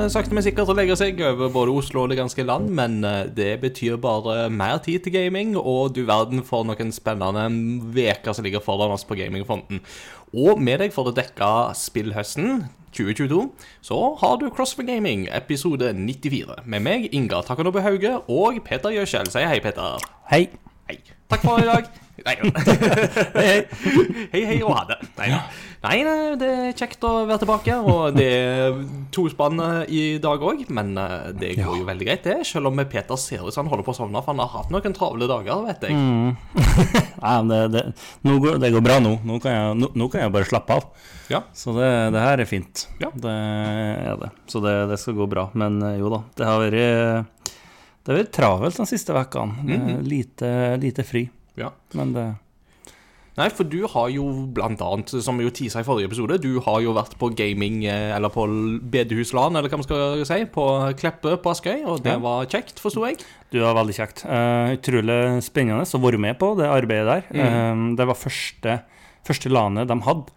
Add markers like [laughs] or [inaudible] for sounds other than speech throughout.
Begynner sakte, men sikkert å legge seg over både Oslo og det ganske land, men eh, det betyr bare mer tid til gaming, og du verden for noen spennende uker som ligger foran oss på gamingfronten. Og med deg for å dekke spillhøsten 2022, så har du CrossFit Gaming, episode 94. Med meg, Inga Takanobbe Hauge, og Peter Gjøskjell. Si hei, Peter. Hei. Hei. Takk for i dag. Nei, [laughs] hei, hei. Hei, hei og ha det. Nei, nei, nei, det er kjekt å være tilbake, og det er to spann eh, i dag òg. Men eh, det går jo veldig greit, det. Selv om Peter ser ut som han holder på å sovne, for han har hatt noen travle dager, vet jeg. [laughs] Nei, men det, det, går, det går bra nå. Nå kan jeg, nå, nå kan jeg bare slappe av. Ja. Så det, det her er fint. Ja. Det er det. Så det, det skal gå bra. Men eh, jo da, det har vært Det har vært travelt de siste ukene. Mhm. lite, lite fri. ja. Men det Nei, for du har jo blant annet, som vi jo tisa i forrige episode, du har jo vært på gaming, eh, eller på bedehusland, eller hva man skal si, på Kleppe på Askøy, og det Ja. var kjekt, forsto jeg. Du var veldig kjekt. Uh, utrolig spennende å være med på det arbeidet der. Mm. Uh, det var første, første lanet de hadde.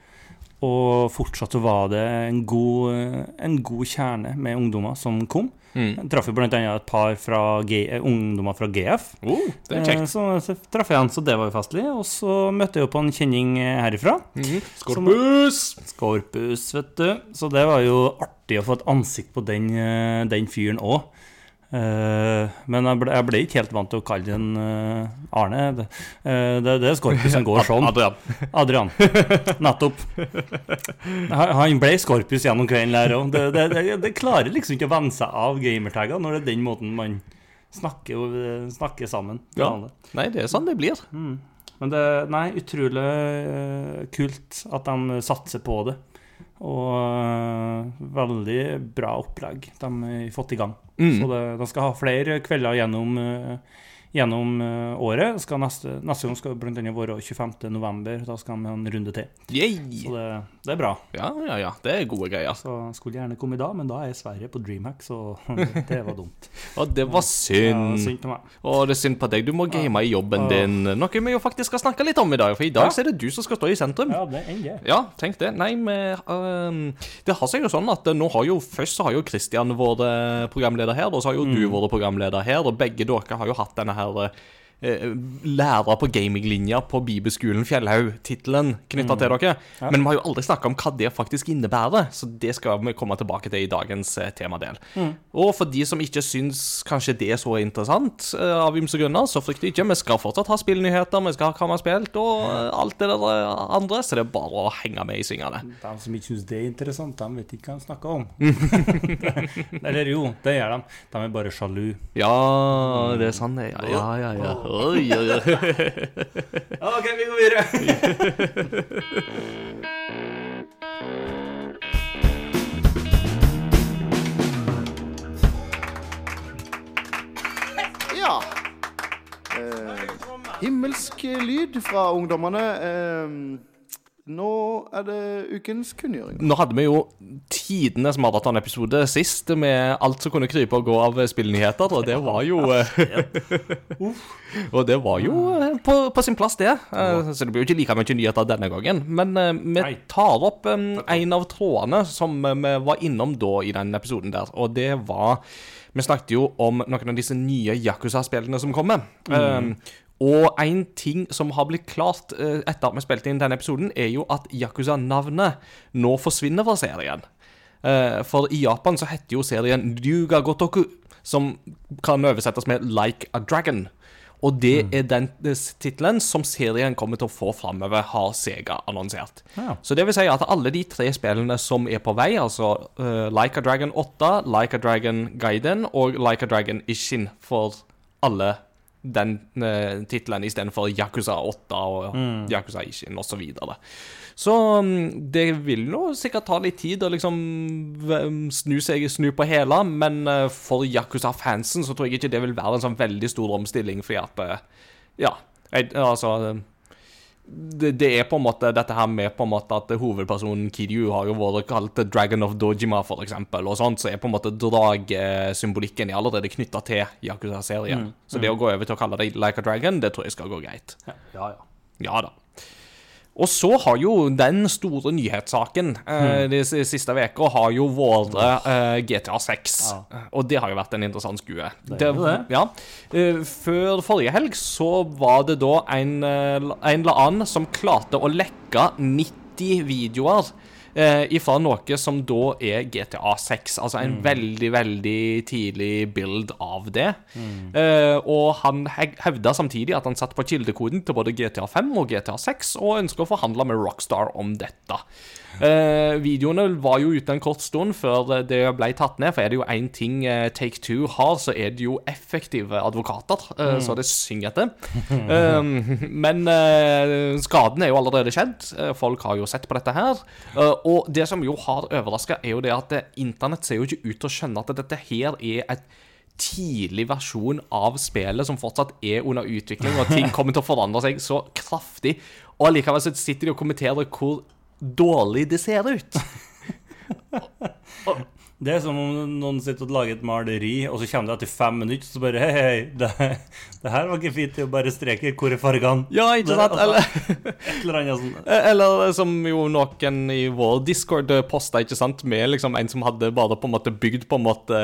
Og fortsatt så var det en god, en god kjerne med ungdommer som kom. Mm. Traff jo annet et par fra G, eh, ungdommer fra GF. Oh, det er Eh, kjekt. Så, så traff jeg han, så det var jo festlig. Og så møtte jeg jo på en kjenning eh, herifra. Mm. Skorpus! Skorpus, vet du. Så det var jo artig å få et ansikt på den, den fyren òg. Men jeg ble, jeg ble ikke helt vant til å kalle den eh, Arne. Det, eh, det, det er Skorpus som går [laughs] sånn. Adrian. [laughs] Adrian. Nettopp. Han ble Skorpus gjennom kvelden der òg. Det, det, det, det klarer liksom ikke å venne seg av gamertagger når det er den måten man snakker, snakker sammen. Ja. Nei, det er sånn det blir. Men det nei, utrolig eh, kult at de satser på det. Og eh, veldig bra opplegg de har fått i gang. Mm. Så det, de skal ha flere kvelder gjennom, eh, gjennom eh, året. Skal neste, neste gang skal bl.a. være 25. november. Da skal vi ha en runde til. Yay! Så det, det er bra. Ja, ja, ja. Det er gode greier. Så skulle gjerne komme i dag, men da er jeg Sverige på Dreamhack, så [laughs] det var dumt. [laughs] Og det var Ja, synd. synd på meg. Og det er synd på deg. Du må game i jobben din. Noe vi jo faktisk skal snakke litt om i dag. For i dag Ja. så er det du som skal stå i sentrum. Ja, det er jeg. Ja, tenk det. Nei, men uh, Det har seg jo sånn at eh, nå har jo Først så har jo Christian vært eh, programleder her, og så har jo du vært programleder her, og begge dere har jo hatt denne her eh, Lærer på gaminglinja på Bibelskolen Fjellhaug-tittelen knytta til dere. Ja. Men vi har jo aldri snakka om hva det faktisk innebærer, så det skal vi komme tilbake til i dagens temadel. temadel. Og for de som ikke syns kanskje det er så interessant, eh, av ymse grunner, så frykt ikke. Vi skal fortsatt ha spillnyheter, vi skal ha hva vi har spilt, og eh, alt det der eh, andre, så det er bare å henge med i svingene. De som ikke syns det er interessant, de vet ikke hva de snakker om. [laughs] [laughs] Eller jo, det gjør de. De er bare sjalu. Ja, det er sånn er. Ja, ja, ja. Oi, oi, oi. OK, vi går videre. Ja. Eh, himmelsk lyd fra ungdommene. Eh, nå er det ukens kunngjøring. Nå hadde vi jo tidenes maratonepisode sist med alt som kunne krype og gå av spillnyheter, og det var jo eh, [laughs] Og det var jo eh, på, på sin plass, det. Eh, Så det blir jo ikke like mye nyheter denne gangen. Men vi tar opp en av trådene som vi var innom da i den episoden der, og det var Vi snakket jo om noen av disse nye Yakuza-spillene som kommer. Eh, og en ting som har blitt klart eh, etter at vi spilte inn denne episoden, er jo at Yakuza-navnet nå forsvinner fra serien. Eh, For i Japan så heter jo serien Ryuga Gotoku, som kan oversettes med Like a Dragon. Og det er den eh, tittelen som serien kommer til å få framover, har Sega annonsert. Ja. Så det vil si at alle de tre spillene som er på vei, altså uh, Like a Dragon 8, Like a Dragon Gaiden og Like a Dragon Ishin for alle den uh, tittelen istedenfor Yakuza 8 og Yakuza Ishin osv. Så, videre. så mm, det vil nå sikkert ta litt tid å liksom snu, seg, snu på hele, men uh, for Yakuza-fansen så tror jeg ikke det vil være en sånn veldig stor omstilling, fordi at uh, Ja, jeg, altså det, det er på en måte dette her med på en måte at hovedpersonen Kiryu har jo vært kalt Dragon of Dojima, for eksempel, og sånt, så er på en måte dragsymbolikken er allerede knytta til Yakuza-serien. Så det å gå over til å kalle det Like a Dragon, det tror jeg skal gå greit. Ja, ja. Ja da. Og så har jo den store nyhetssaken eh, de siste uka har jo vært eh, GTA 6. Og det har jo vært en interessant skue. Det jo det. Ja. Eh, før forrige helg så var det da en, eh, en eller annen som klarte å lekke 90 videoer. Eh, ifra noe som da er GTA 6. Altså en veldig, veldig tidlig bild av det. Eh, og han hevda samtidig at han satt på kildekoden til både GTA 5 og GTA 6, og ønsker å forhandle med Rockstar om dette. Eh, videoene var jo ute en kort stund før det ble tatt ned, for er det jo én ting eh, Take Two har, så er det jo effektive advokater, eh, så det synger etter. Um, men eh, skaden er jo allerede skjedd. Eh, folk har jo sett på dette her. Eh, og det som jo har overraska, er jo det at internett ser jo ikke ut til å skjønne at dette her er et tidlig versjon av spillet som fortsatt er under utvikling, og ting kommer til å forandre seg så kraftig. Og allikevel sitter de og kommenterer hvor dårlig det ser ut. [laughs] Det er som om noen sitter og lager et maleri, og så kommer det etter fem minutter, så bare Hei, hei, det, det her var ikke fint, til å bare streke. Hvor er fargene? Ja, ikke sant? altså, Eller, [laughs] Et eller annet sånn eller som jo noen i vår discord posta, ikke sant, med liksom en som hadde bare på en måte bygd på en måte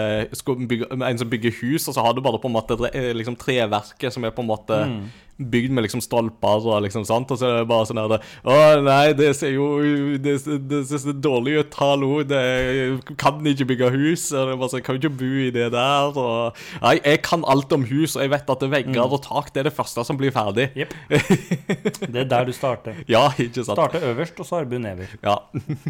bygge, En som bygger hus, og så har du bare på en måte liksom treverket som er på en måte bygd med liksom stolper og liksom sant, og så er det bare sånn her Å nei, det ser jo Det, det ser dårlig ut, hallo, det kan ikke bygge hus, og det er bare sånn, kan ikke bo i det der, og Nei, jeg kan alt om hus, og jeg vet at vegger og tak, det er det første som blir ferdig. Yep. Det er der du starter. [laughs] Ja, ikke sant? Starter øverst, og så arbeider du nedover. Ja.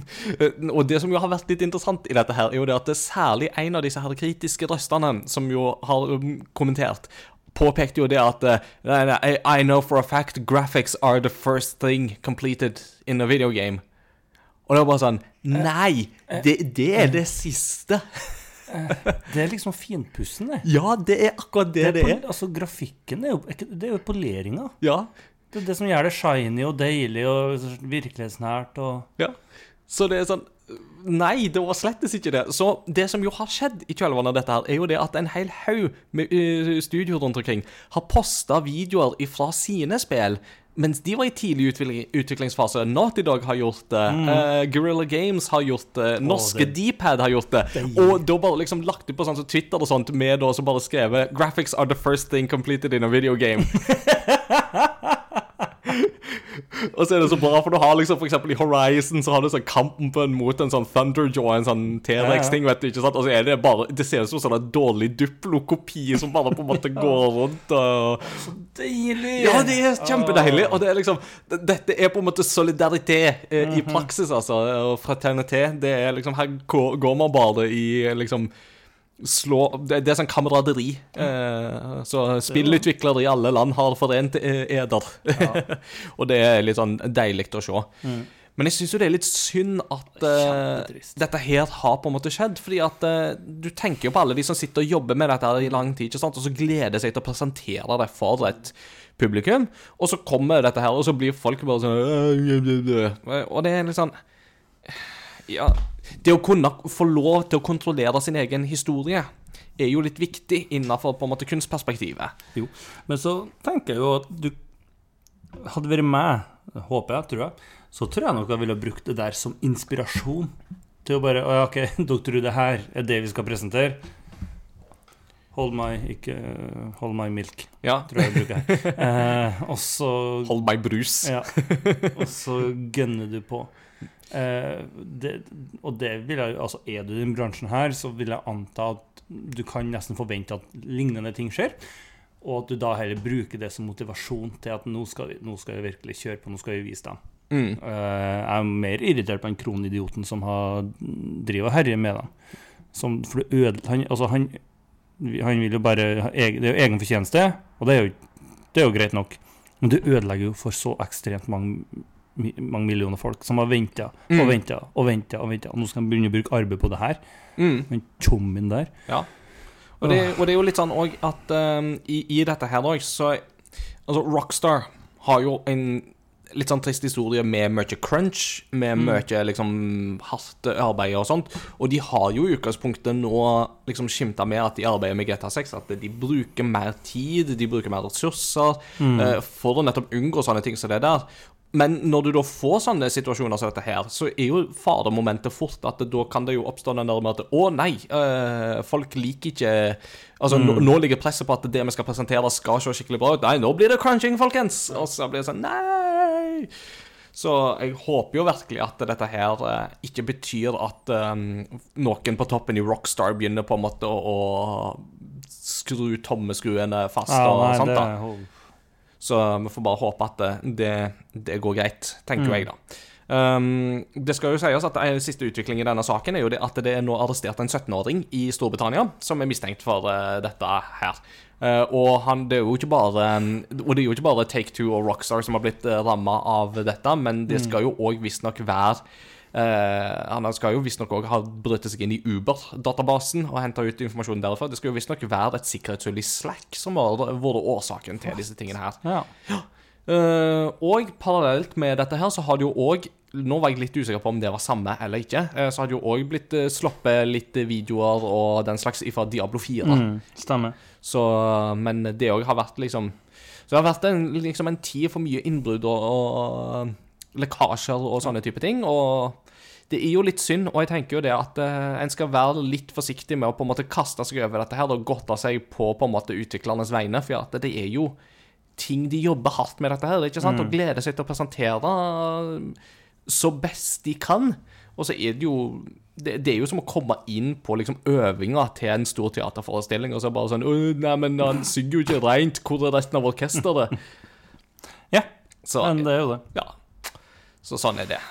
[laughs] og det som jo har vært litt interessant i dette her, er jo det at det er særlig en av disse her kritiske røstene som jo har um, kommentert, påpekte jo det at uh, I, I know for a fact graphics are the first thing completed in a video game. Og det var bare sånn Nei! Det, det er det siste. Det er liksom finpussen, det. Ja, det er akkurat det det pol- er. Altså, grafikken er jo, er det er jo poleringa. Ja. Det er det som gjør det shiny og deilig og virkelighetsnært og Ja. Så det er sånn Nei, det var slettes ikke det. Så det som jo har skjedd i kjølvannet av dette, her, er jo det at en hel haug med uh, studioer rundt omkring har posta videoer fra sine spill. Mens de var i tidlig utviklingsfase. Naughty Dog har gjort det. eh, Guerrilla Games har gjort det. Norske oh, Dpad har gjort det. Og da bare liksom lagt ut på sånn som Twitter og sånt med da som bare skrevet 'Graphics are the first thing completed in a video game'. [laughs] Og så er det så bra, for du har liksom for eksempel i Horizon så har du sånn kampen mot en sånn Thunderjaw, en sånn T-rex-ting, vet du, ikke sant? Og så er det bare Det ser ut som sånn en dårlig Duplo-kopi som bare på en måte [laughs] går rundt og Deilig! Ja, det er kjempedeilig, og det er liksom Dette er på en måte solidaritet eh, i praksis, altså, og fraternitet. Det er liksom Her går, går man bare i liksom Slå Det, det er sånn kameraderi. Eh, så spillutviklere i alle land har forent eh, eder. [laughs] og det er litt sånn deilig å se. Men jeg syns jo det er litt synd at uh, dette her har på en måte skjedd. Fordi at uh, du tenker jo på alle de som sitter og jobber med dette her i lang tid, ikke sant? og så gleder seg til å presentere det for et publikum. Og så kommer dette her, og så blir folk bare sånn Og det er litt sånn Ja. Det å kunne få lov til å kontrollere sin egen historie er jo litt viktig innenfor på en måte kunstperspektivet. Jo. Men så tenker jeg jo at du hadde vært meg, håper jeg, tror jeg, så tror jeg nok jeg ville brukt det der som inspirasjon. Til å bare Å ja, OK, [laughs] dere tror det her er det vi skal presentere? Hold my ikke Hold my milk, Ja. tror jeg bruker. [laughs] Eh, og så Hold meg brus. Ja. [laughs] Og så gønner du på. Eh, det, og det vil jeg Altså, er du i den bransjen her, så vil jeg anta at du kan nesten forvente at lignende ting skjer. Og at du da heller bruker det som motivasjon til at nå skal vi, nå skal vi virkelig kjøre på, nå skal vi vise dem. Mm. Eh, jeg er mer irritert på den kronidioten som har driver og herjer med dem. Som, for det øde, han, altså han, han vil jo bare Det er jo egen fortjeneste, og det er, jo, det er jo greit nok. Men det ødelegger jo for så ekstremt mange, mange millioner folk som har venta og Mm. venta og venta. Og og nå skal de begynne å bruke arbeid på det her. Mm. Den tjommien der. Ja. Og det, og det er jo litt sånn òg at um, i, i dette her òg, så Altså, Rockstar har jo en litt sånn trist historie med mye crunch, med mye liksom hardt arbeid og sånt. Og de har jo i utgangspunktet nå liksom skimta med at de arbeider med GTA6, at de bruker mer tid, de bruker mer ressurser, eh, for å nettopp unngå sånne ting som det der. Men når du da får sånne situasjoner som dette her, så er jo fadermomentet fort at da kan det jo oppstå den der med at Å, nei, øh, folk liker ikke Altså, nå, nå ligger presset på at det vi skal presentere, skal se skikkelig bra ut. Nei, nå blir det crunching, folkens! Og så blir det sånn Nei! Så jeg håper jo virkelig at dette her eh, ikke betyr at eh, noen på toppen i Rockstar begynner på en måte å, å skru tommeskruene fast Ja, og nei, sånt. det da. er hold- Så vi får bare håpe at det, det, det går greit, tenker Mm. jeg da. Um, det skal jo sies at den siste utvikling i denne saken er jo det at det er nå arrestert en 17-åring i Storbritannia som er mistenkt for uh, dette her. Uh, og han, det bare um, Og det er jo ikke bare Take Two og Rockstar som har blitt uh, ramma av dette, men det skal jo òg visstnok være eh, Han skal jo visstnok òg ha brutt seg inn i Uber-databasen og henta ut informasjon derfra. Det skal jo visstnok være et sikkerhetshull i Slack som har vært årsaken til disse tingene her. Ja. Uh, og parallelt med dette her, så har det jo òg Nå var jeg litt usikker på om det var samme eller ikke. Uh, så har det jo òg blitt uh, sluppet litt videoer og den slags fra Diablo 4. Mm, stemmer. Så, men det òg har vært liksom Så det har vært en, liksom en tid for mye innbrudd og, og lekkasjer og sånne type ting. Og det er jo litt synd, og jeg tenker jo det at eh, en skal være litt forsiktig med å på en måte kaste seg over dette her og godte seg på på en måte utviklernes vegne, for at det er jo ting de jobber hardt med dette her, ikke sant? og gleder seg til å presentere så best de kan. Og så er det jo det, det er jo som å komme inn på liksom øvinga til en stor teaterforestilling, og så bare sånn «Åh, Nei, men han synger jo ikke reint. Hvor er resten av orkesteret? [laughs] Ja, Så, men det er jo det. ja. Så sånn er det.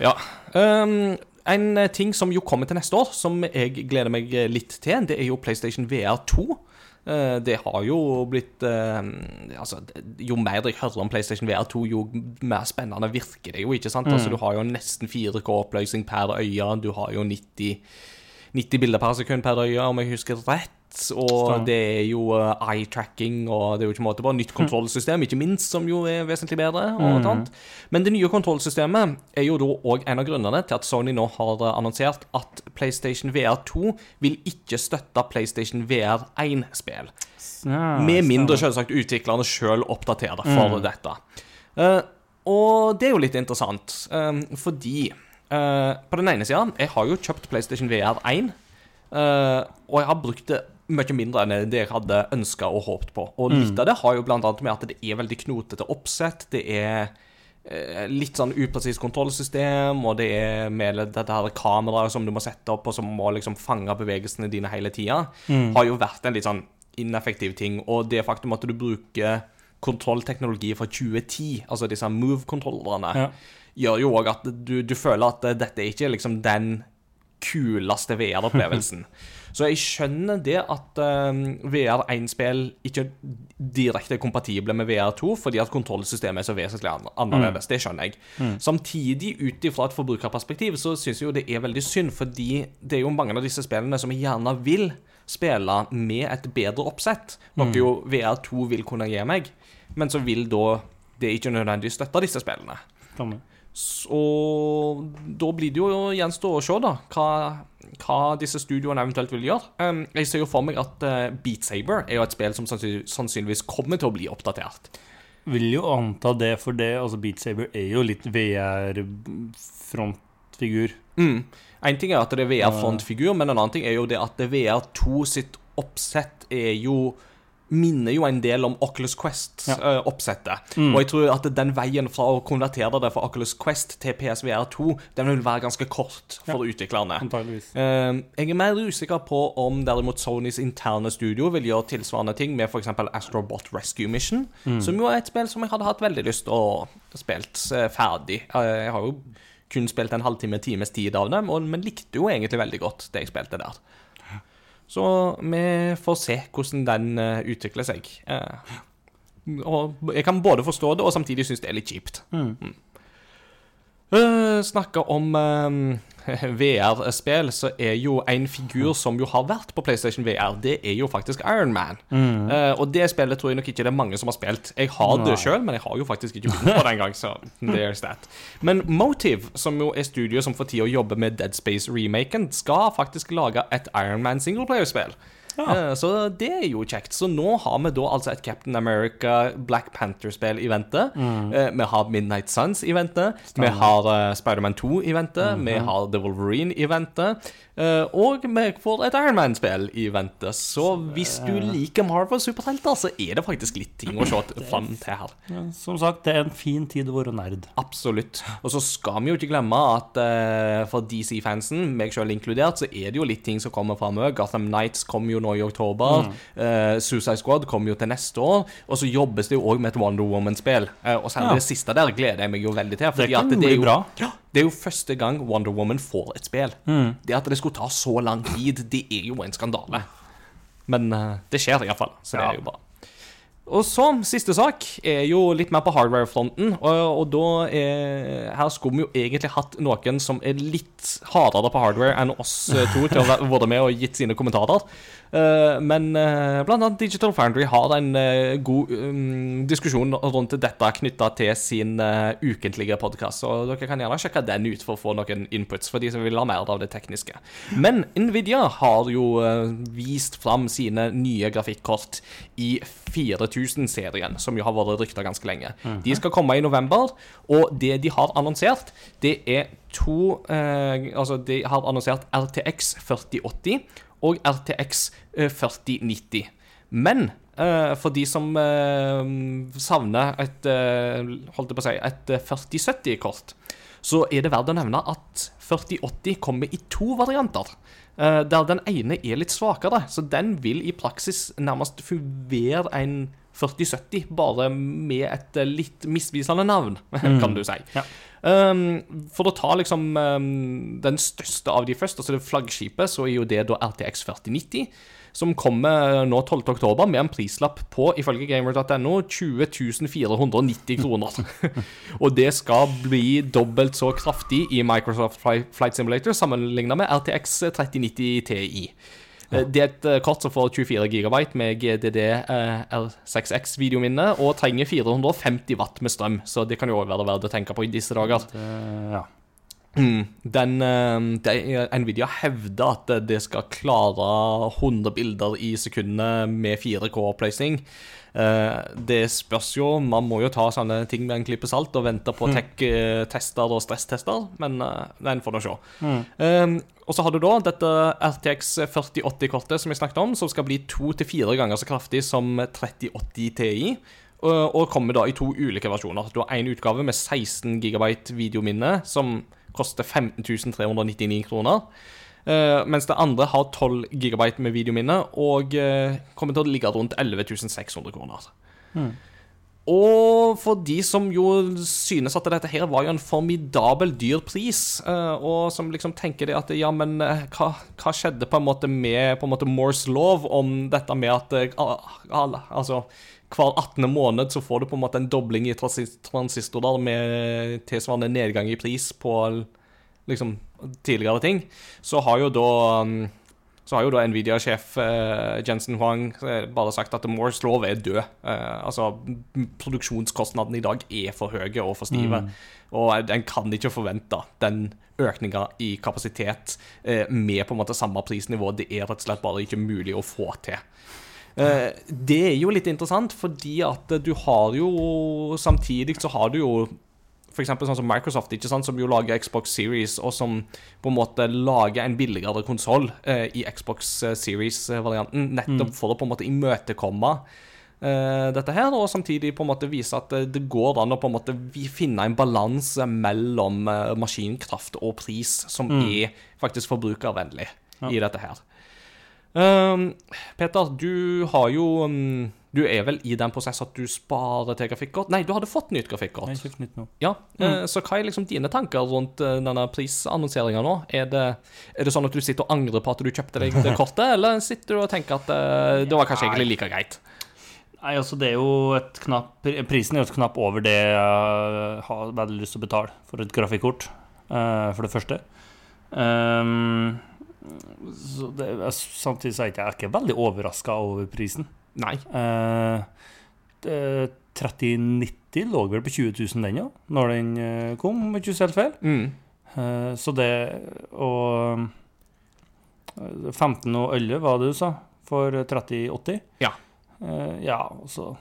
Ja. Um, en eh, ting som jo kommer til neste år, som jeg gleder meg eh, litt til, det er jo PlayStation VR 2. Eh, Det har jo blitt eh, Altså, jo mer jeg hører om PlayStation VR 2, jo mer spennende virker det jo, ikke sant? Altså, du har jo nesten 4K-oppløsning per øye, du har jo 90 90 bilder per sekund per øye, om jeg husker rett. Og Stemmer. det er jo eh, eye-tracking, og det er jo ikke måte på. Nytt kontrollsystem, ikke minst, som jo er vesentlig bedre. sånt. Men det nye kontrollsystemet er jo da òg en av grunnene til at Sony nå har eh, annonsert at PlayStation VR 2 vil ikke støtte PlayStation VR 1-spill. Ja, Med mindre selvsagt utviklerne sjøl oppdaterer for dette. Uh, og det er jo litt interessant, um, fordi uh, På den ene sida, jeg har jo kjøpt PlayStation VR 1, Uh, og jeg har brukt det mye mindre enn det jeg hadde ønska og håpet på. Og litt av det har jo annet med at det er veldig knotete oppsett. Det er eh, litt sånn upresist kontrollsystem, og det er med dette her kameraet som du må sette opp, og som må liksom fange bevegelsene dine hele tida, har jo vært en litt sånn ineffektiv ting. Og det faktum at du bruker kontrollteknologi fra 2010, altså disse move-kontrollerne, Ja. gjør jo òg at du, du føler at dette er ikke liksom den kuleste [laughs] VR-opplevelsen. Så jeg skjønner det at um, VR1-spill ikke direkte er kompatible med VR2, fordi at kontrollsystemet er så vesentlig annerledes. annerledes. Det skjønner jeg. Samtidig, ut ifra et forbrukerperspektiv, så syns jeg jo det er veldig synd, fordi det er jo mange av disse spillene som jeg gjerne vil spille med et bedre oppsett, noe jo VR2 vil kunne gi meg, men så vil da det ikke nødvendigvis støtte disse spillene. Stemmer. Så da blir det jo gjenstå å se, da, hva, hva disse studioene eventuelt vil gjøre. Um, jeg ser jo for meg at uh, Beat Saber er jo et spill som sannsyn- sannsynligvis kommer til å bli oppdatert. Vil jo anta det, for det altså Beat Saber er jo litt VR-frontfigur. Mm. En ting er at det er VR-frontfigur, men en annen ting er jo det at det VR2 sitt oppsett er jo minner jo en del om Oculus Quest-oppsettet. Og jeg tror at den veien fra å konvertere det fra Oculus Quest til PSVR 2, den vil være ganske kort for utviklerne. Antageligvis. Eh, jeg er mer usikker på om derimot Sonys interne studio vil gjøre tilsvarende ting med f.eks. Astrobot Rescue Mission, som jo er et spill som jeg hadde hatt veldig lyst til å spilt eh, ferdig. Eh, jeg har jo kun spilt en halvtime, times tid av det, men likte jo egentlig veldig godt det jeg spilte der. Så vi får se hvordan den eh, utvikler seg. Eh, og jeg kan både forstå det og samtidig synes det er litt kjipt. Mm. Uh, snakke om eh, [laughs] VR-spill, så er jo en figur som jo har vært på PlayStation VR, det er jo faktisk Iron Man. Eh, og det spillet tror jeg nok ikke det er mange som har spilt. Jeg har det sjøl, men jeg har jo faktisk ikke begynt på det engang. Så [laughs] there's that. Men Motive, som jo er studioet som for tida jobber med Dead Space-remaken, skal faktisk lage et Iron Man singleplayer-spill. Eh, Så det er jo kjekt. Så nå har vi da altså et Captain America Black Panther-spill i vente. Mm. Vi har Midnight Suns i vente. Vi har uh, Spiderman 2 i vente. Vi har The Wolverine i vente. Eh, og vi får et Iron Man-spill i vente. Så hvis du liker Marvel superhelter, så er det faktisk litt ting å [clears throat] se fram til her. Som sagt, det er en fin tid å være nerd. Absolutt. Og så skal vi jo ikke glemme at eh, for DC-fansen, meg selv inkludert, så er det jo litt ting som kommer framover. Gotham Nights kommer jo nå i oktober. Eh, Suicide Squad kommer jo til neste år. Og så jobbes det jo òg med et Wonder Woman-spill. Eh, og særlig Ja. det siste der gleder jeg meg jo veldig til. fordi kan at det bli er jo, bra. Ja, det er jo første gang Wonder Woman får et spill. Mm. Det at det skulle ta så lang tid, det er jo en skandale. Men uh, det skjer iallfall, så det er jo bra. Og så, siste sak, er jo litt mer på hardware-fronten. Og, og da er, Her skulle vi jo egentlig hatt noen som er litt hardere på hardware enn oss eh, to til å ha [laughs] vært med og gitt sine kommentarer. Eh, men eh, blant annet Digital Foundry har en god um, diskusjon rundt dette knytta til sin uh, ukentlige podkast. Og dere kan gjerne sjekke den ut for å få noen inputs for de som vil ha mer av det tekniske. Men Nvidia har jo uh, vist fram sine nye grafikkort i 4000-serien, som jo har vært rykta ganske lenge. De skal komme i november, og det de har annonsert, det er to eh, Altså, de har annonsert RTX 4080 og RTX eh, 4090. Men eh, for de som eh, savner et eh, Holdt jeg på å si et eh, 4070-kort, så er det verdt å nevne at 4080 kommer i to varianter. Eh, der den ene er litt svakere, så den vil i praksis nærmest være en 4070, bare med et eh, litt misvisende navn, [laughs] kan du si. Ja. Um, for å ta liksom um, den største av de først, altså det flaggskipet, så er jo det da RTX 4090, som kommer nå 12. oktober med en prislapp på, ifølge gamer.no, 20 490 kroner. [laughs] og det skal bli dobbelt så kraftig i Microsoft Flight Simulator sammenlignet med RTX 3090 Ti. Eh, Det er et eh, kort som får 24 GB med GDD eh, R6X videominne og trenger 450 watt med strøm, så det kan jo også være verdt å tenke på i disse dager. Det, ja. Mm, Den, eh, det, Nvidia hevder at det skal klare 100 bilder i sekundet med 4K-oppløsning. Eh, Det spørs jo, man må jo ta sånne ting med en klype salt og vente på tech-tester og stresstester, men eh, den får nå se. Eh, Og så har du da dette RTX 4080-kortet som jeg snakket om, som skal bli to til fire ganger så kraftig som 3080 Ti. Og kommer da i to ulike versjoner. Du har én utgave med 16 GB videominne, som koster 15 399 kroner. Uh, mens det andre har 12 GB med videominne og uh, kommer til å ligge rundt 11 600 kroner. Og for de som jo synes at dette her var jo en formidabel dyr pris, uh, og som liksom tenker det at ja, men hva, hva skjedde på en måte med på en måte Moores lov om dette med at al- al- altså hver 18. måned så får du på en måte en dobling i transistorer med tilsvarende nedgang i pris på liksom tidligere ting, så har jo da um, så har jo da Nvidia-sjef eh, Jensen Huang eh, bare sagt at Moores lov er død. Eh, altså, produksjonskostnadene i dag er for høye og for stive. Og en kan ikke forvente den økninga i kapasitet eh, med på en måte samme prisnivå. Det er rett og slett bare ikke mulig å få til. Eh, det er jo litt interessant, fordi at du har jo Samtidig så har du jo eksempel sånn som Microsoft, ikke sant, som jo lager Xbox Series, og som på en måte lager en billigere konsoll eh, i Xbox eh, Series-varianten, nettopp for å på en måte imøtekomme eh, dette her, og samtidig på en måte vise at eh, det går an å på en måte finne en balanse mellom maskinkraft og pris som er faktisk forbrukervennlig i dette her. Um, Peter, du har jo um, Du er vel i den prosess at du sparer til grafikkort? Nei, du hadde fått nytt grafikkort. Jeg har kjøpt nytt nå. Ja, eh, Så hva er liksom dine tanker rundt uh, denne prisannonseringa nå? Er det, er det sånn at du sitter og angrer på at du kjøpte deg det [laughs] kortet, eller sitter du og tenker at uh, det var kanskje egentlig like greit? Nei, altså det er jo et knapp Prisen er jo et knapp over det jeg har veldig lyst til å betale for et grafikkort, for det første. Ehm, så det, samtidig så er jeg ikke veldig overraska over prisen. Nei. Eh, det- 3090 lå vel på 20 000 den òg, når den eh, kom, om ikke helt feil. Mm. Eh, så det Og eh, 15 og 11, var det du sa? for 3080. Ja. Eh, ja, altså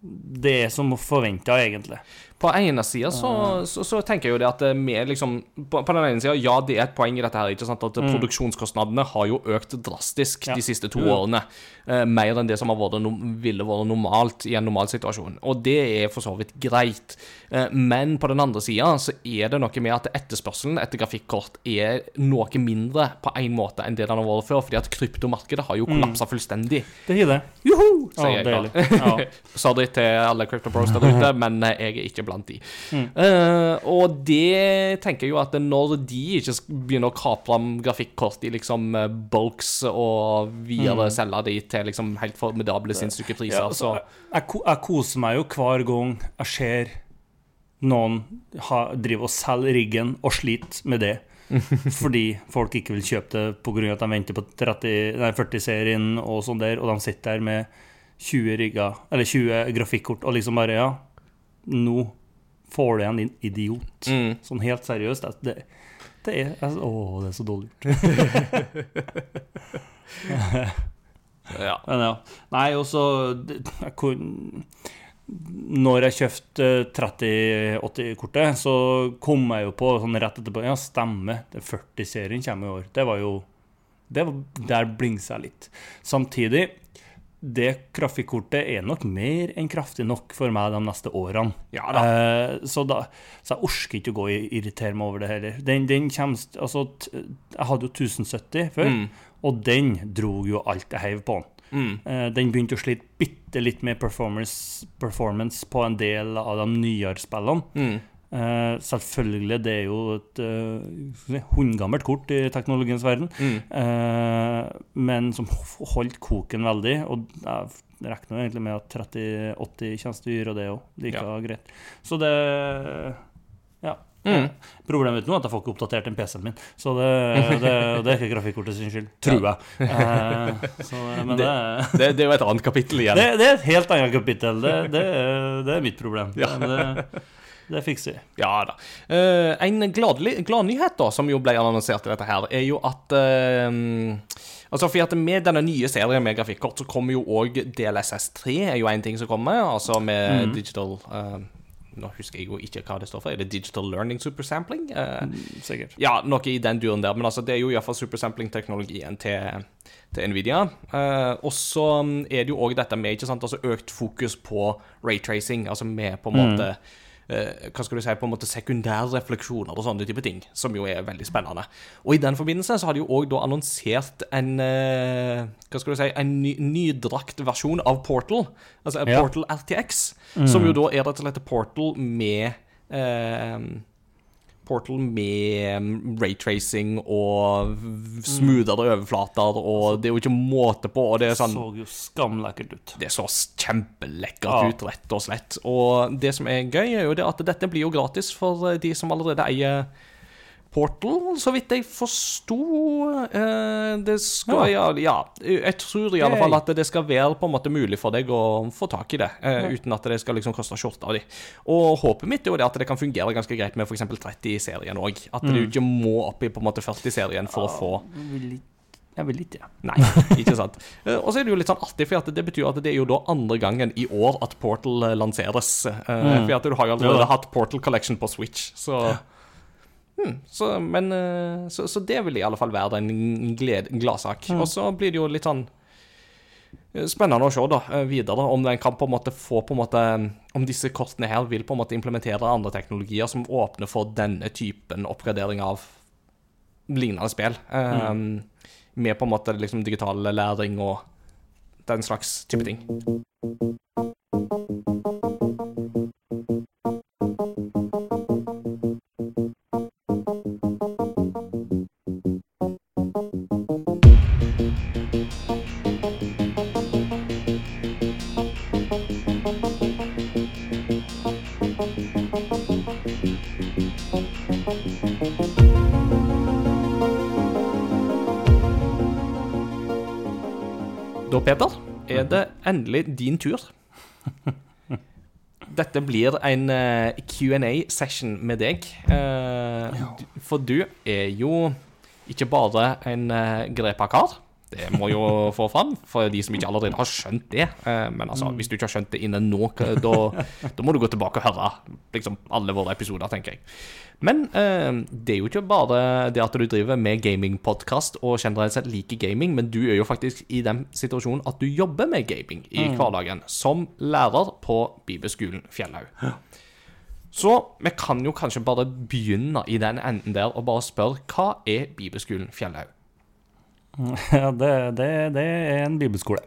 Det er som forventa, egentlig. På ene sida så, så, så tenker jeg jo det at eh, vi liksom På, på den ene sida, ja, det er et poeng i dette her, ikke sant, at produksjonskostnadene har jo økt drastisk Ja. de siste to jo. årene. Eh, mer enn det som har vært, ville vært normalt i en normal situasjon. Og det er for så vidt greit. Eh, men på den andre sida så er det noe med at etterspørselen etter grafikkort er noe mindre på en måte enn det den har vært før, fordi at kryptomarkedet har jo kollapsa fullstendig. Det har det. Joho! Sier oh, jeg da. Ja. [laughs] Sorry til alle Crypto Bros der ute, [laughs] men eh, jeg er ikke blant de. Mm. Uh, og det tenker jeg jo at når de ikke begynner å kapre om grafikkort i liksom eh, bulks og videre selge de til liksom helt formidable sinnssyke priser, Mm. Ja, altså, så jeg, jeg, koser meg jo hver gang jeg ser noen ha, driver og selge riggen og sliter med det. [laughs] Fordi folk ikke vil kjøpe det pga. at de venter på 40-serien og sånn der, og de sitter der med 20 rigger, eller 20 grafikkort og liksom bare Ja, nå får du igjen, din idiot. mm. Sånn helt seriøst. Det, det, det er altså, Å, det er så dårlig [laughs] ja. Men ja. Nei, og så Når jeg kjøpte 3080-kortet, så kom jeg jo på sånn rett etterpå Ja, stemmer. det 40-serien kommer i år. Det var jo det var, Der blingsa jeg litt. Samtidig, det grafikkortet er nok mer enn kraftig nok for meg de neste årene. Ja da. Eh, så, da, så jeg orker ikke å gå og irritere meg over det heller. Den, den kommer Altså, jeg hadde jo 1070 før, Mm. og den dro jo alt jeg heiv på den. Mm. Eh, den begynte å slite bitte litt med performance, performance på en del av de nyere spillene. Mm. Eh, selvfølgelig, det er jo et uh, hundegammelt hundgammelt kort i teknologiens verden, Mm. Uh, men som holdt koken veldig. Og jeg regner egentlig med at 3080 kommer til å gjøre det òg, like Ja. greit. Så det Ja. Mm. Problemet mitt nå er at jeg får ikke oppdatert den PC-en min, så det, [laughs] det, det er ikke grafikkortet sin skyld, tror jeg. Eh, så, men det, Det, er jo et annet kapittel igjen. det, det er et helt annet kapittel. Det, det, er- det er mitt problem. Ja. Men det, det fikser vi. Ja da. Uh, en glad nyhet da, som jo ble annonsert i dette her, er jo at uh, Altså for at Med denne nye serien med grafikkort så kommer jo òg DLSS3 er jo en ting som kommer. Altså med mm. digital uh, Nå husker jeg jo ikke hva det står for. Er det Digital Learning Supersampling? Eh, Sikkert. ja, noe i den duren der. Men altså, det er jo iallfall supersampling-teknologien til, til Nvidia. Eh, og så er det jo òg dette med sant, altså økt fokus på raytracing, altså med på en måte eh, hva skal du si, på en måte sekundærrefleksjoner og sånne type ting, som jo er veldig spennende. Og i den forbindelse så har de jo òg annonsert en eh, hva skal du si, en ny, nydrakt versjon av Portal, altså Ja. Portal RTX, som jo da er rett og slett Portal med eh, Portal med mm, raytracing og smoothere overflater, og det er jo ikke måte på. Og det er sånn Så jo skamlekkert ut. det så kjempelekkert Ja. ut, rett og slett. Og det som er gøy, er jo det at dette blir jo gratis for eh, de som allerede eier Portal, så vidt jeg forsto. Eh, det skal ja. ja, jeg tror i alle fall at det skal være på en måte mulig for deg å få tak i det, eh, uten at det skal liksom koste skjorta de. Og håpet mitt er jo det at det kan fungere ganske greit med f.eks. 30-serien òg. At du ikke må opp i på en måte 40-serien for å få Jeg vil ikke, ja. Nei, ikke sant. [laughs] Eh, Og så er det jo litt sånn artig, for det betyr at det er jo da andre gangen i år at Portal lanseres. Mm. For at du har jo allerede Ja. hatt Portal Collection på Switch, så Hmm, så, men, eh, så, så det vil i alle fall være en gladsak. Mm. Og så blir det jo litt sånn eh, Spennende å se da, eh, videre om den kan på en måte få på en måte Om disse kortene her vil på en måte implementere andre teknologier som åpner for denne typen oppgradering av lignende spill. eh, Med på en måte liksom digital læring og den slags type ting. Er det endelig din tur. [laughs] Dette blir en eh, Q&A-session med deg. Eh, For du er jo ikke bare en uh, grepa kar. Det må jo få fram, for de som ikke allerede har skjønt det. Eh, Men altså, hvis du ikke har skjønt det innen nå, da, [laughs] da må du gå tilbake og høre liksom, alle våre episoder, tenker jeg. Men eh, det er jo ikke bare det at du driver med gamingpodkast og generelt sett liker gaming, men du er jo faktisk i den situasjonen at du jobber med gaming i hverdagen, som lærer på Bibelskolen Fjellhaug. Så vi kan jo kanskje bare begynne i den enden der og bare spørre hva er Bibelskolen Fjellhaug? [laughs] Ja, det, det, det er en bibelskole.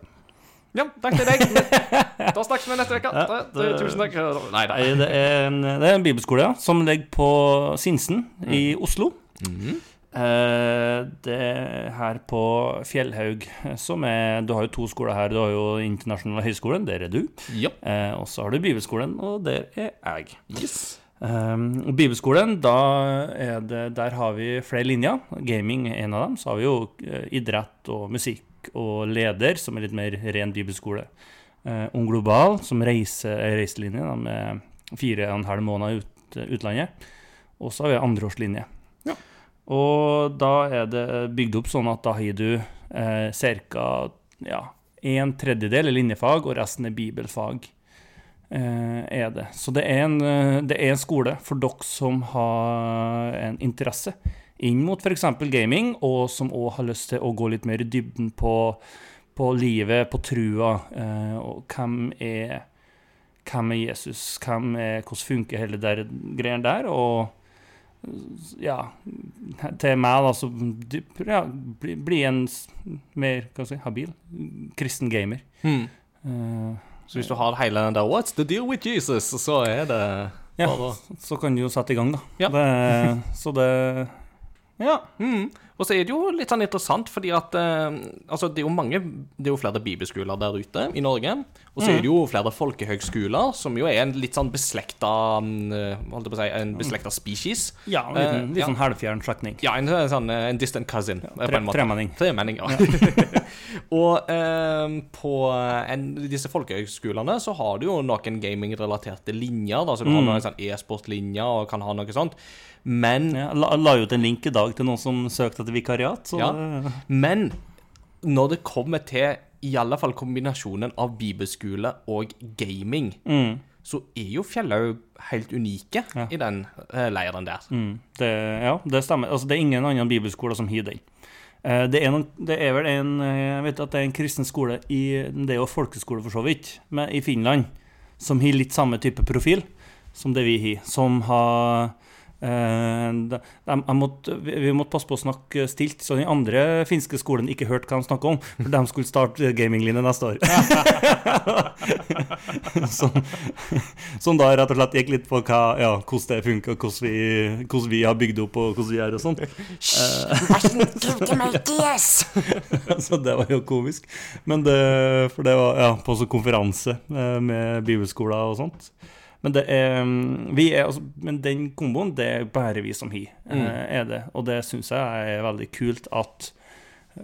Ja, takk til deg. [laughs] Da snakkes vi neste uke. Ja, det- Tusen takk. Nei. Nei, det er en, det er en bibelskole ja, som ligger på Sinsen i Oslo. Mhm. Eh, det er her på Fjellhaug, som er Du har jo to skoler her. Du har jo Internasjonale høgskolen, der er du. Ja. Eh, og så har du Bibelskolen, og der er jeg. Yes. Um, Bibelskolen, da er det, der har vi flere linjer. Gaming er en av dem. Så har vi jo eh, idrett og musikk og leder, som er litt mer ren bibelskole. Uh, Ung Global, som reiser, er reiselinje med fire og en halv måned ut, utlandet. Og så har vi andreårslinje. Ja. Og da er det bygd opp sånn at da har du eh, ca. Ja, en tredjedel er linjefag, og resten er bibelfag er det. Så det er, en, eh, det er en skole for dere som har en interesse inn mot f.eks. gaming, og som òg har lyst til å gå litt mer i dybden på, på livet, på trua, eh, og hvem er hvem er Jesus, hvem er, hvordan funker hele det greiene der, og ja, til meg da, så ja, bli, bli en mer, hva skal jeg si, habil kristen gamer. Mm. Eh, Så hvis du har hele den der 'What's the deal with Jesus?', så er det Ja, så kan du jo sette i gang, da. Ja. Det, så det Ja. Mm. Og så er det jo litt sånn interessant, fordi at eh, Altså, det er jo mange Det er jo flere bibelskoler der ute i Norge. Og så er det jo flere folkehøgskoler, som jo er en litt sånn beslekta mm, eh, Holdt jeg på å si En beslekta species. ja en liten, Eh, litt ja. sånn halvfjern slektning. Ja, en sånn eh, en distant cousin, eh, på tre- en måte. tremenning. Tremenning, ja. [laughs] og eh, på en, disse folkehøgskolene så har du jo noen gaming-relaterte linjer. Da, så du har Mm. noen sånn e-sport-linjer og kan ha noe sånt. Men Ja, la, la ut en link i dag til noen som søkte etter vikariat. Så Ja. Men når det kommer til i alle fall kombinasjonen av bibelskole og gaming, mm, så er jo Fjellhaug helt unike Ja. i den eh, leiren der. mm, det, ja, det stemmer. Altså, det er ingen annen bibelskole som har den. Eh, Det er, noen, det er vel en eh, Jeg vet at det er en kristen skole i Det er jo folkeskole, for så vidt, men i Finland, som har litt samme type profil som det vi har. Som har de, de, jeg måtte, vi, måtte passe på å snakke stilt, så den andre finske skolen ikke hørte hva de snakka om, for de skulle starte gaminglinje neste år. [laughs] som, som da rett og slett gikk litt på hva, ja, hvordan det funker, hvordan vi, hvordan vi har bygd opp og hvordan vi gjør og sånt. [laughs] så det var jo komisk. Men det, for det var ja, på sånn konferanse eh, med bibelskoler og sånt. Men, det er, mm, vi er, altså, men den komboen, det er bare vi som har, mm. er det. Og det syns jeg er veldig kult at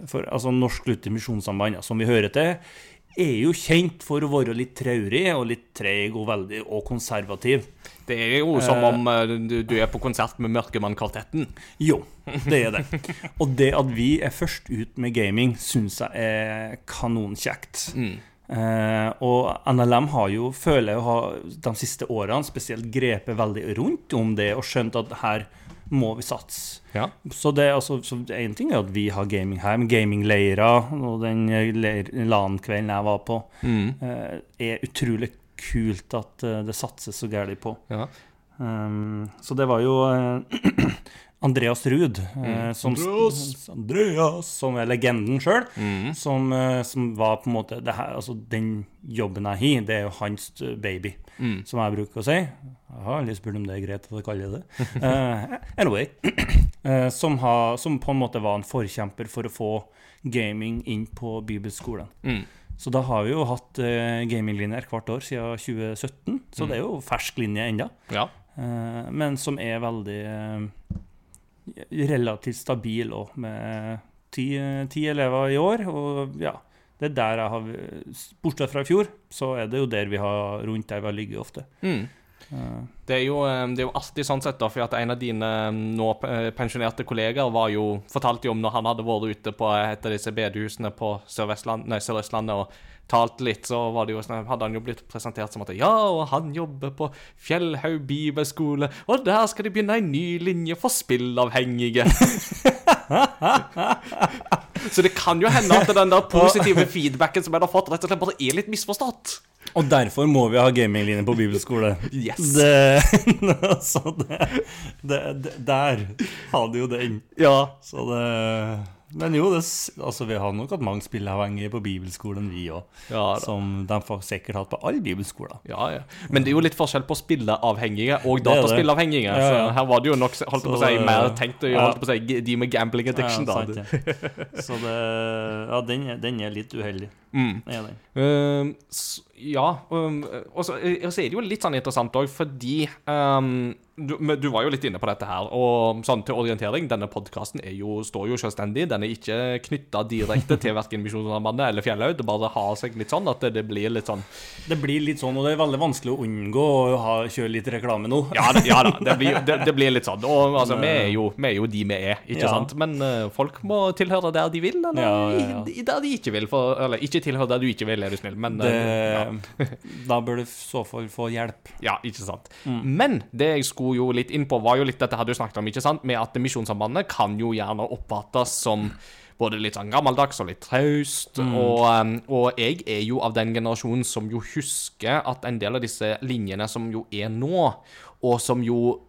for altså, Norsk Luther Misjonssamband, som vi hører til, er jo kjent for å være litt traurig og litt treig og veldig og konservativ. Det er jo som om eh, du, du er på konsert med Mørkemann-kvartetten. Jo, det er det. Og det at vi er først ut med gaming, syns jeg er kanonkjekt. Eh, og NLM har jo, føler jeg, har de siste årene spesielt grepet veldig rundt om det og skjønt at her må vi satse. Ja. Så det er altså, så en ting er at vi har gaming her, men gamingleirer og den leir- LAN-kvelden jeg var på, eh, er utrolig kult at eh, det satses så gærent på. Ja. Um, så det var jo eh, [clears throat] Andreas Ruud, eh, som, Andreas! Som er legenden sjøl, Mm. som, eh, som var på en måte det her, altså Den jobben jeg har, det er jo hans eh, baby, Mm. som jeg bruker å si. Jeg har aldri spurt om det er greit at jeg kaller det [laughs] Eh, Anyway. [clears throat] eh, som, har, som på en måte var en forkjemper for å få gaming inn på bibelskolen. Mm. Så da har vi jo hatt uh, gaminglinjer hvert år siden 2017, så det er jo fersk linje ennå. ja. Uh, men som er veldig relativt stabil òg, med ti, ti elever i år. Og ja, det er der jeg har Bortsett fra i fjor, så er det jo der vi har rundt der vi har ligget ofte. Mm. Det er, jo, eh, det er jo alltid sånn sett, da, for at en av dine eh, nå eh, pensjonerte kollegaer var jo, fortalte jo om når han hadde vært ute på et av disse bedehusene på Sør-Østlandet Sør-Østlandet og talt litt, så var det jo, sånn- hadde han jo blitt presentert som at ja, og han jobber på Fjellhaug bibelskole, og der skal de begynne en ny linje for spillavhengige. [laughs] så det kan jo hende at den der positive feedbacken som jeg har fått, rett og slett bare er litt misforstått. Og derfor må vi ha gaminglinje på bibelskole. Yes. Det, [laughs] så det, det, det, Der hadde jo den. Ja. Så det Men jo, det, altså, vi har nok hatt mange spilleavhengige på bibelskolen, vi òg. Ja, som de får sikkert hatt på alle bibelskoler. Ja, ja. Men det er jo litt forskjell på spilleavhengige og Det det. dataspillavhengige. Ja, ja. Så her var det jo nok holdt på å si, Så- mer tenkt holdt på å si, de med gambling addiction. Da. sant. Så det Ja, den den er litt uheldig. Mm. Den. Uh, ja, um, og så og så er det jo litt sånn interessant òg, fordi um, du, du var jo litt inne på dette her, og sånn til orientering, denne podkasten står jo selvstendig. Den er ikke knytta direkte til verken Misjonssambandet eller Fjellhaug. Det bare har seg litt sånn at det, det blir litt sånn Det blir litt sånn, og det er veldig vanskelig å unngå å ha, kjøre litt reklame nå. Ja, det, ja da, det blir, det, det blir litt sånn. Og altså, vi er jo, vi er jo de vi er, ikke Ja. sant? Men uh, folk må tilhøre der de vil, eller Ja, der de ikke vil. For, eller ikke tilhøre der du ikke vil, er du snill, men Det, eh, ja. Da bør du så for få hjelp. Ja, ikke sant. Mm. Men det jeg skulle jo litt inn på, var jo litt dette hadde du snakket om, ikke sant? Med at Misjonssambandet kan jo gjerne oppfattes som både litt sånn gammeldags og litt traust. Mm. Og, um, og jeg er jo av den generasjonen som jo husker at en del av disse linjene som jo er nå, og som jo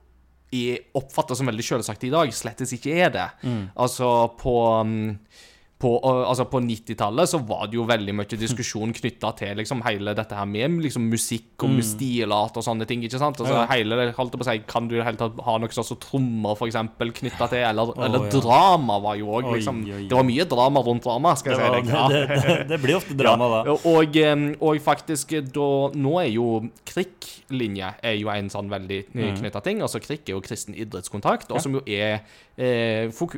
er oppfattet som veldig selvsagt i dag, slettes ikke er det. Mm. Altså på um, på, uh, altså på 90-tallet så var det jo veldig mye diskusjon knytta til liksom hele dette her med liksom musikk og stilart og sånne ting. ikke sant? Altså Mm. Ja. hele holdt på å si, Kan du i det hele tatt ha noe sånt som trommer for eksempel knytta til, eller, eller ja. drama var jo òg liksom. Det var mye drama rundt drama, skal Det, jeg var, si deg. det, det, det, det blir ofte drama, da. Ja, og, og faktisk da Nå er jo KRIK-linje er jo en sånn veldig Mm. knytta ting. Altså Krikk er jo kristen idrettskontakt, og som jo er eh,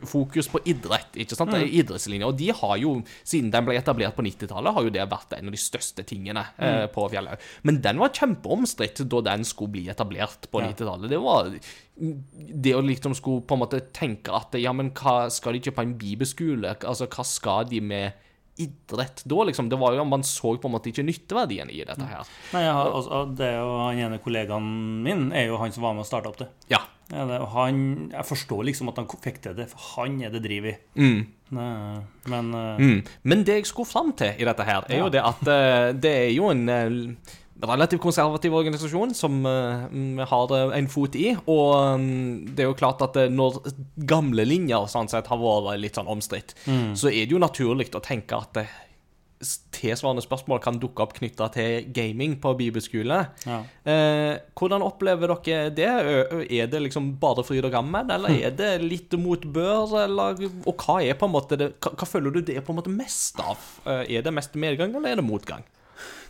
fokus på idrett. ikke sant? Mm. idrettslinja. Og de har jo, siden den ble etablert på 90-tallet, har jo det vært en av de største tingene Mm. eh, på Fjellhaug. Men den var kjempeomstridt da den skulle bli etablert på Ja. 90-tallet. Det var det å liksom skulle på en måte tenke at ja, men hva skal de ikke på en bibelskole? Altså, hva skal de med idrett da, liksom? Det var jo, Man så på en måte ikke nytteverdien i dette her. Nei, har, altså, det er jo Han ene kollegaen min er jo han som var med og starta opp det. Ja. Ja, han, jeg forstår liksom at han fikk til det, for han er det driv i. Mm. Nei, Men uh... Mm. Men det jeg skulle fram til i dette her, er jo det at uh, det er jo en uh, relativt konservativ organisasjon som vi mm, har en fot i. Og um, det er jo klart at når gamle linjer sånn sett har vært litt sånn omstridt, så er det jo naturlig å tenke at tilsvarende spørsmål kan dukke opp knytta til gaming på bibelskole. ja. Eh, hvordan opplever dere det? Er det liksom bare fryd og gammen, eller [laughs] er det litt motbør? Eller, og hva er på en måte det, hva, hva føler du det er på en måte mest av? Er det mest medgang, eller er det motgang?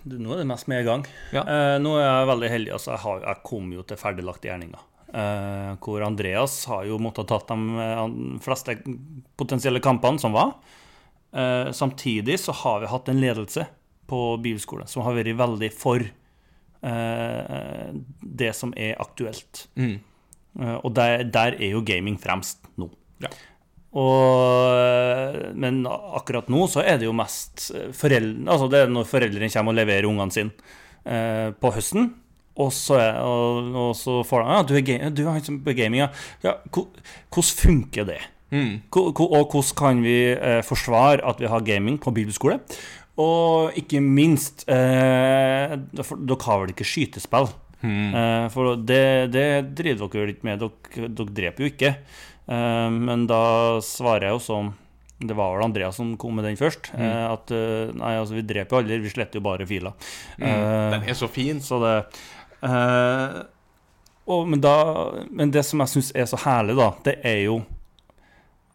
Du, nå er det mest medgang. Ja. Eh, nå er jeg veldig heldig. altså Jeg, har, jeg kom jo til ferdiglagte gjerninger. Eh, hvor Andreas har jo måttet tatt de eh, fleste potensielle kampene som var. Eh, samtidig så har vi hatt en ledelse på bilskolen som har vært veldig for eh, det som er aktuelt. Mm. Eh, og der, der er jo gaming fremst nå. Ja. Og, men akkurat nå så er det jo mest foreldre Altså det er når foreldrene kommer og leverer ungene sine eh, på høsten. Og så, er, og, og så får de Ja, du er, ga- du er er gaming, ja. ja hvordan funker det? Mm. Og hvordan kan vi eh, forsvare at vi har gaming på bibelskole? Og ikke minst eh, Dere har vel ikke skytespill? Eh, for det, det driver dere jo litt med. Dere, dere dreper jo ikke. Eh, men da svarer jeg jo som Det var vel Andreas som kom med den først. eh, at eh, nei, altså, vi dreper jo aldri, vi sletter jo bare filer. Eh, Den er så fin. så det eh, og, men, da, men det som jeg syns er så herlig, da, det er jo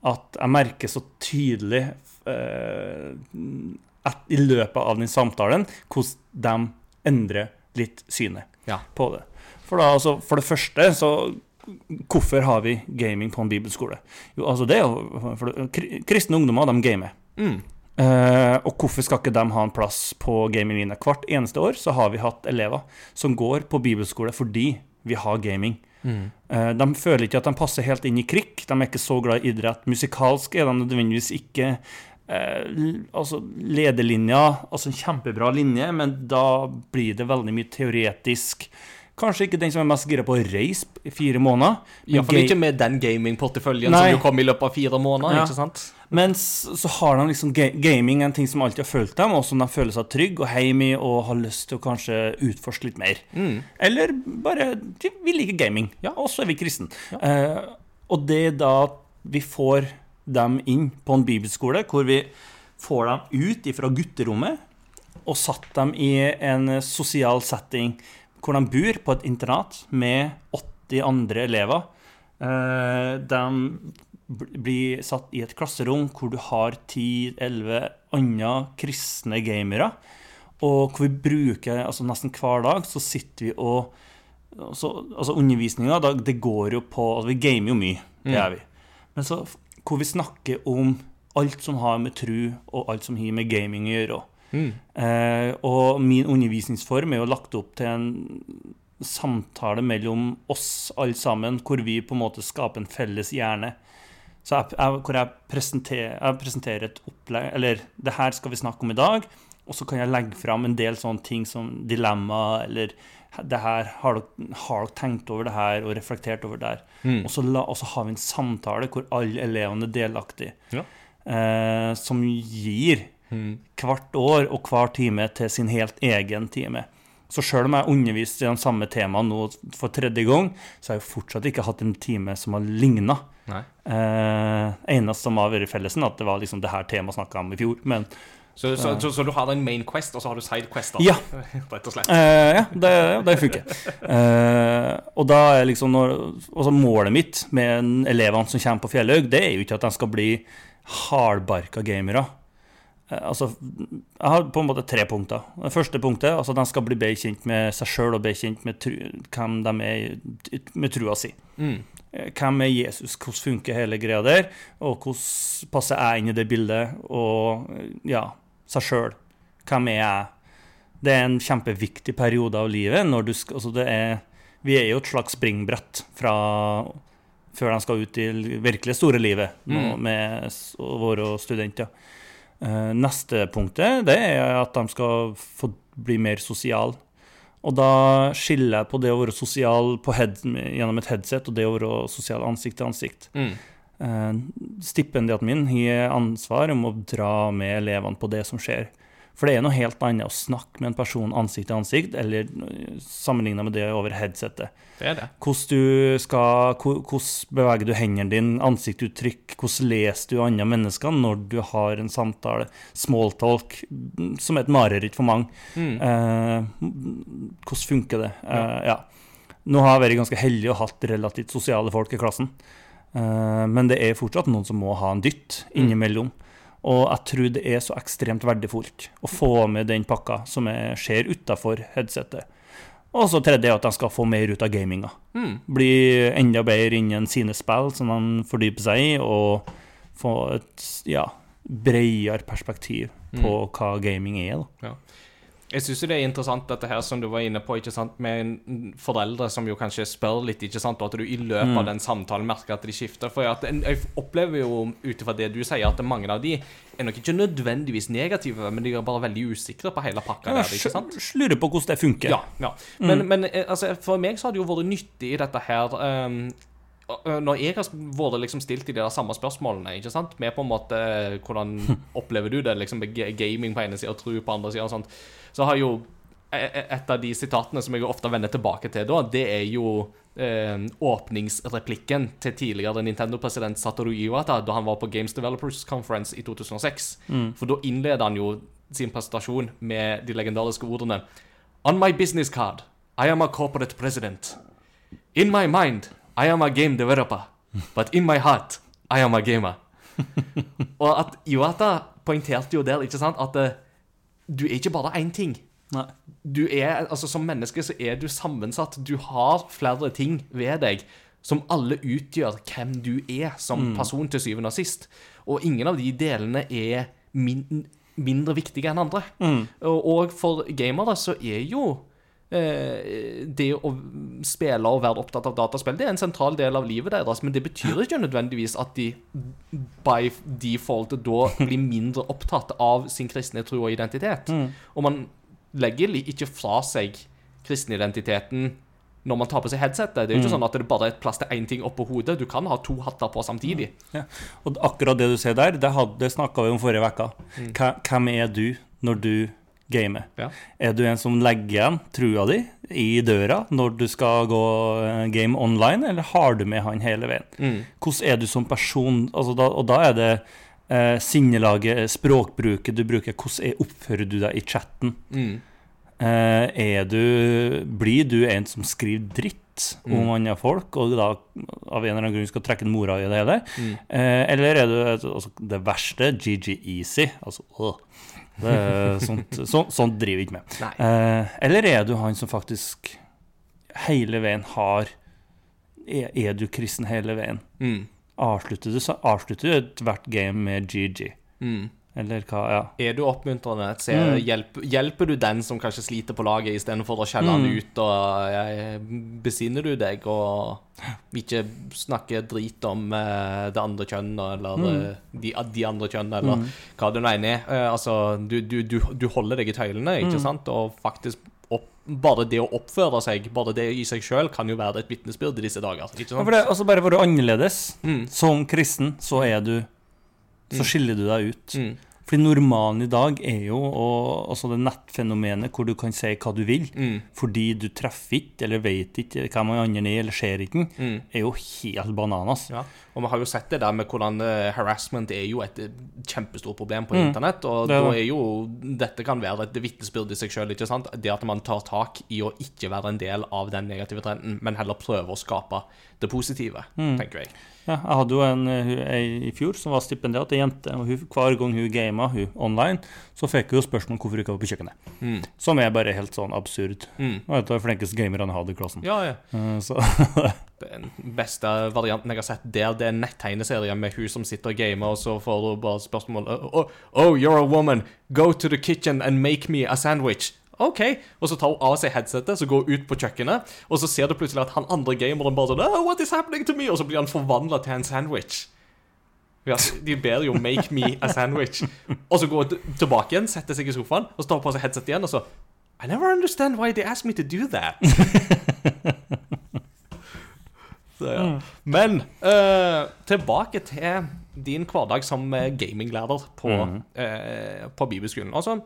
at jeg merker så tydelig eh, at i løpet av den samtalen hvordan de endrer litt synet Ja. på det. For, da, altså, for det første så Hvorfor har vi gaming på en bibelskole? Jo, altså det er jo for Kristne ungdommer, de gamer. Mm. Eh, og hvorfor skal ikke de ha en plass på Gaming Arena? Hvert eneste år så har vi hatt elever som går på bibelskole fordi vi har gaming. Eh, de føler ikke at de passer helt inn i krikk. De er ikke så glad i idrett. Musikalsk er de nødvendigvis ikke. Eh, altså lederlinja, altså en kjempebra linje, men da blir det veldig mye teoretisk. Kanskje ikke den som er mest gira på å reise i fire måneder. Iallfall ikke med den gamingporteføljen som jo kom i løpet av fire måneder. Ja. ikke sant? Men så har de liksom ga gaming en ting som alltid har fulgt dem, og som de føler seg trygge og hjemme i og har lyst til å kanskje utforske litt mer. Eller bare Vi liker gaming, ja, og så er vi kristne. Eh, og det er da vi får dem inn på en bibelskole, hvor vi får dem ut fra gutterommet og satt dem i en sosial setting hvor de bor på et internat med 80 andre elever. Eh, De blir satt i et klasserom hvor du har 10-11 andre kristne gamere. Og hvor vi bruker altså nesten hver dag så sitter vi og altså, altså Undervisninga, det går jo på altså Vi gamer jo mye, det gjør vi. Men så hvor vi snakker om alt som har med tru og alt som har med gaming å gjøre. Eh, og min undervisningsform er jo lagt opp til en samtale mellom oss alle sammen, hvor vi på en måte skaper en felles hjerne. Så jeg, jeg, hvor jeg presenterer, jeg presenterer et opplegg Eller det her skal vi snakke om i dag. Og så kan jeg legge fram en del sånne ting som dilemma, eller det her, har dere, har dere tenkt over det her og reflektert over det her? Og, så la, og så har vi en samtale hvor alle elevene er delaktige. Ja. Eh, som gir hvert år og hver time til sin helt egen time. Så sjøl om jeg har undervist i de samme temaene nå for tredje gang, så har jeg fortsatt ikke hatt en time som har ligna. Eh, eneste som har vært fellesen, at det var liksom det her temaet snakka om i fjor. Men Så, så, så, så du har en main quest, og så har du side quest? Ja. [laughs] Rett og slett. Eh, ja, det, det funker. Eh, og da er liksom når, altså Målet mitt med en elevene som kommer på Fjellhaug, det er jo ikke at de skal bli hardbarka gamere. Eh, altså, jeg har på en måte tre punkter. Det første punktet altså de skal bli bedre kjent med seg sjøl og bedre kjent med tru, hvem de er med trua si. Mm. Eh, Hvem er Jesus? Hvordan funker hele greia der? Og hvordan passer jeg inn i det bildet? Og eh, ja, seg sjøl. Hvem er jeg? Det er en kjempeviktig periode av livet. Når du skal, altså det er, vi er jo et slags springbrett fra før de skal ut i virkelig store livet nå, Mm. med våre studenter. Eh, neste punktet det er at de skal få bli mer sosiale. Og da skiller jeg på det å være sosial på head, gjennom et headset og det å være sosial ansikt til ansikt. Mm. Eh, Stipendiaten min har ansvar om å dra med elevene på det som skjer. For det er noe helt annet å snakke med en person ansikt til ansikt, eller sammenligna med det over headsetet. Det er det. Hvordan, du skal, hvordan beveger du hendene dine, ansiktsuttrykk, hvordan leser du andre mennesker når du har en samtale, smalltalk, som er et mareritt for mange. Mm. Eh, hvordan funker det? Eh, ja. Nå har jeg vært ganske heldig og hatt relativt sosiale folk i klassen. Eh, men det er fortsatt noen som må ha en dytt innimellom. Og jeg tror det er så ekstremt verdifullt å få med den pakka som jeg skjer utafor headsetet. Og så tredje er at de skal få mer ut av gaminga. Mm. Bli enda bedre innen sine spill som de fordyper seg i, og få et ja, bredere perspektiv på hva gaming er. da. Jeg syns det er interessant dette her som du var inne på, ikke sant, med en foreldre som jo kanskje spør litt, ikke sant, og at du i løpet av den samtalen merker at de skifter. For jeg opplever jo ut ifra det du sier, at mange av de er nok ikke nødvendigvis negative, men de er bare veldig usikre på hele pakka der, ikke sant? Lurer på hvordan det funker. Ja. ja. Men, men eh, altså, for meg så har det jo vært nyttig i dette her øh, Når jeg har vært liksom stilt i de der samme spørsmålene, ikke sant? med på en måte eh, hvordan [laughs] opplever du det, liksom gaming på ene sida og tro på andre sida og sånt, så har jo e- e- et av de sitatene som jeg ofte vender tilbake til da, det er jo eh, åpningsreplikken til tidligere Nintendo-president Satoru Iwata da han var på Games Developers Conference i 2006. For da innleder han jo sin presentasjon med de legendariske ordene On my business card, I am a corporate president. In my mind, I am a game developer. But in my heart, I am a gamer. [laughs] Og at Iwata poengterte jo der, ikke sant, at eh, du er ikke bare én ting. Nei. Du er, altså Som menneske så er du sammensatt. Du har flere ting ved deg som alle utgjør hvem du er som person til syvende og sist. Og ingen av de delene er min mindre viktige enn andre. Mm. Og, og for gamere så er jo det å spille og være opptatt av dataspill Det er en sentral del av livet deres, men det betyr ikke nødvendigvis at de by default da blir mindre opptatt av sin kristne tro og identitet. Og man legger ikke fra seg kristenidentiteten når man tar på seg headsetet. Det er jo ikke sånn at det bare er plass til én ting oppå hodet. Du kan ha to hatter på samtidig. Ja. Og akkurat det du ser der, det, hadde- det snakka vi om forrige uke. Mm. Hvem er du når du gamer? Ja. Er du en som legger igjen trua di i døra når du skal gå eh, game online, eller har du med han hele veien? Mm. Hvordan er du som person? Altså da, og da er det eh, sinnelaget, språkbruket du bruker. Hvordan er, oppfører du deg i chatten? Mm. Eh, er du, blir du en som skriver dritt om andre folk, og da av en eller annen grunn skal trekke en mora i det hele? Eh, eller er du altså, det verste, GG Easy? Altså, øh. Det er sånt, så, sånt driver vi ikke med. Eh, eller er du han som faktisk hele veien har Er, er du kristen hele veien? Mm. Avslutter du, så avslutter ethvert game med GG? Mm. Eller hva? Ja. Er du oppmuntrende? Se, Mm. hjelp, hjelper du den som kanskje sliter på laget, istedenfor å skjelle Mm. han ut? Og eh, Besinner du deg og ikke snakker drit om uh, det andre kjønnet, eller Mm. eh, de, de andre kjønnene, eller hva det nå enn er? Uh, altså, du, du, du, du holder deg i tøylene, Mm. ikke sant? Og faktisk opp, bare det å oppføre seg, bare det i seg sjøl, kan jo være et vitnesbyrd i disse dager. Ikke Ja, for det, altså bare for du annerledes Mm. Som kristen så er du Så skiller du deg ut. Mm. Fordi normalen i dag er jo og, altså det nettfenomenet hvor du kan si hva du vil, Mm. fordi du treffer ikke eller vet ikke hvem han andre er eller ser ikke, Mm. er jo helt bananas. Ja, og vi har jo sett det der med hvordan eh, harassment er jo et eh, kjempestort problem på Mm. internett. Og Det er da er jo Dette kan være et vitnesbyrd i seg sjøl. Det at man tar tak i å ikke være en del av den negative trenden, men heller prøve å skape det positive, Mm. tenker jeg. Ja, jeg hadde jo en en i fjor som var stipendiat, ei jente. og hun, Hver gang hun gama hun online, så fikk hun spørsmål om hvorfor hun ikke var på kjøkkenet. Mm. Som er bare helt sånn absurd. Mm. Og et av de flinkeste gamerne jeg hadde i klassen. Ja, ja. Eh, Så [laughs] Den beste varianten jeg har sett der, det er nettegneserien med hun som sitter og gamer, og så får hun bare spørsmål oh, oh, you're a woman. Go to the kitchen and make me a sandwich. OK. Og så tar hun av seg headsetet, så går hun ut på kjøkkenet, og så ser du plutselig at han andre gameren bare sånn oh, What is happening to me? Og så blir han forvandla til en sandwich. Ja, de ber jo 'make me a sandwich'. Og så går hun tilbake igjen, setter seg i sofaen, og så tar hun på seg headset igjen, og så I never understand why they asked me to do that. [laughs] Så, ja. Men uh, tilbake til din hverdag som eh, gaminglærer på, eh, på bibelskolen. Altså,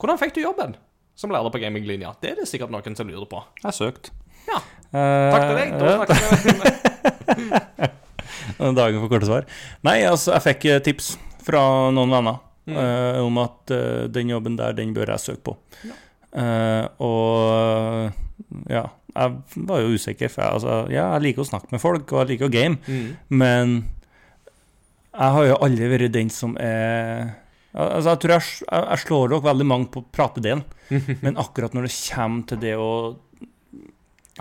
hvordan fikk du jobben som lærer på gaminglinja? Det er det sikkert noen som lurer på. jeg har søkt. Ja, Eh, takk til deg. Da snakkes vi [laughs] Dagen for korte svar. Nei, altså, jeg fikk eh, tips fra noen venner eh, om at uh, den jobben der, den bør jeg søke på. Eh, og ja, jeg var jo usikker, for jeg, altså, ja, jeg liker å snakke med folk, og jeg liker å game, Mm. men jeg har jo aldri vært den som er Altså, jeg tror jeg, jeg, jeg slår nok veldig mange på pratedelen, [laughs] men akkurat når det kommer til det å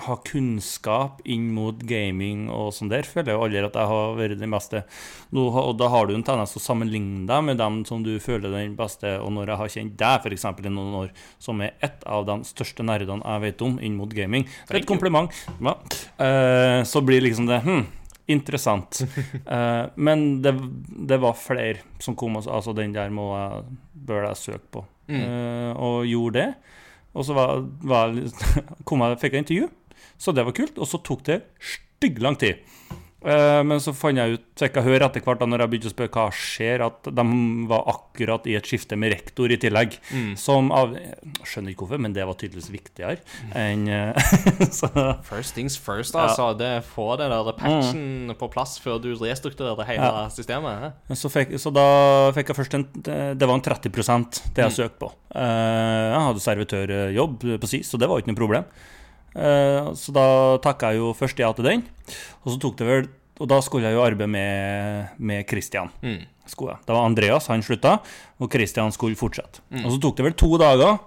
ha kunnskap inn mot gaming og sånn der, føler jeg jo aldri at jeg har vært den beste. Nå, og da har du en tendens til å sammenligne deg med dem som du føler den beste, og når jeg har kjent deg f.eks. i noen år, som er et av de største nerdene jeg vet om inn mot gaming, er et kompliment, ja. Eh, så blir liksom det hm, interessant. uh, [laughs] men det, det var flere som kom og sa altså den der må jeg, bør jeg søke på. Mm. uh, og gjorde det. Og så var, var, [laughs] kom jeg, fikk jeg intervju, så det var kult. Og så tok det stygg lang tid. Eh, men så fant jeg ut, fikk jeg høre etter hvert da når jeg begynte å spørre hva skjer, at de var akkurat i et skifte med rektor i tillegg. Mm. Som av jeg Skjønner ikke hvorfor, men det var tydeligvis viktigere enn eh, [laughs] så, First things first, altså. Det Få den der patchen på plass før du restrukturerer hele Ja. systemet. så, fikk, så da fikk jeg først en Det var en 30% det jeg søkte på. Eh, jeg hadde servitørjobb på SIS, så det var ikke noe problem. Eh, så da takka jeg jo først ja til den. Og så tok det vel Og da skulle jeg jo arbeide med, med Christian. Mm. Det var Andreas, han slutta, og Christian skulle fortsette. Og så tok det vel to dager,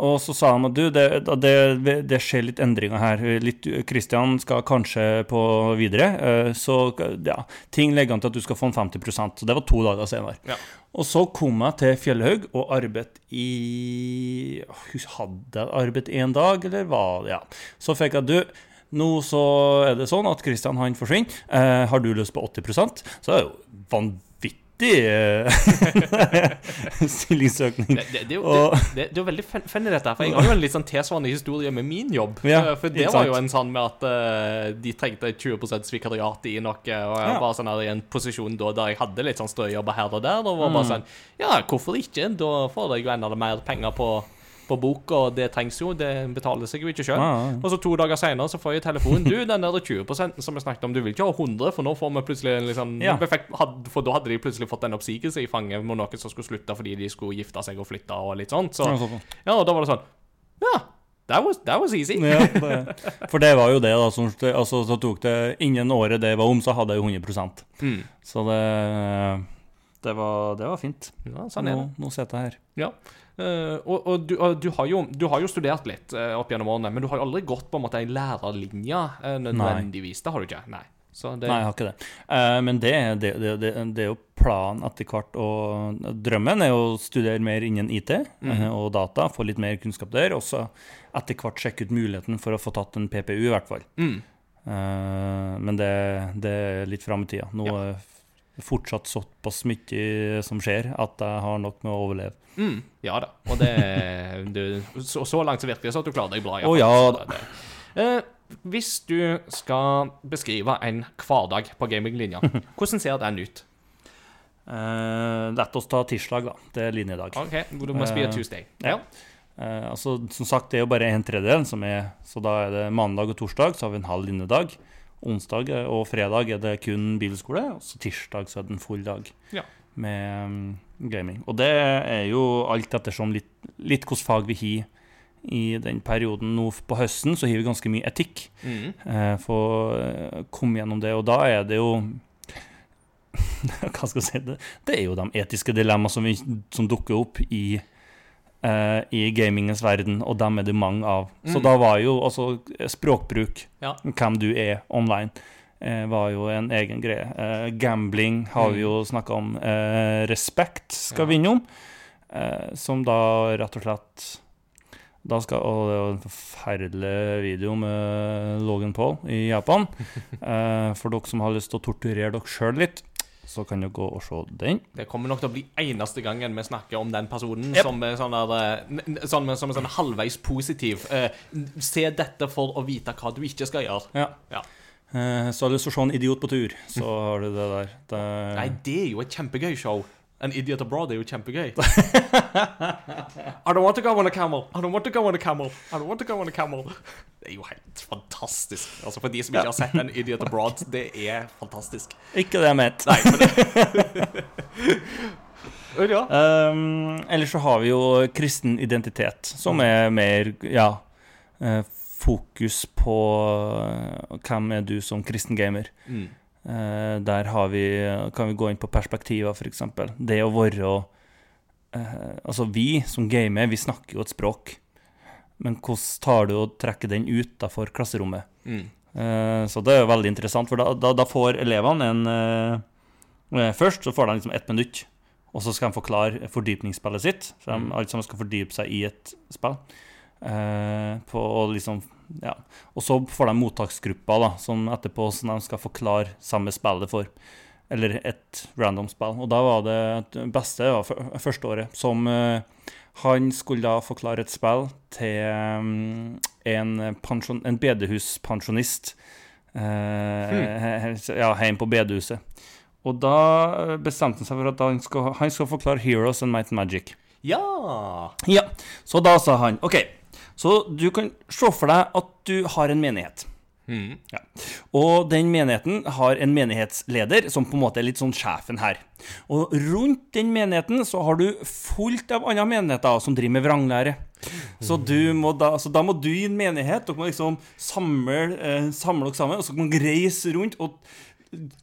Og så sa han at du, det, det, det skjer litt endringer her. Litt, Christian skal kanskje på videre. eh, Så ja, ting legger an til at du skal få en 50 Så det var to dager senere. Ja. Og så kom jeg til Fjellhaug og arbeidet i Hadde jeg arbeidet én dag, eller hva? Ja. Så fikk jeg du. Nå så er det sånn at Christian han forsvinner. Eh, har du lyst på 80% Så det er jo vanvittig eh, [laughs] stillingsøkning. Det, det, det, Og- det, er jo veldig fun- funny, dette. For jeg har jo en litt sånn tilsvarende historie med min jobb. Ja, Eh, for det var jo en sånn med at uh, de trengte 20 vikariat i noe, og jeg var sånn her i en posisjon da der jeg hadde litt sånn strøjobber her og der. Og var Mm. bare sånn Ja, hvorfor ikke? Da får jeg jo enda mer penger på, på boka, og det trengs jo. Det betaler seg jo ikke sjøl. Ja, ja. Og så to dager seinere så får jeg telefonen. Du, den der 20% som vi snakket om, du vil ikke ha 100, for nå får vi plutselig liksom Ja. For da hadde de plutselig fått en oppsigelse i fanget med noen som skulle slutte fordi de skulle gifte seg og flytte og litt sånt. Så Ja, sånn. og da var det sånn Ja, that was, that was easy. Ja, det, [laughs] for det var jo det, da. Som, altså, så tok det Innen året det var om, så hadde jeg jo 100 Mm. Så det det var, det var fint. Ja, sånn det. Nå, nå sitter jeg her. Ja. Eh, og og, du, og du, har jo, du har jo studert litt uh, opp gjennom årene, men du har jo aldri gått på en måte ei lærerlinje uh, nødvendigvis. Det har du ikke. Nei. Så det, Nei, jeg har ikke det. Men det, det, det, er jo planen etter hvert. Og drømmen er jo å studere mer innen IT eh, og data, få litt mer kunnskap der. Og så etter hvert sjekke ut muligheten for å få tatt en PPU, i hvert fall. Mm. Men det, det er litt fram i tida. Nå Ja. Fortsatt såpass mye som skjer, at jeg har nok med å overleve. Mm, ja da. Og det, du, så, så langt så virker det som at du klarer deg bra. hvert ja. Eh, hvis du skal beskrive en hverdag på gaminglinja, [laughs] hvordan ser den ut? Uh, Lett oss ta tirsdag, da. Det er linjedag. OK, du må spille Tuesday. Eh, Tuesday. ja. Eh, altså, som sagt, det er jo bare en tredjedel som er Så da er det mandag og torsdag, så har vi en halv linjedag. Onsdag er- og fredag er det kun bilskole, og så tirsdag så er det en full dag Ja. med um, gaming. Og det er jo alt ettersom litt, litt hvilket fag vi har i den perioden. Nå på høsten så har vi ganske mye etikk. Mm. Eh, få eh, komme gjennom det, og da er det jo [laughs] Hva skal jeg si? Det, det er jo de etiske dilemmaene som, som dukker opp i eh, i gamingens verden, og dem er det mange av. Så Mm. da var jo også språkbruk, Ja. hvem du er online, eh, var jo en egen greie. Eh, gambling har vi jo snakka om. Eh, respekt skal vi innom, eh, som da rett og slett da skal, og det jo en forferdelig video med Logan Paul i Japan. [laughs] Eh, for dere som har lyst til å torturere dere sjøl litt, så kan dere gå og se den. Det kommer nok til å bli eneste gangen vi snakker om den personen Yep. som er sånn der, sånn, som er sånn halvveis positiv. Eh, se dette for å vite hva du ikke skal gjøre. Ja. Ja. Eh, så har du lyst til å se en idiot på tur, så har du det der. Det, Nei, det er jo et kjempegøy show. En Idiot Abroad er jo kjempegøy. [laughs] I don't want to go on a camel. I don't want to go on a camel. I don't want to go on a camel. Det er jo helt fantastisk. Altså For de som ikke har sett en Idiot Abroad, det er fantastisk. Ikke det jeg mente. Nei, men det [laughs] Ja. Um, ellers så har vi jo kristen identitet, som er mer ja, eh, fokus på eh, hvem er du som kristen gamer. Mm. Eh, der har vi, kan vi gå inn på perspektiver, f.eks. Det å være eh, Altså, vi som gamer, vi snakker jo et språk. Men hvordan tar du og trekker den utafor klasserommet? Mm. Eh, så det er jo veldig interessant, for da, da, da får elevene en Først så får de liksom ett minutt, og så skal de forklare fordypningsspillet sitt. Så de Mm. alle sammen skal fordype seg i et spill. På, og liksom ja. Og så får de mottaksgrupper da, som etterpå som de skal forklare samme spillet for. Eller et random spill. Og da var det det beste var første året, som uh, han skulle da forklare et spill til um, en, pensjon, en bedehuspensjonist. uh, hmm. Ja, hjemme på bedehuset. Og da bestemte han seg for at han skal, han skal forklare Heroes and Might and Magic. Ja. Ja, så da sa han OK, så du kan se for deg at du har en menighet. Mm. Og den menigheten har en menighetsleder som på en måte er litt sånn sjefen her. Og rundt den menigheten så har du fullt av andre menigheter som driver med vranglære. Så, du må da, så da må du i en menighet Dere må liksom samle, eh, samle dere sammen, og så kan dere reise rundt og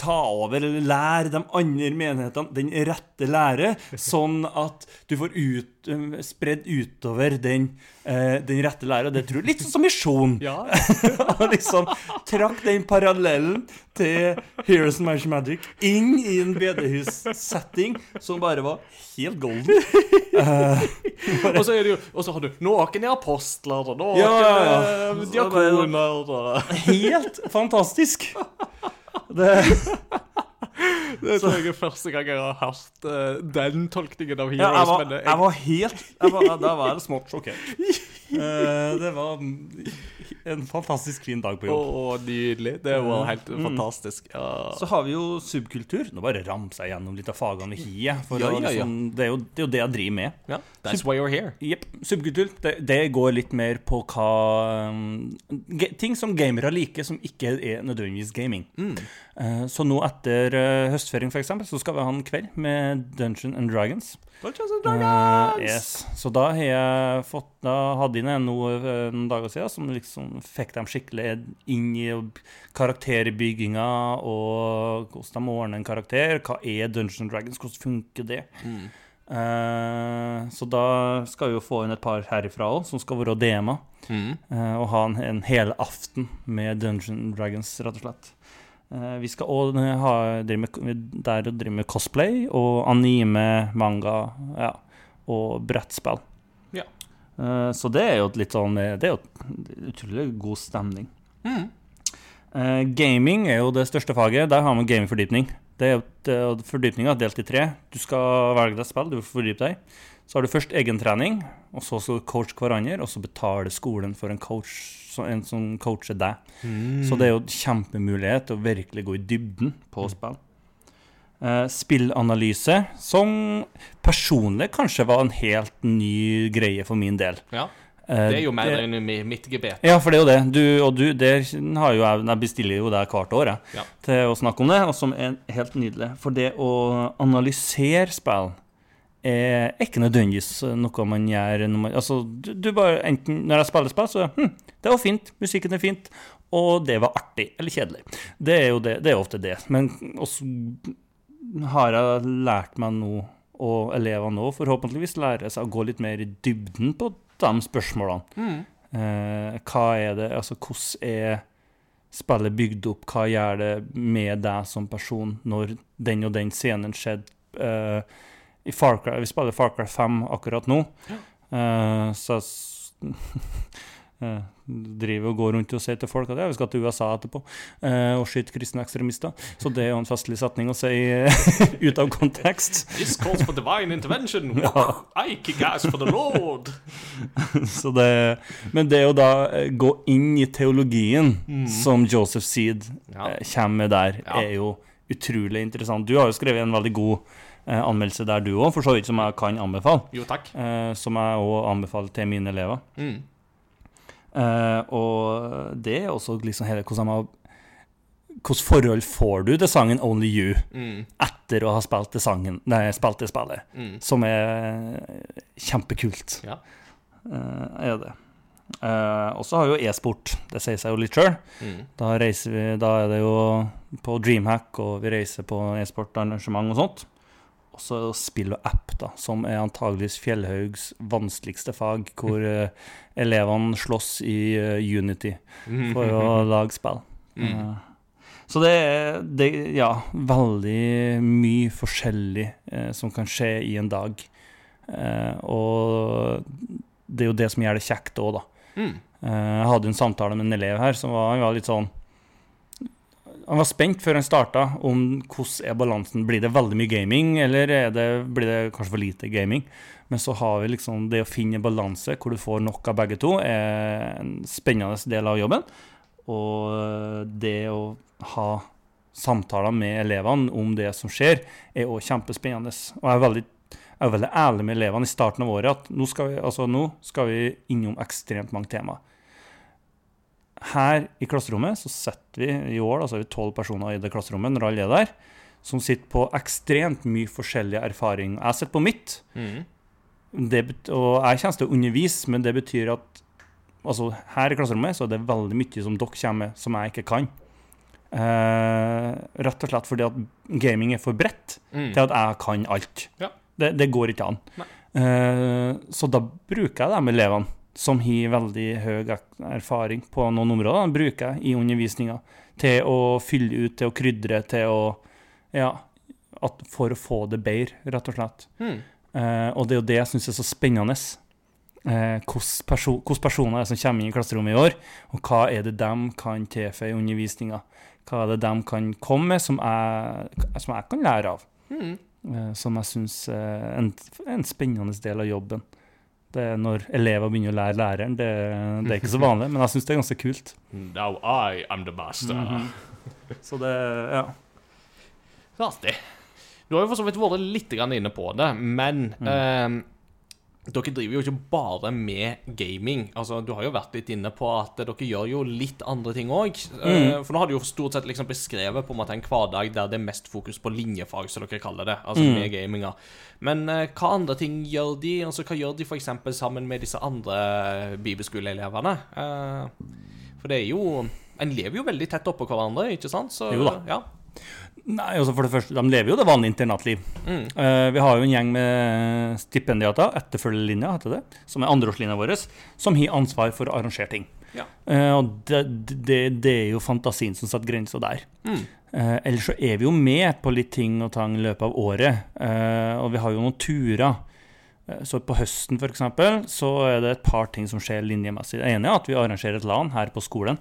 ta over eller lære de andre menighetene den rette lære, sånn at du får ut, um, spredd utover den, eh, den rette lære. Og det tror jeg litt sånn som misjon. Ja. [laughs] Og liksom trakk den parallellen til Heroes and Magic Magic inn i en bedehussetting som bare var helt golden. Og så er det jo Og så har du noen er apostler, og noen Ja, ja, ja. er er diakoner Helt fantastisk. Det, [laughs] Det tror jeg er første gang jeg har hørt uh, den tolkningen av ja, jeg, var, men det- jeg var helt jeg var, Da var jeg smått sjokkert. Uh, [laughs] det var [laughs] en fantastisk fin dag på Å, oh, nydelig. Det var helt Mm. fantastisk. Ja. Så har vi jo subkultur. Nå bare ramser jeg gjennom litt av fagene vi har. For Ja, ja, liksom, det, er jo, det er jo det jeg driver med. ja. That's why you're here. Yep. Subkultur. Det, det går litt mer på hva um, Ting som gamere liker, som ikke er nødvendigvis gaming. Mm. Eh, så nå etter uh, høstferien, for eksempel, så skal vi ha en kveld med Dungeon and Dragons. Dungeons and Dragons! Dragons! yes. Så da har jeg fått Da hadde jeg en noe eh, noen dager siden som liksom fikk dem skikkelig inn i karakterbygginga og hvordan de ordner en karakter. Hva er Dungeons and Dragons? Hvordan funker det? Mm. Uh, så da skal vi jo få inn et par herifra òg, som skal være DM-er. Mm. Uh, og ha en, en hel aften med Dungeons and Dragons, rett og slett. Eh, vi skal òg drive der og drive med cosplay og anime, manga ja, og brettspill. Ja. Eh, så det er jo et litt sånn Det er jo utrolig god stemning. Mm. Eh, gaming er jo det største faget. Der har man gamingfordypning. Det er Fordypninga er delt i tre. Du skal velge deg spill, du får fordype deg. Så har du først egentrening, og så skal du coache hverandre, og så betaler skolen for en coach så- en som coacher deg. Så det er jo en kjempemulighet til å virkelig gå i dybden på spill. Uh, spillanalyse, som personlig kanskje var en helt ny greie for min del. Ja. Eh, Det er jo mer enn mi- mitt gebet. ja, for det er jo det. Du, og du, der har jo jeg, jeg bestiller jo det hvert år jeg, Ja. til å snakke om det, og som er helt nydelig. For det å analysere spill er ikke nødvendigvis noe man gjør når man Altså, du, du bare enten Når jeg spiller spill, så hm, det var fint, musikken er fint, og det var artig eller kjedelig. Det er jo det, det er ofte det. Men også har jeg lært meg nå, og elevene nå forhåpentligvis lærer seg å gå litt mer i dybden på de spørsmålene. Mm. Eh, hva er det Altså, hvordan er spillet bygd opp? Hva gjør det med deg som person når den og den scenen skjedde? Eh, i Far Cry, Vi spiller Far Cry 5 akkurat nå, uh, så jeg [laughs] eh, driver og går rundt og sier til folk at ja, vi skal til USA etterpå uh, og skyte kristne ekstremister. Så det er jo en festlig setning å si eh, [laughs] ut av kontekst. This calls for divine intervention. [laughs] I kick ass for the Lord. Så det, men det å da gå inn i teologien, som Joseph Seed Ja. kommer med der, Ja. er jo utrolig interessant. Du har jo skrevet en veldig god anmeldelse der, du òg, for så vidt, som jeg kan anbefale. Jo, takk. Eh, som jeg òg anbefaler til mine elever. Mm. Eh, og det er også liksom hele hvordan jeg Hvilket forhold får du til sangen 'Only You' Mm. etter å ha spilt det, sangen, nei, spilt det spillet? Mm. Som er kjempekult. Ja. Eh, er det. Uh, og så har jo e-sport. Det sier seg jo litt sjøl. Mm. Da, da er det jo på Dreamhack, og vi reiser på e-sportarrangement og sånt. Og så er spill og app, da, som er antageligvis Fjellhaugs vanskeligste fag, hvor uh, [laughs] elevene slåss i uh, Unity for å [laughs] lage spill. Mm. Eh, så det er det, ja, veldig mye forskjellig eh, som kan skje i en dag. Eh, og det er jo det som gjør det kjekt òg, da. Mm. Eh, Jeg hadde en samtale med en elev her som var, var litt sånn Han var spent før han starta om hvordan er balansen. Blir det veldig mye gaming, eller er det, blir det kanskje for lite gaming? Men så har vi liksom det å finne balanse hvor du får nok av begge to, er en spennende del av jobben. Og det å ha samtaler med elevene om det som skjer, er òg kjempespennende. Og jeg er veldig jeg er veldig ærlig med elevene i starten av året at nå skal vi, altså nå skal vi innom ekstremt mange temaer. Her i klasserommet så setter vi i år, altså vi tolv personer i det klasserommet når alle er der, som sitter på ekstremt mye forskjellig erfaring. Jeg sitter på mitt, Mm. det, og jeg kommer til å undervise, men det betyr at altså, her i klasserommet så er det veldig mye som dere kommer med, som jeg ikke kan. Eh, rett og slett fordi at gaming er for bredt Mm. til at jeg kan alt. Ja. Det, det går ikke an. Eh, så da bruker jeg de elevene som har veldig høy erfaring på noen områder, den bruker jeg i undervisninga til å fylle ut, til å krydre, til å Ja, at, for å få det bedre, rett og slett. Mm. Eh, og det er jo det jeg syns er så spennende. Eh, Hvilke perso personer er det som kommer inn i klasserommet i år, og hva er det de kan tilføye undervisninga? Hva er det de kan komme med som jeg, som jeg kan lære av? Mm. Eh, som jeg syns er en, en spennende del av jobben. Det er når elever begynner å lære læreren. Det, det er ikke så vanlig, men jeg syns det er ganske kult. Now I am the master. Mhm. Så det Ja. Artig. Du har jo for så vidt vært litt inne på det, men Mm. eh, dere driver jo ikke bare med gaming. Altså, Du har jo vært litt inne på at dere gjør jo litt andre ting òg. Mm. for nå har du jo stort sett liksom beskrevet på en måte en hverdag der det er mest fokus på linjefag, som dere kaller det. Altså Mm. med gaminga. Men eh, hva andre ting gjør de? Altså, Hva gjør de f.eks. sammen med disse andre bibelskoleelevene? Eh, for det er jo En lever jo veldig tett oppå hverandre, ikke sant? Så, Jo da. Ja. Nei, altså For det første, de lever jo det vanlige internatliv. Mm. Uh, vi har jo en gjeng med stipendiater, etterfølgerlinja heter det, som er andreårslinja vår, som har ansvar for å arrangere ting. Ja. Uh, og det, det, det er jo fantasien som setter grenser der. Mm. Uh, ellers så er vi jo med på litt ting og tang i løpet av året. Og vi har jo noen turer. Eh, Så på høsten for eksempel, så er det et par ting som skjer linjemessig. Det ene er at vi arrangerer et LAN her på skolen.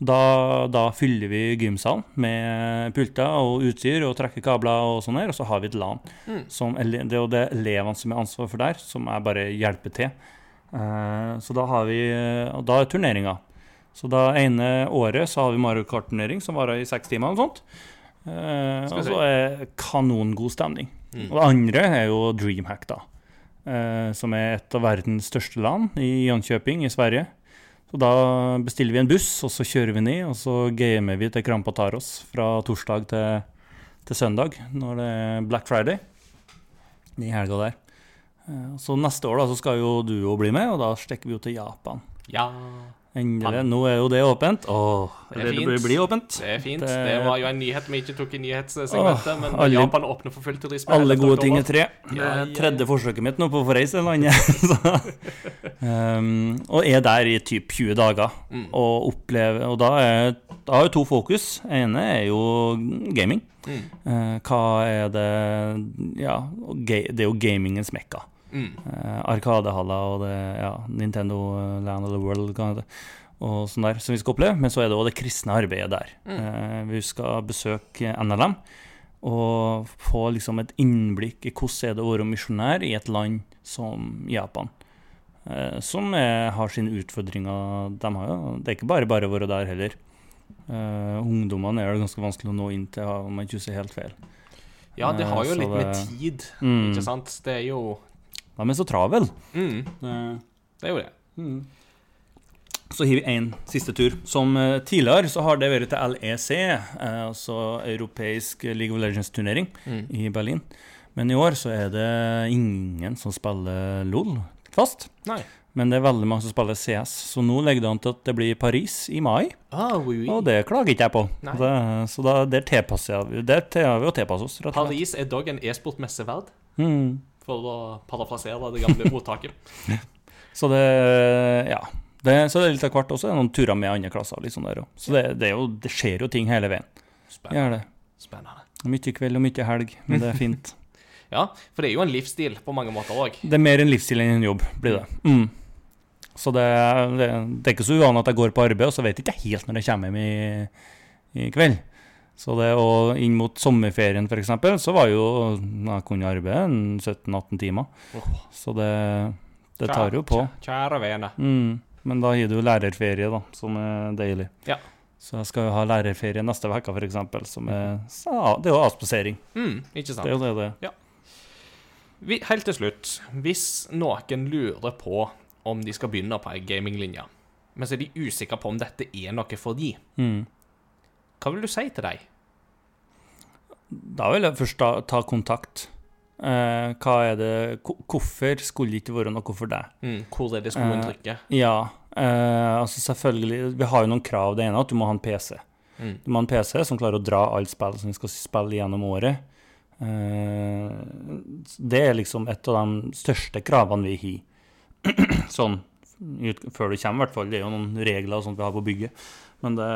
Da, da fyller vi gymsalen med pulter og utstyr og trekker kabler og sånn her, og så har vi et LAN. Mm. Som, det er jo det elevene som er ansvar for der, som jeg bare hjelper til. Eh, så da har vi Og da er turneringa. Så det ene året så har vi Mario Kart-turnering som varer i seks timer og sånt. Eh, og så er kanongod stemning. Mm. Og det andre er jo Dreamhack, da. Eh, som er et av verdens største land, i Jönköping i Sverige. Så da bestiller vi en buss, og så kjører vi ned, og så gamer vi til krampa tar oss fra torsdag til, til søndag, når det er Black Friday. I helga der. Eh, Så neste år da, så skal jo du jo bli med, og da stikker vi jo til Japan. Ja, Endelig. Nå er jo det åpent. Åh, Det er det, blir, blir åpent. det er fint. Det- Det var jo en nyhet vi ikke tok i nyhetssegmentet, Åh, men alle- Japan åpner for full turisme. Alle gode ting er tre. Det Ja, er ja. tredje forsøket mitt nå på å få reise til landet. [laughs] Um, og er der i typ 20 dager. Mm. Og opplever Og da, er, da har jeg to fokus. ene er jo gaming. Mm. Uh, hva er det Ja, det er jo gamingens mekka. Mm. Uh, Arkadehaller og det, ja, Nintendo eh, Land of the World det, og sånn der som vi skal oppleve. Men så er det òg det kristne arbeidet der. Mm. Eh, vi skal besøke NLM og få liksom et innblikk i hvordan er det å være misjonær i et land som Japan. Eh, som er, har sine utfordringer. De har jo, det er ikke bare bare å være der heller. Eh, ungdommene er det ganske vanskelig å nå inn til om man ikke husker helt feil. Ja, det har jo Eh, litt med tid, Mm. ikke sant? Det er jo De er så travel. mm, Eh, Det er jo det. Mm. Så har vi én siste tur. Som eh, tidligere så har det vært til LEC, eh, altså europeisk League of Legends-turnering Mm. i Berlin. Men i år så er det ingen som spiller LOL fast. Nei. Men det er veldig mange som spiller CS, så nå legger det an til at det blir Paris i mai. Ah, oui, oui. Og det klager ikke jeg på. Det, så da, der tilpasser jeg Der har vi å tilpasse oss. Paris er dog en e-sportmesse verd, Mm. For å parafrasere det gamle [laughs] ordtaket. Så det Ja. Det, så det er litt av hvert også. Noen turer med andre klasser. Liksom der, så det, det, jo, det skjer jo ting hele veien. Spennende. Spennende. Mye kveld og mye helg, men det er fint. [laughs] Ja, for det er jo en livsstil på mange måter òg. Det er mer en livsstil enn en jobb, blir det. Mm. Så det, det, det er ikke så uvanlig at jeg går på arbeid, og så vet jeg ikke helt når jeg kommer hjem i, i kveld. Så det, og inn mot sommerferien, eksempel, så var jo Jeg kunne arbeide en 17-18 timer. Så det, det tar jo på. Kjære, vene. Mm. Men da har du lærerferie, da, som er deilig. Ja. Så jeg skal jo ha lærerferie neste uke, f.eks., som er så, Det er jo avspasering. Mm, ikke sant. Det er jo det det er. Vi, helt til slutt, hvis noen lurer på om de skal begynne på ei gaminglinje, men så er de usikre på om dette er noe for de, Mm. hva vil du si til dem? Da vil jeg først ta, ta kontakt. Eh, hva er det Hvorfor skulle det ikke være noe for deg? Mm, hvor er det skoen Eh, trykker? Ja, eh, altså selvfølgelig Vi har jo noen krav. Det ene er at du må ha en PC. Mm. Du må ha en PC som klarer å dra alt spill som vi skal spille gjennom året. Eh, det er liksom et av de største kravene vi har. [clears throat] sånn før du kommer, i hvert fall. Det er jo noen regler og sånt vi har på bygget. Men det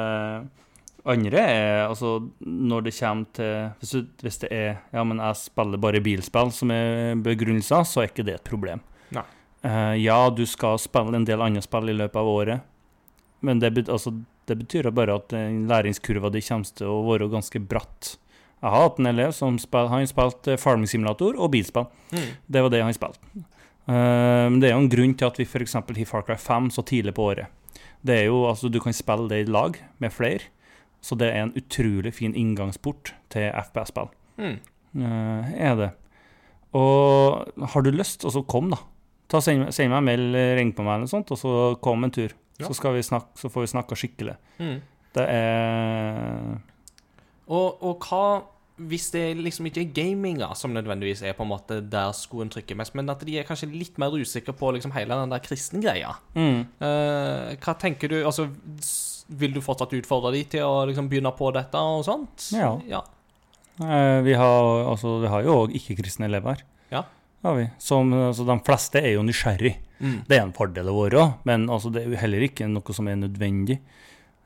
andre er altså når det kommer til Hvis, det er Ja, men jeg spiller bare bilspill som er begrunnelser, så er ikke det et problem. Nei. Eh, ja, du skal spille en del andre spill i løpet av året, men det, bet- altså, det betyr bare at den læringskurva di kommer til å være ganske bratt. Jeg har hatt en elev som spil, han spilte farming simulator og bilspill. Mm. Det var det han spilte. Eh, Men det er jo en grunn til at vi f.eks. har Far Cry 5 så tidlig på året. Det er jo, altså Du kan spille det i lag med flere, så det er en utrolig fin inngangsport til FPS-spill. Mm. Uh, er det. Og har du lyst, og så kom, da. Ta Send, send meg en mail, ring på meg, eller noe sånt, og så kom en tur. Ja. Så, skal vi snakke, så får vi snakka skikkelig. Mm. Det er Og, og hva hvis det liksom ikke er gaminga som nødvendigvis er på en måte der skoen trykker mest, men at de er kanskje litt mer usikre på liksom hele den der kristengreia. mm. Uh, hva tenker du Altså, vil du fortsatt utfordre de til å liksom begynne på dette og sånt? Ja. ja. Eh, Vi har, altså, vi har jo òg ikke-kristne elever. Ja. Som, altså, de fleste er jo nysgjerrig. Mm. Det er en fordel å være, men altså, det er jo heller ikke noe som er nødvendig.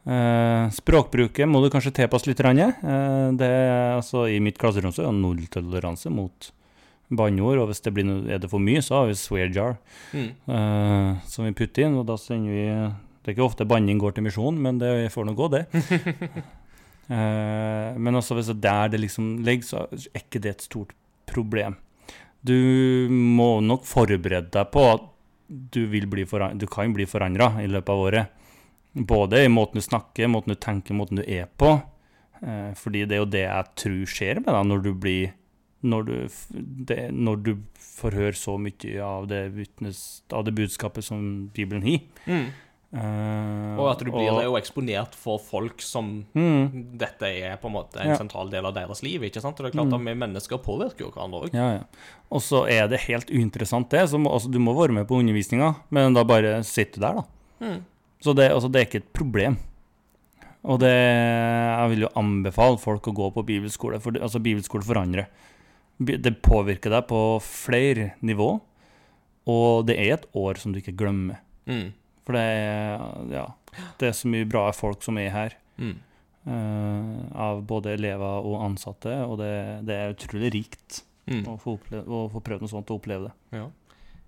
Eh, språkbruket må du kanskje tilpasse litt. grann, Eh, det altså, I mitt klasserom så er det nulltoleranse mot banneord, og hvis det blir er det for mye, så har vi swear jar Mm. eh, som vi putter inn. og da sender vi, Det er ikke ofte banning går til misjon, men det får nå gå, det. [laughs] Eh, men også hvis det er der det liksom ligger, så er ikke det et stort problem. Du må nok forberede deg på at du, du kan bli forandra i løpet av året. Både i måten du snakker, måten du tenker, måten du er på. Eh, fordi det er jo det jeg tror skjer med deg når du blir når du, det, når du får høre så mye av det, vitnes, av det budskapet som Bibelen gir. Mm. Eh, Og at du blir og- jo eksponert for folk som Mm. dette er på en måte en Ja. sentral del av deres liv. ikke sant? Og det er klart Mm. at vi mennesker påvirker jo hverandre òg. Ja, ja. Og så er det helt uinteressant, det. Så må, altså, du må være med på undervisninga, men da bare sitter du der, da. Mm. Så det, altså, det er ikke et problem. Og det Jeg vil jo anbefale folk å gå på bibelskole, for altså, bibelskole forandrer. Det påvirker deg på flere nivå, og det er et år som du ikke glemmer. Mm. For det er, ja, det er så mye bra folk som er her. Mm. Uh, av både elever og ansatte, og det, det er utrolig rikt Mm. å få, oppleve, å få prøvd noe sånt og oppleve det. Ja.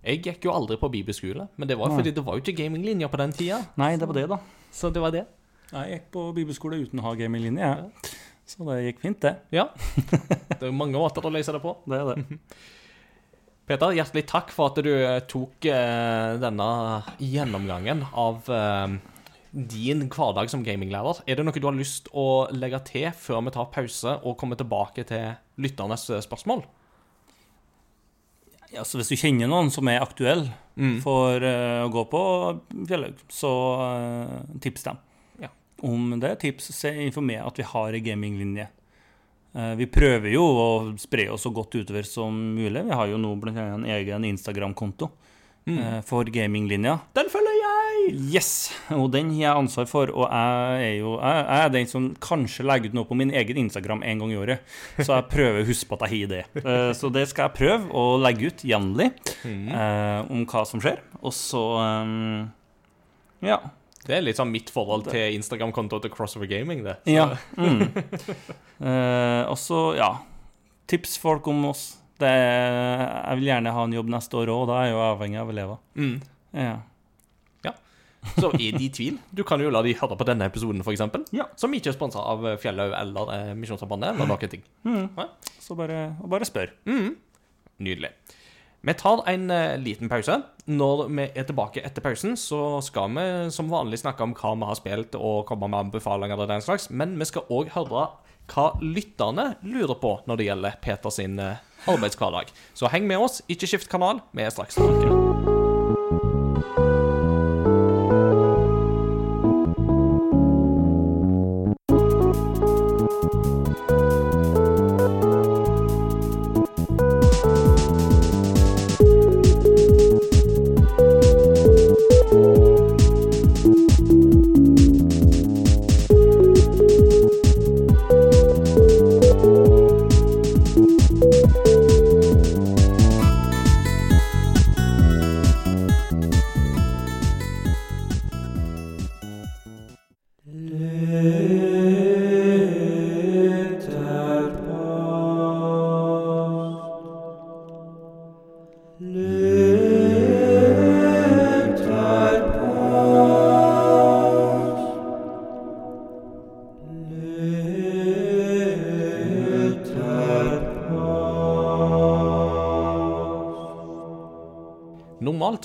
Jeg gikk jo aldri på bibelskole, men det var Nei. fordi det var jo ikke gaminglinja på den tida. Nei, det var det, da. Så det var det. Jeg gikk på bibelskole uten å ha gaminglinje, Ja. Så det gikk fint, det. Ja. Det er jo mange måter å løse det på. Det er det. [laughs] Peter, hjertelig takk for at du eh, tok eh, denne gjennomgangen av eh, din hverdag som gaminglærer. Er det noe du har lyst å legge til før vi tar pause og kommer tilbake til lytternes spørsmål? Ja, så hvis du kjenner noen som er aktuell Mm. for å gå på Fjellhaug, så tips dem. Ja. Om det er tips, så informer at vi har ei gaminglinje. Eh, vi prøver jo å spre oss så godt utover som mulig. Vi har jo nå blant annet en egen Instagram-konto Mm. eh, for gaminglinja. Den følger jeg! Yes, og den har jeg ansvar for, og jeg er jo jeg, er den som kanskje legger ut noe på min egen Instagram en gang i året. Så jeg prøver å huske på at jeg har det. Eh, Så det skal jeg prøve å legge ut jevnlig Mm. om hva som skjer. Og så eh, Ja. Det er litt sånn mitt forhold til Instagram-kontoen til Crossover Gaming, det. Så- ja. Mm. uh, [laughs] og så, ja Tips folk om oss. Det er, jeg vil gjerne ha en jobb neste år òg, da er jeg jo avhengig av elever. Mm. Ja. Så er de i tvil, du kan jo la de høre på denne episoden, f.eks. Ja. Som ikke er sponsa av Fjellhaug eller eh, Misjonssambandet eller noen ting. Mm. Ja. Så bare, bare spør. Mm. Nydelig. Vi tar en eh, liten pause. Når vi er tilbake etter pausen, så skal vi som vanlig snakke om hva vi har spilt, og komme med anbefalinger og den slags, men vi skal òg høre hva lytterne lurer på når det gjelder Peters eh, arbeidshverdag. Så heng med oss, ikke skift kanal, vi er straks tilbake.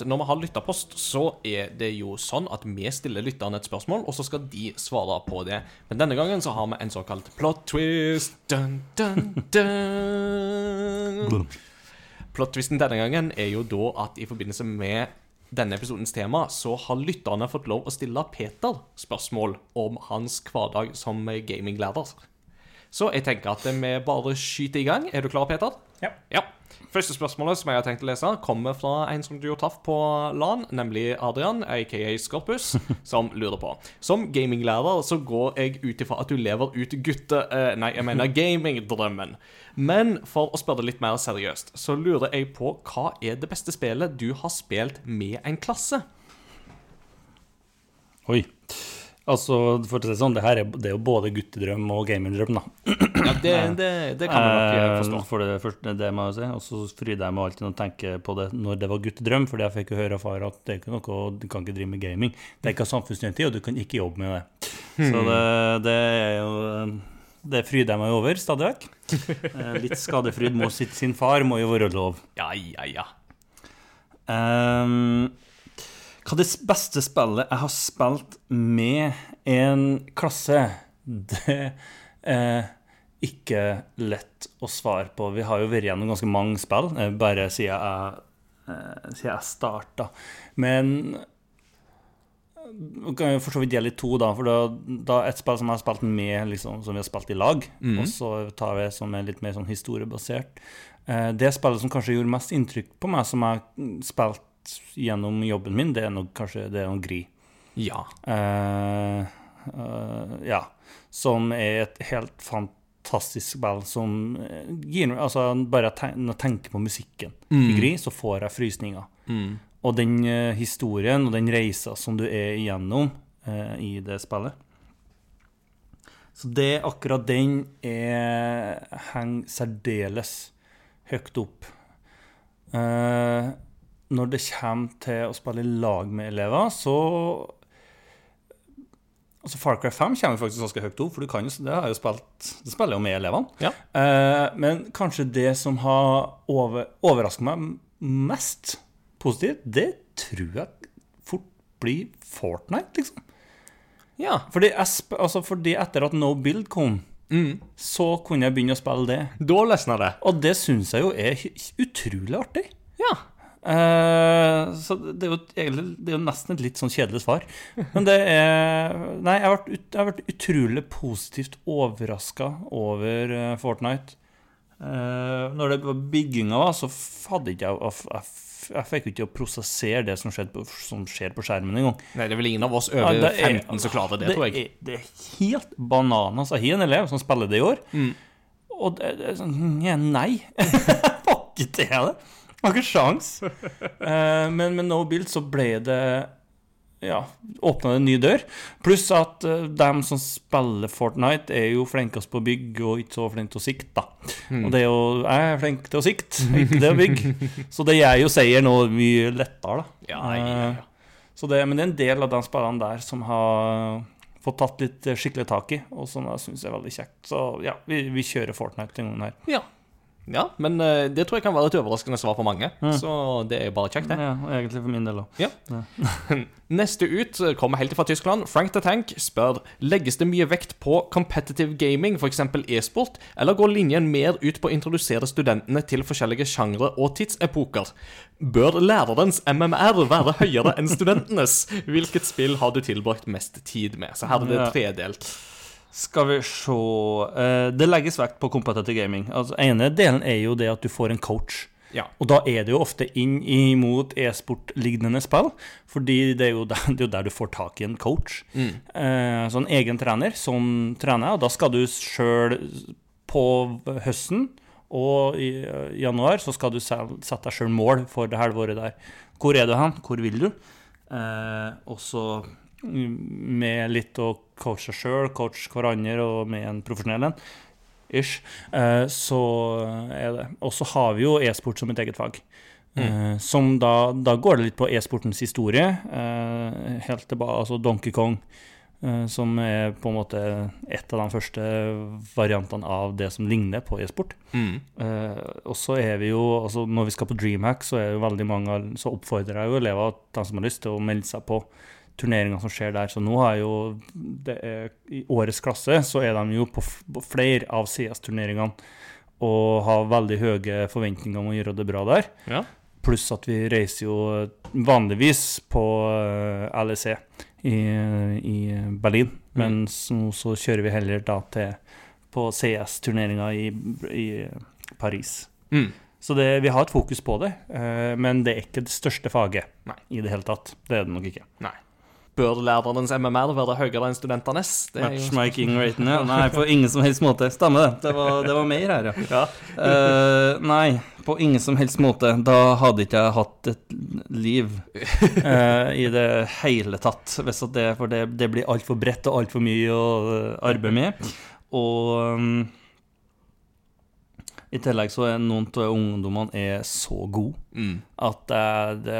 Normalt når vi har lytterpost, så er det jo sånn at vi stiller lytterne et spørsmål, og så skal de svare på det. Men denne gangen så har vi en såkalt plot twist. Dun, dun, dun. Plot-twisten denne gangen er jo da at i forbindelse med denne episodens tema, så har lytterne fått lov å stille Peter spørsmål om hans hverdag som gaminglærer. Så jeg tenker at vi bare skyter i gang. Er du klar, Peter? Ja. Ja. Første spørsmålet som jeg har tenkt å lese, kommer fra en som du har traff på LAN, nemlig Adrian, aka Skorpus, [laughs] som lurer på. Som gaminglærer så går jeg ut ifra at du lever ut gutte... eh, nei, jeg mener gamingdrømmen. Men for å spørre det litt mer seriøst, så lurer jeg på hva er det beste spillet du har spilt med en klasse? Oi. Altså, for å si sånn, det her er, det er jo både guttedrøm og gamingdrøm, da. Ja, det, [clears throat] det, det kan man nok eh, forstå. Eh, For det første, det må jeg si. Og så fryder jeg meg alltid når jeg tenker på det når det var guttedrøm, fordi jeg fikk jo høre av far at det er ikke noe, du kan ikke drive med gaming. Det er ikke samfunnsnyttig, og du kan ikke jobbe med det. Så det, det er jo Det fryder jeg meg over stadig vekk. [laughs] Eh, Litt skadefryd må sitt sin far må jo være lov. Ja, ja, ja. Ehm, hva er det beste spillet jeg har spilt med en klasse? Det er ikke lett å svare på. Vi har jo vært gjennom ganske mange spill, eh, bare siden jeg, eh, siden jeg starta. Men vi kan jo for så vidt dele i to, da. For da, da et spill som jeg har spilt med, liksom, som vi har spilt i lag, og så tar vi som er litt mer sånn historiebasert. Eh, det spillet som kanskje gjorde mest inntrykk på meg, som jeg har spilt gjennom jobben min, det er nok kanskje det er noe Gri. Ja. Uh, uh, ja. Som er et helt fantastisk spill som eh, gir Altså, bare jeg tenker på musikken i Gri, så får jeg frysninger. Og den uh, historien og den reisa som du er igjennom i det spillet. Så det, akkurat den er, henger særdeles høyt opp. Eh, når det kommer til å spille i lag med elever, så Altså Far Cry 5 kommer faktisk ganske høyt opp, for du kan jo, det har jo spilt Det spiller jo med elevene. Ja. Eh, men kanskje det som har over, overraska meg mest positivt, det tror jeg fort blir Fortnite, liksom. Ja. Fordi, jeg, altså fordi etter at No Build kom, så kunne jeg begynne å spille det. Da løsna det. Og det syns jeg jo er utrolig artig. Ja. Eh, så det er, jo, det er jo nesten et litt sånn kjedelig svar. Men det er Nei, jeg har vært, ut, jeg har vært utrolig positivt overraska over eh, Fortnite. Uh, når det var bygginga, så hadde ikke jeg jeg, jeg, fikk jo ikke å prosessere det som, skjedde på, som skjer på skjermen engang. Nei, det er vel ingen av oss over det er- 15 som klarer det, tror jeg. Er, det er helt bananas. Jeg har en elev som spiller det i år, Mm. og det, det sånn Nei! [laughs] Var ikke det det? [laughs] Har ikke sjans. Eh, men med no build så ble det ja, åpna det en ny dør. Pluss at uh, dem som spiller Fortnite, er jo flinkest på å bygge og ikke så flink til å sikte. Mm. Og det er jo Jeg er flink til å sikte, ikke til å bygge. [laughs] Så det gjør jo seieren nå mye lettere, da. Ja, ja, ja, ja. Så det, men det er en del av de spillene der som har fått tatt litt eh, skikkelig tak i, og som jeg syns er veldig kjekt. Så ja, vi, vi kjører Fortnite denne gangen her. Ja. Ja, men eh, det tror jeg kan være et overraskende svar for mange. Mm. Så det er jo bare kjekt, det. Ja, og egentlig for min del òg. Ja. [laughs] Neste ut kommer helt fra Tyskland. Frank the Tank spør Legges det mye vekt på competitive gaming, f.eks. e-sport, eller går linjen mer ut på å introdusere studentene til forskjellige sjangre og tidsepoker? Bør lærerens MMR være høyere enn studentenes? Hvilket spill har du tilbrakt mest tid med? Så her er det tredelt. Skal vi se eh, Det legges vekt på competitive gaming. Altså, ene delen er jo det at du får en coach. Ja. Og da er det jo ofte inn imot e-sport-lignende spill, fordi det er, der, det er jo der du får tak i en coach. Eh, så en egen trener som trener, og da skal du sjøl på høsten og i eh, januar så skal du sette deg sjøl mål for det halvåret der. Hvor er du hen? Hvor vil du? Eh, og så mm, med litt å coache seg sjøl, coache hverandre og med en profesjonell en ish, eh, så er det. Og så har vi jo e-sport som et eget fag. Eh, som da, da går det litt på e-sportens historie. Eh, helt tilbake, altså Donkey Kong. som er på en måte et av de første variantene av det som ligner på e-sport. Mm. Og så er vi jo, altså Når vi skal på Dreamhack, så er jo veldig mange så oppfordrer jeg jo elever de som har lyst til å melde seg på turneringer som skjer der. Så nå har jo det er, I årets klasse så er de jo på, på flere av CS-turneringene og har veldig høye forventninger om å gjøre det bra der. Ja. Pluss at vi reiser jo vanligvis på eh, LEC i, i Berlin. Men nå så kjører vi heller da til på CS-turneringa i, i Paris. Mm. Så det, vi har et fokus på det, eh, men det er ikke det største faget Nei. i det hele tatt. Det er det nok ikke. Nei. Bør lærerens MMR være høyere enn studentenes? Matchmaking-raten, ja. Nei, på ingen som helst måte. Stemmer det. Det var, det var mer her, ja. Ja. Uh, nei, på ingen som helst måte. Da hadde ikke jeg hatt et liv uh, i det hele tatt. Det, for det, det blir altfor bredt og altfor mye å eh, arbeide med. Og um, i tillegg så er noen av ungdommene er så gode Mm. at jeg, det,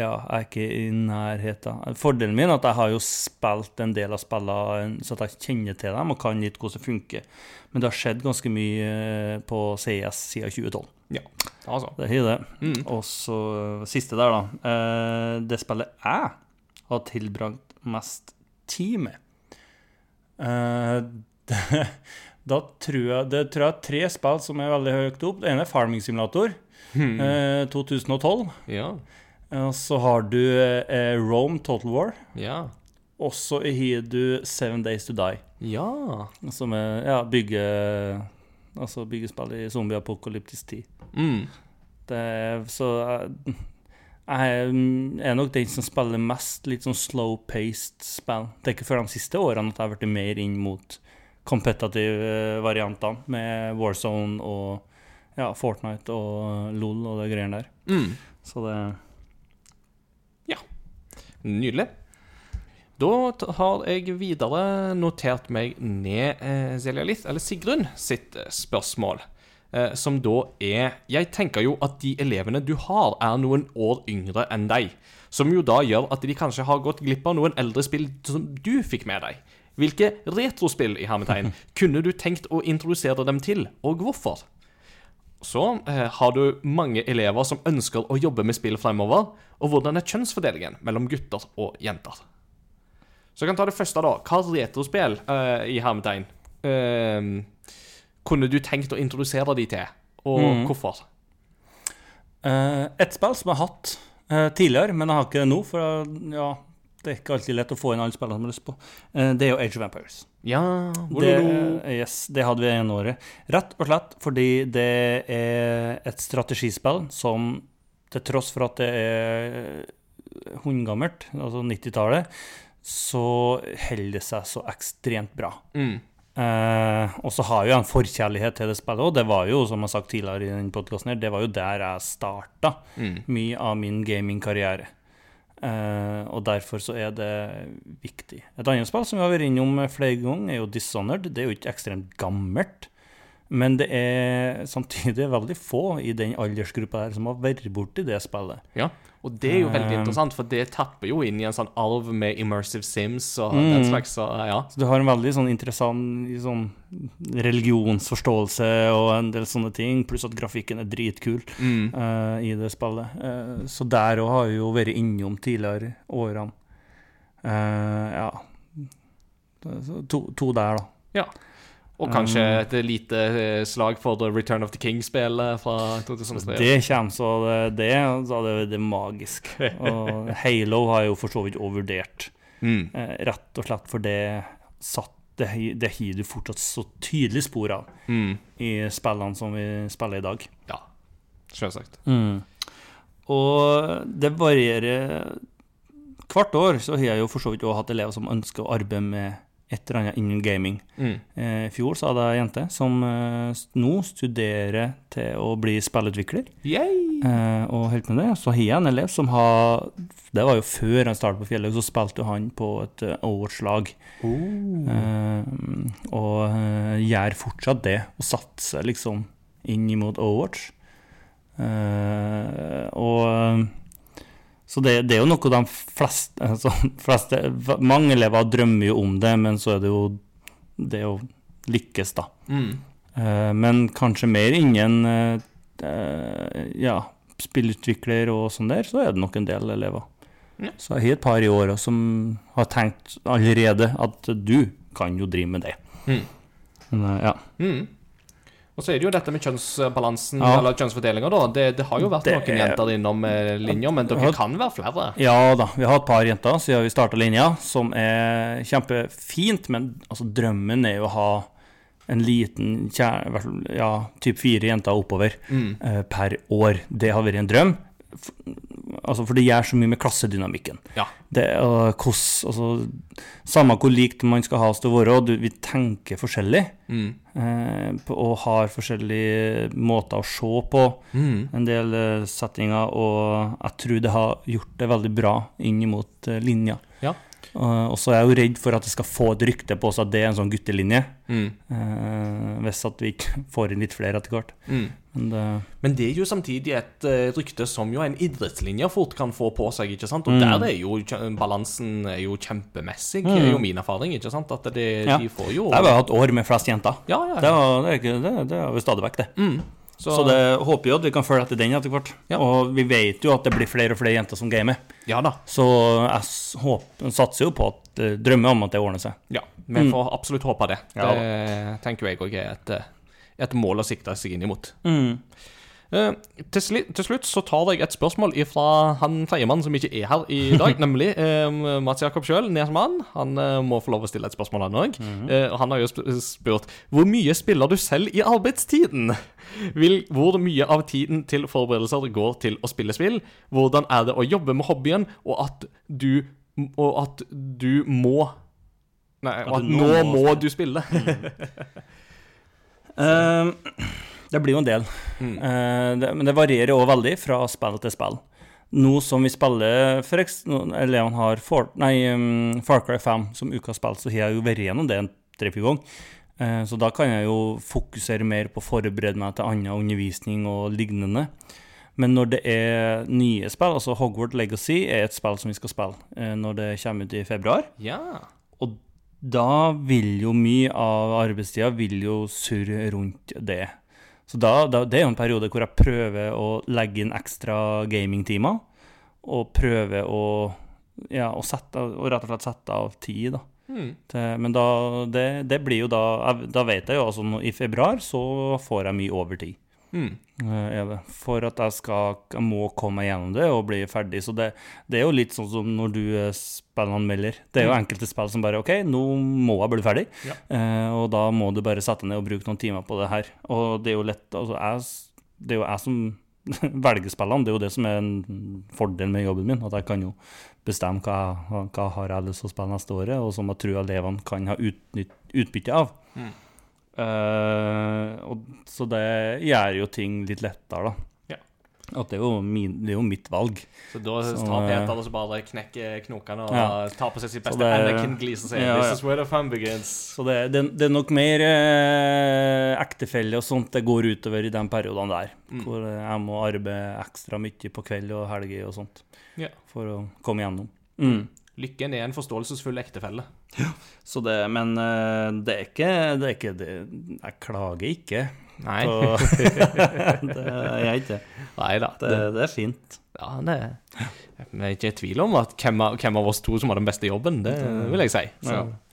ja, er ikke i nærheten. Fordelen min er at jeg har jo spilt en del av spillene så jeg kjenner til dem og kan litt hvordan det funker. Men det har skjedd ganske mye eh, på CS siden 2012. Ja, altså. Det er det. Mm. Og så siste der, da. Eh, det spillet jeg har tilbrakt mest tid med eh, [laughs] det, Da tror jeg Det tror jeg er tre spill som er veldig høyt opp. Det ene er Farming Simulator. Hmm. Eh, 2012. Ja. Og så har du eh, Rome Total War. Ja. Og så har du Seven Days to Die. Ja. Som er ja, bygge, altså byggespill i zombie-apokalyptisk tid. Mm. Det så jeg, jeg er nok den som spiller mest litt sånn slow-paced spill. Det er ikke før de siste årene at jeg har blitt mer inn mot kompetative variantene med Warzone og ja, Fortnite og LOL og det greiene der. Mm. Så det Ja. Nydelig. Da har jeg videre notert meg ned eh, Selja litt, eller Sigrun sitt eh, spørsmål. Eh, som da er Jeg tenker jo at de elevene du har, er noen år yngre enn deg. Som jo da gjør at de kanskje har gått glipp av noen eldre spill som du fikk med deg. Hvilke retrospill i hermetegn [laughs] kunne du tenkt å introdusere dem til, og hvorfor? Så eh, har du mange elever som ønsker å jobbe med spill fremover, og hvordan er kjønnsfordelingen mellom gutter og jenter? Så jeg kan ta det første, da. Hva retrospill eh, i hermetegn eh, kunne du tenkt å introdusere de til, og Mm. hvorfor? Eh, Et spill som jeg har hatt eh, tidligere, men jeg har ikke det nå, for ja, det er ikke alltid lett å få inn alle spillene som har lyst på. Eh, det er jo Age of Empires. Ja Det, yes, det hadde vi ene året. Rett og slett fordi det er et strategispill som til tross for at det er hundgammelt, altså 90-tallet, så holder det seg så ekstremt bra. Mm. Eh, og så har jo jeg en forkjærlighet til det spillet, og det var jo, som jeg har sagt tidligere i den podkasten her, det var jo der jeg starta Mm. mye av min gamingkarriere. Eh, og derfor så er det viktig. Et annet spill som vi har vært innom flere ganger, er jo Dishonored. Det er jo ikke ekstremt gammelt, men det er samtidig veldig få i den aldersgruppa her som har vært borti det spillet. Ja, og det er jo veldig Eh, interessant, for det tapper jo inn i en sånn arv med immersive sims og Mm. den slags, så ja. Så du har en veldig sånn interessant sånn religionsforståelse og en del sånne ting, pluss at grafikken er dritkul Mm. uh, i det spillet. Uh, så der òg har vi jo vært innom tidligere årene. Uh, ja to, to der, da. ja. Og kanskje et lite eh, slag for The Return of the King-spillet fra 2003. Det kommer så det, det, så det, det er magisk. Og [laughs] Halo har jo for så vidt overvurdert. Mm. Eh, rett og slett for det satt det det har du fortsatt så tydelig spor av Mm. i spillene som vi spiller i dag. Ja, selvsagt. Og det varierer Hvert år så har jeg jo for så vidt også hatt elever som ønsker å arbeide med et eller annet innen gaming. Mm. Eh, I fjor så hadde jeg ei jente som eh, nå studerer til å bli spillutvikler. Yay! Eh, og helt med det, så har jeg en elev som har Det var jo før han startet på Fjellhaug, så spilte han på et uh, Overwatch-lag. Eh, og eh, gjør fortsatt det, og satser liksom inn mot Overwatch. Eh, og Så det, det er jo noe de fleste, altså, [laughs] fleste Mange elever drømmer jo om det, men så er det jo det å lykkes, da. Mm. Uh, men kanskje mer innen uh, uh, ja, spillutvikler og sånn der, så er det nok en del elever. Ja. Så jeg har et par i åra som har tenkt allerede at du kan jo drive med det. Mm. Men, eh, ja. Mm. Og så er det jo dette med kjønnsbalansen, Ja. eller kjønnsfordelinga, da. Det, det har jo vært Det noen er- jenter innom eh, linja, men dere kan være flere. ja da, vi har et par jenter siden vi starta linja, som er kjempefint, men altså, drømmen er jo å ha en liten fall, ja, typ fire jenter oppover Mm. eh, per år. Det har vært en drøm. Altså, for det gjør så mye med klassedynamikken. Ja. Det, og hos, altså, samme hvor likt man skal ha oss til å være, du, vi tenker forskjellig. Mm. Eh, på, og har forskjellige måter å se på Mm. en del eh, settinger. Og jeg tror det har gjort det veldig bra inn mot eh, linja. Ja. Eh, og så er jeg jo redd for at det skal få et rykte på oss at det er en sånn guttelinje. Mm. Uh, hvis at vi ikke [laughs] får inn litt flere etter hvert. Mm. Men det, Men det er jo samtidig et eh, rykte som jo en idrettslinje fort kan få på seg, ikke sant? Og Mm. der er jo balansen er jo kjempemessig, Mm. er jo min erfaring, ikke sant? At det, Ja. de får jo jeg har vi hatt år med flest jenter. Ja, ja. Det, var, det, er det, det har vi stadig vekk, det. Mm. Så, det håper jo at vi kan følge etter den etter hvert. Ja. Og vi vet jo at det blir flere og flere jenter som gamer. Ja da. Så jeg håper, satser jo på at eh, drømmer om at det ordner seg. Ja, vi Mm. får absolutt håpe det. Ja Det tenker jeg òg er et, eh, et mål å sikte seg inn imot. Mm. Eh, til, sli, til slutt så tar jeg et spørsmål fra han tredjemannen som ikke er her i dag, [laughs] nemlig eh, Mats Jakob sjøl, Nesmann. Han eh, må få lov å stille et spørsmål, han òg. Mhm. han har jo sp spurt hvor mye spiller du selv i arbeidstiden? Vil, hvor mye av tiden til forberedelser går til å spille spill? Hvordan er det å jobbe med hobbyen, og at du, og at du må Nei, og At at nå må må du spille. [laughs] Eh, det blir jo en del. Mm. Eh, det, men det varierer òg veldig fra spill til spill. Nå som vi spiller for nå- har for, nei, um, Far Cry 5 som ukas spill, så har jeg jo vært gjennom det en tre-fire ganger. Eh, så da kan jeg jo fokusere mer på å forberede meg til annen undervisning og lignende. Men når det er nye spill, altså Hogwarts Legacy er et spill som vi skal spille eh, når det kommer ut i februar. Ja. Og da vil jo mye av arbeidstida vil jo surre rundt det. Så da, da, det er jo en periode hvor jeg prøver å legge inn ekstra gamingtimer. Og prøver å, ja, å sette, og rett og slett sette av tid, da. Mm. Til, men da, det, det blir jo da Da vet jeg jo altså i februar så får jeg mye overtid. Mm. eh, det. For at jeg skal jeg må komme meg gjennom det og bli ferdig. Så det, det er jo litt sånn som når du er spillanmelder. Det er jo Mm. enkelte spill som bare OK, nå må jeg bli ferdig. Ja. Eh, og da må du bare sette ned og bruke noen timer på det her. Og det er jo lett altså jeg, Det er jo jeg som [laughs] velger spillene. Det er jo det som er en fordel med jobben min. At jeg kan jo bestemme hva, hva har jeg lyst til å spille neste året, og som jeg tror elevene kan ha utbytte av. Mm. Eh, og, så det gjør jo ting litt lettere, da. Ja. At det er jo, min, det er jo mitt valg. Så da tar eh, Peter og så bare knekker knokene og Ja. tar på seg sitt beste Anakin-glis og sier Ja. This is where the fun begins. Så det, det, det er nok mer eh, ektefelle og sånt det går utover i de periodene der. Mm. Hvor jeg må arbeide ekstra mye på kveld og helger og sånt. Ja. For å komme igjennom. Mm. Lykken er en forståelsesfull ektefelle. Så det, men eh, det er ikke, det er ikke det, Jeg klager ikke. Nei. På, [laughs] det er jeg ikke. Nei da. Det, det er fint. Ja, det Vi er ikke i tvil om at hvem av, hvem av oss to som har den beste jobben, det vil jeg si. Så. Ja.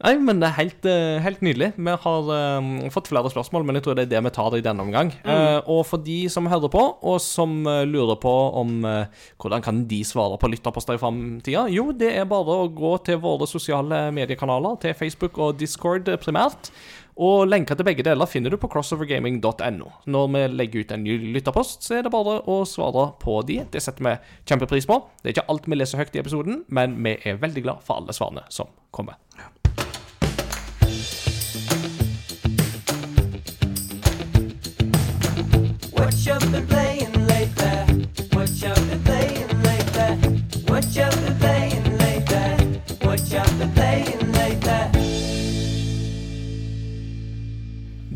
Nei, men det er helt, eh, helt nydelig. Vi har eh, fått flere spørsmål, men jeg tror det er det vi tar i denne omgang. Eh, og for de som hører på, og som uh, lurer på om uh, hvordan kan de svare på lytterposter i framtida, jo, det er bare å gå til våre sosiale mediekanaler, til Facebook og Discord primært. Og lenker til begge deler finner du på crossovergaming.no. Når vi legger ut en ny lytterpost, så er det bare å svare på de. Det setter vi kjempepris på. Det er ikke alt vi leser høyt i episoden, men vi er veldig glad for alle svarene som kommer. What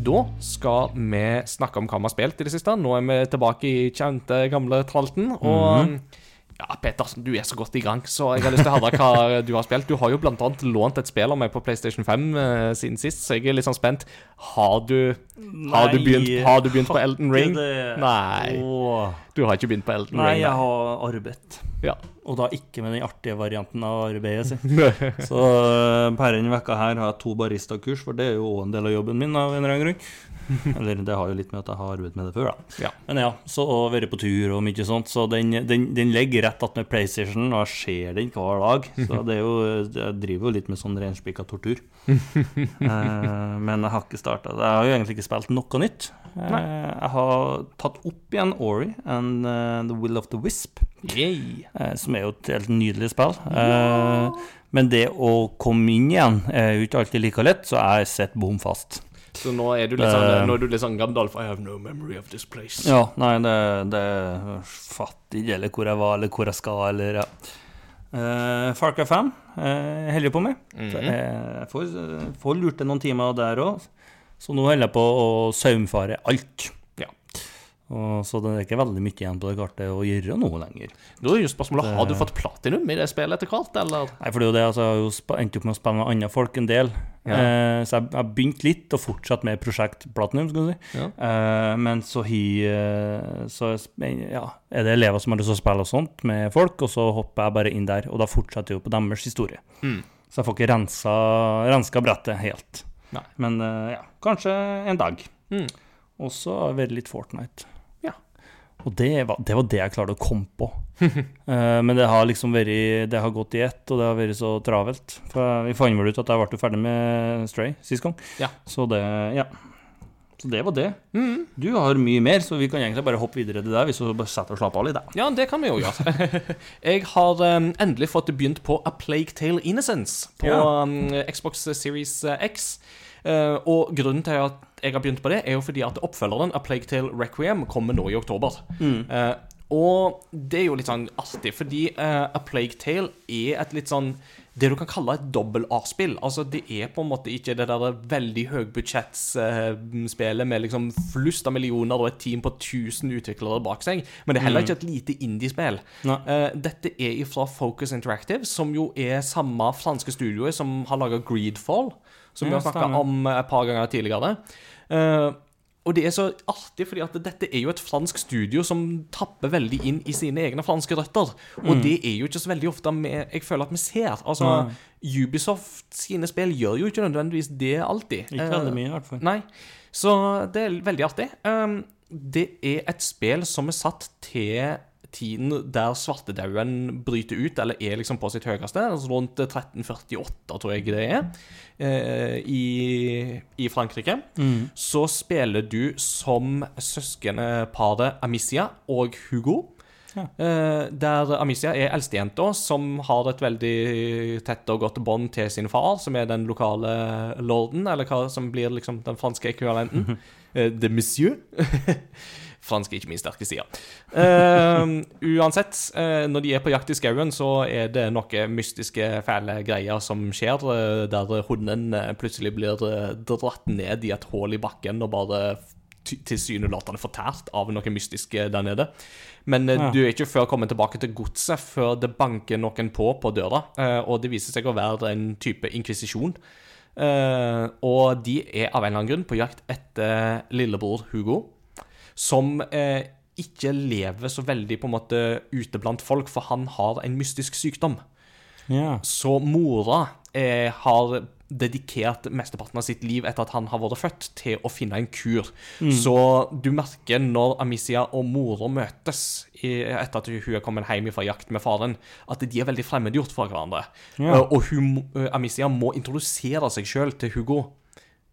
Da skal vi snakke om hva vi har spilt i det siste. Nå er vi tilbake i kjente, gamle tralten. Og Ja, Petersen, du er så godt i gang, så jeg har lyst til å høre hva du har spilt. Du har jo annet lånt et spill av meg på PlayStation 5 uh, siden sist, så jeg er litt sånn spent. Har du, har du, begynt, har du begynt på Elden Ring? det. Nei. Åh. Du har ikke begynt på Elden Nei, Ring? jeg har arbeidet. Ja. Og da ikke med den artige varianten av arbeidet, sitt. [laughs] Så på per denne uka her har jeg to baristakurs, for det er jo en del av jobben min av en eller annen grunn. [laughs] Eller det har jo litt med at jeg har arbeidet med det før, da. Ja. Men ja, så og vært på tur og mye sånt, så den, den, den ligger rett attmed PlayStation, og jeg ser den hver dag. [laughs] Så det er jo Jeg driver jo litt med sånn reinspikka tortur. [laughs] Eh, men jeg har ikke starta. Jeg har jo egentlig ikke spilt noe nytt. Eh, jeg har tatt opp igjen Ori and uh, The Will of the Wisp. Eh, som er jo et helt nydelig spill. Eh, men det å komme inn igjen er jo ikke alltid like lett, så jeg sitter bom fast. Så nå er du litt sånn, Eh. nå er du litt sånn Gandalf I have no memory of this place. Ja, nei, det, det fatter ikke eller hvor jeg var, eller hvor jeg skal, eller ja. Uh, Farka 5 uh, holder på med. Mm -hmm. Jeg får, får lurt det noen timer der òg. Så nå holder jeg på å saumfare alt. Og, så det er ikke veldig mye igjen på det kartet å gjøre noe lenger. Da er jo spørsmålet, har du fått platinum i det spillet etter hvert, eller? Nei, for det er jo det, altså, jeg har jo endt opp med å spille med andre folk en del. Ja. Eh, så jeg jeg har begynt litt, og fortsatt med prosjekt Platinum, skal du si. Ja. Eh, men så, hi, eh, så ja, er det elever som har lyst til å spille og sånt med folk, og så hopper jeg bare inn der, og da fortsetter jeg jo på deres historie. Mm. Så jeg får ikke rensa, renska brettet helt. Nei. Men eh, ja, kanskje en dag. Mm. Og så har det vært litt Fortnite. Og det var, det var det jeg klarte å komme på. uh, [laughs] men det har liksom vært Det har gått i ett, og det har vært så travelt. For vi fant vel ut at jeg ble ferdig med Stray sist gang. Ja. Så det Ja. Så det var det. Mm. Du har mye mer, så vi kan egentlig bare hoppe videre til deg. Hvis du bare setter og slapper av litt. da. Ja, det kan vi jo gjøre. [laughs] jeg har um, endelig fått begynt på A Plague Tale Innocence på Ja. um, Xbox Series X. Uh, og grunnen til at jeg har begynt på det, er jo fordi at oppfølgeren A Plague Tale Requiem kommer nå i oktober. Uh, og det er jo litt sånn artig, fordi uh, A Plague Tale er et litt sånn det du kan kalle et dobbel-A-spill. Altså, det er på en måte ikke det der veldig høybudsjettsspillet med liksom flust av millioner og et team på 1000 utviklere bak seg, men det er heller ikke et lite indie-spill. Eh, dette er fra Focus Interactive, som jo er samme franske studioet som har laga Greedfall, som vi har snakka om et par ganger tidligere. Eh, og det er så artig, fordi at dette er jo et fransk studio som tapper veldig inn i sine egne franske røtter. Og det er jo ikke så veldig ofte vi, jeg føler at vi ser. Altså, Ubisoft sine spill gjør jo ikke nødvendigvis det alltid. Ikke Eh, veldig mye, i hvert fall. Nei. Så det er veldig artig. Um, det er et spill som er satt til tiden der svartedauden bryter ut, eller er liksom på sitt høyeste, altså rundt 1348, tror jeg det er, eh, i, i Frankrike. Mm. Så spiller du som søskenparet Amicia og Hugo. Ja. Eh, der Amicia er eldstejenta, som har et veldig tett og godt bånd til sin far, som er den lokale lorden, eller hva som blir liksom den franske ekvivalenten. [laughs] Eh, de monsieur. [laughs] Fransk er ikke min sterke side. Uh, uansett, uh, når de er på jakt i skauen, så er det noen mystiske, fæle greier som skjer, uh, der hunden eh, plutselig blir dratt ned i et hull i bakken og bare tilsynelatende fortært av noe mystisk der nede. Men Ja. du er ikke før kommet tilbake til godset før det banker noen på på døra, og det viser seg å være en type inkvisisjon. Og de er av en eller annen grunn på jakt etter lillebror Hugo, som eh, ikke lever så veldig på en måte ute blant folk, for han har en mystisk sykdom. Ja. Så mora eh, har dedikert mesteparten av sitt liv etter at han har vært født, til å finne en kur. Så du merker når Amicia og mora møtes i, etter at hun er kommet hjem fra jakt med faren, at de er veldig fremmedgjort fra hverandre. Ja. Eh, og hun, eh, Amicia må introdusere seg sjøl til Hugo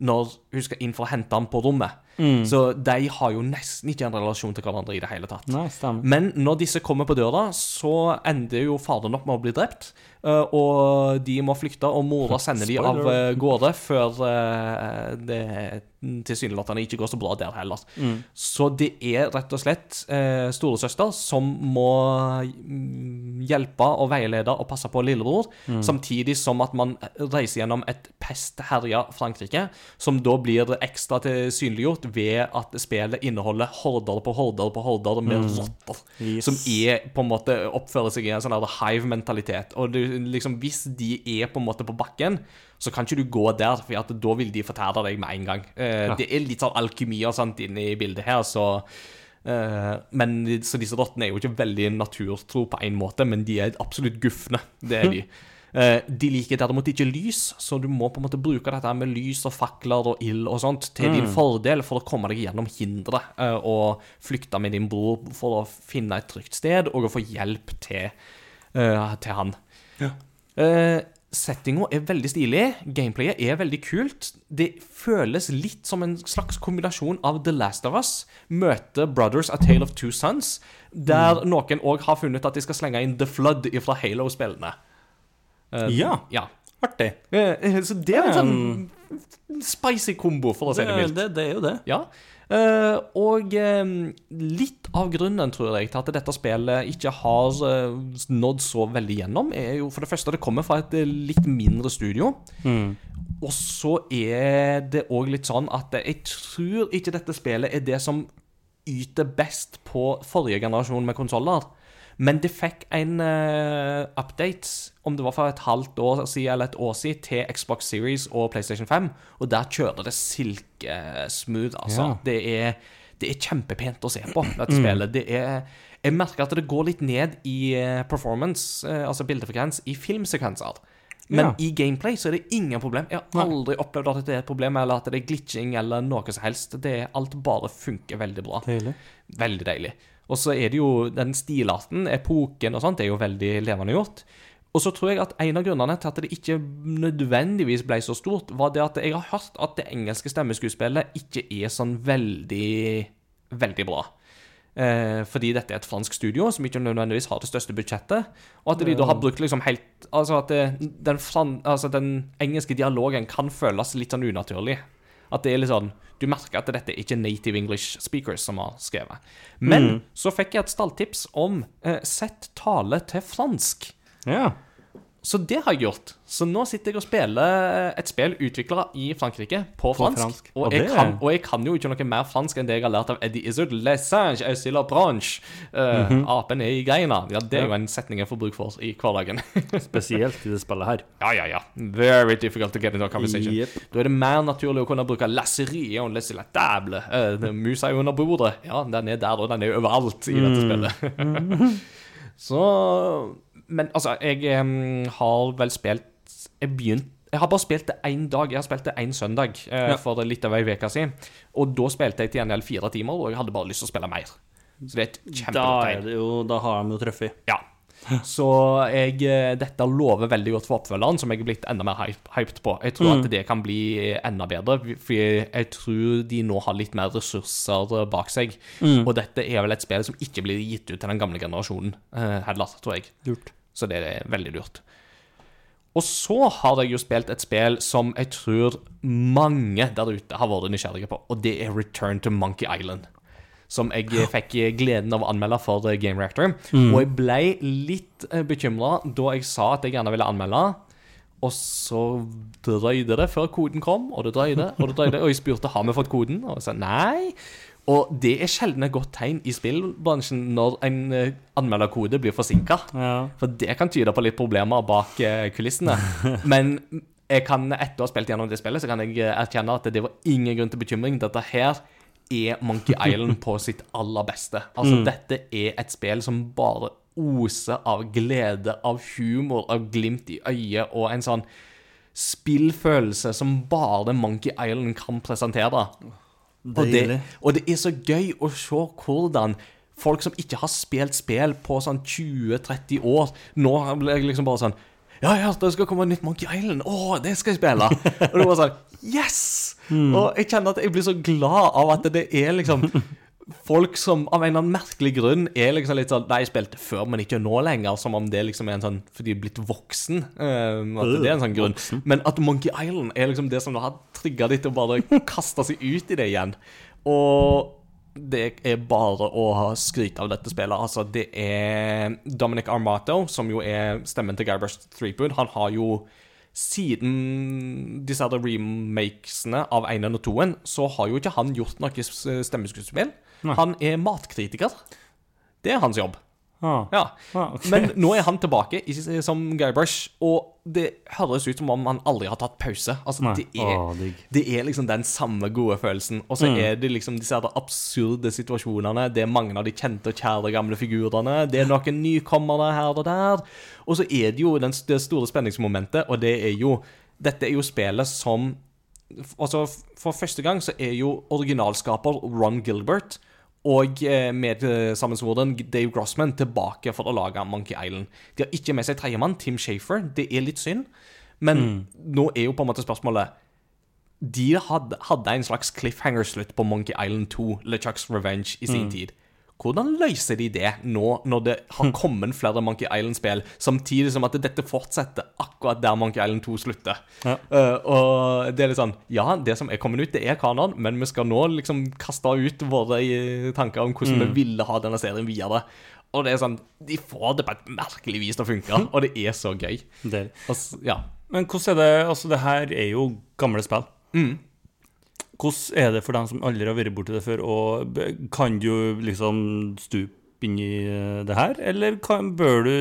når hun skal inn for å hente ham på rommet. Så de har jo nesten ikke en relasjon til hverandre i det hele tatt. Nei. Men når disse kommer på døra, så ender jo faderen opp med å bli drept. eh, Og de må flykte, og mora sender de av eh, gårde før eh, det tilsynelatende ikke går så bra der heller. Så det er rett og slett storesøster som må mm, hjelpe og veilede og passe på lillebror, samtidig som at man reiser gjennom et pestherja Frankrike, som da blir ekstra til synliggjort ved at spillet inneholder horder på horder på horder med rotter, Yes. som er på en måte oppfører seg i en sånn hive-mentalitet. Og du, liksom, hvis de er på en måte på bakken, så kan ikke du gå der, for da vil de fortære deg med en gang. Eh, Det er litt sånn alkymi og sånt inne i bildet her, så eh, men Så disse rottene er jo ikke veldig naturtro på en måte, men de er absolutt gufne. Det er de. [laughs] Eh, de liker derimot ikke lys, så du må på en måte bruke dette med lys og fakler og ild og sånt til din fordel for å komme deg gjennom hindre eh, og flykte med din bror for å finne et trygt sted og å få hjelp til, eh, til han. Ja. Settinga er veldig stilig, gameplayet er veldig kult. Det føles litt som en slags kombinasjon av The Last of Us møter Brothers A Tale of Two Sons, der noen òg har funnet at de skal slenge inn The Flood fra Halo-spillene. Eh, Ja. ja. Artig. Eh, eh, så det er en sånn spicy kombo, for å si det mildt. det, det er jo det. Ja. Uh, og uh, litt av grunnen, tror jeg, til at dette spillet ikke har uh, nådd så veldig gjennom, er jo for det første det kommer fra et litt mindre studio. Og så er det òg litt sånn at jeg tror ikke dette spillet er det som yter best på forrige generasjon med konsoller. Men det fikk en uh, update, om det var for et halvt år siden eller et år siden, til Xbox Series og PlayStation 5, og der kjører det silkesmooth, altså. Ja. Det, er, det er kjempepent å se på, dette spillet. Det er Jeg merker at det går litt ned i eh, performance, uh, altså bildefrekvens, i filmsekvenser. Men Ja. i gameplay så er det ingen problem. Jeg har aldri opplevd at det er et problem, eller at det er glitching, eller noe som helst. Det er, alt bare funker veldig bra. Deilig. Veldig deilig. Og så er det jo den stilarten, epoken og sånt, det er jo veldig levende gjort. Og så tror jeg at en av grunnene til at det ikke nødvendigvis ble så stort, var det at jeg har hørt at det engelske stemmeskuespillet ikke er sånn veldig, veldig bra. Eh, fordi dette er et fransk studio som ikke nødvendigvis har det største budsjettet. Og at de da har brukt liksom helt Altså at det, den, fran, altså den engelske dialogen kan føles litt sånn unaturlig. At det er litt sånn Du merker at dette er ikke native English speakers som har skrevet. Men så fikk jeg et stalltips om eh, sett tale til fransk. Ja. Så det har jeg gjort. Så nå sitter jeg og spiller et spill utvikla i Frankrike på fransk. fransk. Og, Og jeg kan, og jeg kan jo ikke noe mer fransk enn det jeg har lært av Eddie Izzard. Lesange, singes est sur la branche. Eh, Apen er i greina. Ja, det er jo en setning jeg får bruk for i hverdagen. [laughs] Spesielt i det spillet her. ja, ja, ja. Very difficult to get into a conversation. Yep. Da er det mer naturlig å kunne bruke lasserie og laisse la table. Eh, Musa er under bordet. Ja, den er der, og den er overalt i dette spillet. [laughs] Så Men altså, jeg um, har vel spilt Jeg begynt jeg har bare spilt det én dag. Jeg har spilt det én søndag uh, Ja. for litt over ei uke siden. Og da spilte jeg til gjengjeld fire timer, og jeg hadde bare lyst til å spille mer. Så det er et Da, er det da har de jo truffet. ja. [laughs] Så jeg, eh, dette lover veldig godt for oppfølgeren, som jeg er blitt enda mer hyped på. Jeg tror at det kan bli enda bedre, for jeg tror de nå har litt mer ressurser bak seg. Og dette er vel et spill som ikke blir gitt ut til den gamle generasjonen eh, heller, tror jeg. Lurt. Så det er veldig lurt. Og så har jeg jo spilt et spill som jeg tror mange der ute har vært nysgjerrige på, og det er Return to Monkey Island. Som jeg fikk gleden av å anmelde for Game Reactor. Og jeg ble litt bekymra da jeg sa at jeg gjerne ville anmelde. Og så drøyde det før koden kom, og det drøyde, og det drøyde. Og jeg spurte har vi fått koden, og jeg sa nei. Og det er sjelden et godt tegn i spillbransjen når en eh, anmelderkode blir forsinka. Ja. For det kan tyde på litt problemer bak eh, kulissene. [laughs] Men jeg kan, etter å ha spilt gjennom det spillet, så kan jeg eh, erkjenne at det var ingen grunn til bekymring. Dette her er Monkey Island på sitt aller beste. Altså, dette er et spill som bare oser av glede, av humor, av glimt i øyet og en sånn spillfølelse som bare Monkey Island kan presentere. Og det, og det er så gøy å se hvordan folk som ikke har spilt spill på sånn 20-30 år, nå blir jeg liksom bare sånn Ja, ja, det skal komme nytt Monkey Island. Å, det skal jeg spille. [laughs] og det var sånn Yes! Og jeg kjenner at jeg blir så glad av at det er liksom [laughs] Folk som av en eller annen merkelig grunn er liksom litt sånn Nei, jeg spilte før, men ikke nå lenger. Som om det liksom er en sånn For de er blitt voksen. Um, at det er en sånn grunn. Men at Monkey Island er liksom det som har trigga de til å bare kaste seg ut i det igjen. Og det er bare å skryte av dette spillet. Altså, det er Dominic Armato, som jo er stemmen til Guybrush Threepwood. Han har jo siden disse her remakesene av 1 og 2 så har jo ikke han gjort noe stemmeskuespill. Han er matkritiker. Det er hans jobb. Ah. Ja. Ah, okay. Men nå er han tilbake i, som Guybrush, og det høres ut som om han aldri har tatt pause. Altså, det er oh, det er liksom den samme gode følelsen. Og så Mm. er det liksom disse absurde situasjonene. Det er mange av de kjente og kjære gamle figurene. Det er noen nykommere her og der. Og så er det jo den, det store spenningsmomentet, og det er jo Dette er jo spillet som Altså, For første gang så er jo originalskaper Ron Gilbert og med medsammensvoren Dave Grossman tilbake for å lage Monkey Island. De har ikke med seg tredjemann, Tim Shafer. Det er litt synd. Men nå er jo på en måte spørsmålet De hadde, hadde en slags cliffhanger-slutt på Monkey Island 2, LeChucks Revenge, i sin tid. Hvordan løser de det nå, når det har kommet flere Monkey Island-spill, samtidig som at dette fortsetter akkurat der Monkey Island 2 slutter? Ja. Uh, og det er litt sånn Ja, det som er kommet ut, det er kanon, men vi skal nå liksom kaste ut våre eh, tanker om hvordan vi ville ha denne serien videre. Og det er sånn De får det på et merkelig vis til å funke, og det er så gøy. Det. Altså, ja. Men hvordan er det Altså, det her er jo gamle spill. Mm. Hvordan er det for dem som aldri har vært borti det før, og kan du liksom stupe inn i eh, det her, eller kan, bør du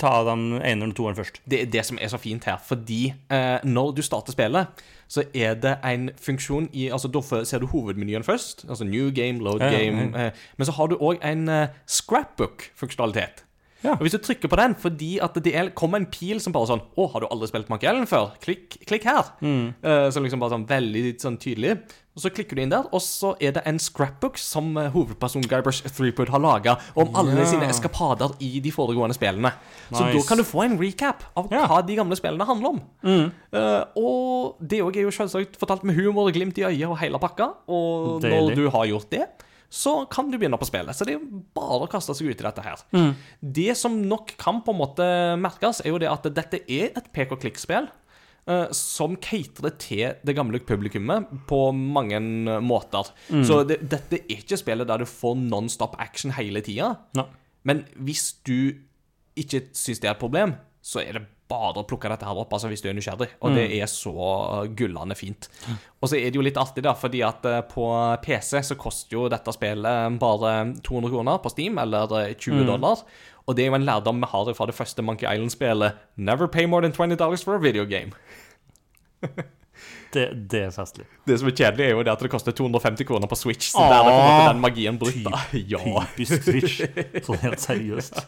ta den eneren og toeren først? Det er det som er så fint her, fordi eh, når du starter spillet, så er det en funksjon i Altså, da ser du hovedmenyen først, altså new game, load Ja, ja, game, eh, men så har du òg en eh, scrapbook-funksjonalitet. Ja. Og Hvis du trykker på den fordi at det er- kommer en pil som bare sånn 'Å, har du aldri spilt Mark Ellen før?' Klikk, klikk her. Eh, så liksom bare sånn veldig sånn tydelig. Og Så klikker du inn der, og så er det en scrapbook som hovedpersonen hovedperson Guybrush Threepwood har laga om alle sine eskapader i de foregående spillene. Så da kan du få en recap av yeah. hva de gamle spillene handler om. Eh, og det òg er jo selvsagt fortalt med humor og glimt i øyet og hele pakka. Og Deilig. når du har gjort det, så kan du begynne på spillet. Så det er bare å kaste seg ut i dette her. Det som nok kan på en måte merkes, er jo det at dette er et pek og klikk-spill. eh, som caterer til det gamle publikummet på mange måter. måter. Så det, dette er ikke spillet der du får non-stop action hele tida. No. Men hvis du ikke syns det er et problem, så er det bare å plukke dette her opp, altså hvis du er nysgjerrig. Og det er så uh, gullende fint. Og så er det jo litt artig, da, fordi at uh, på PC så koster jo dette spillet bare 200 kroner på Steam, eller uh, 20 dollar. Og det er jo en lærdom vi har fra det første Monkey Island-spillet. Never pay more than 20 dollars for a video game. [laughs] Det, det er festlig. Det som er kjedelig, er jo det at det koster 250 kroner på Switch. Så Åh! der er på en måte den magien brutt, da. Ja. Typisk Switch. [laughs] Så helt seriøst.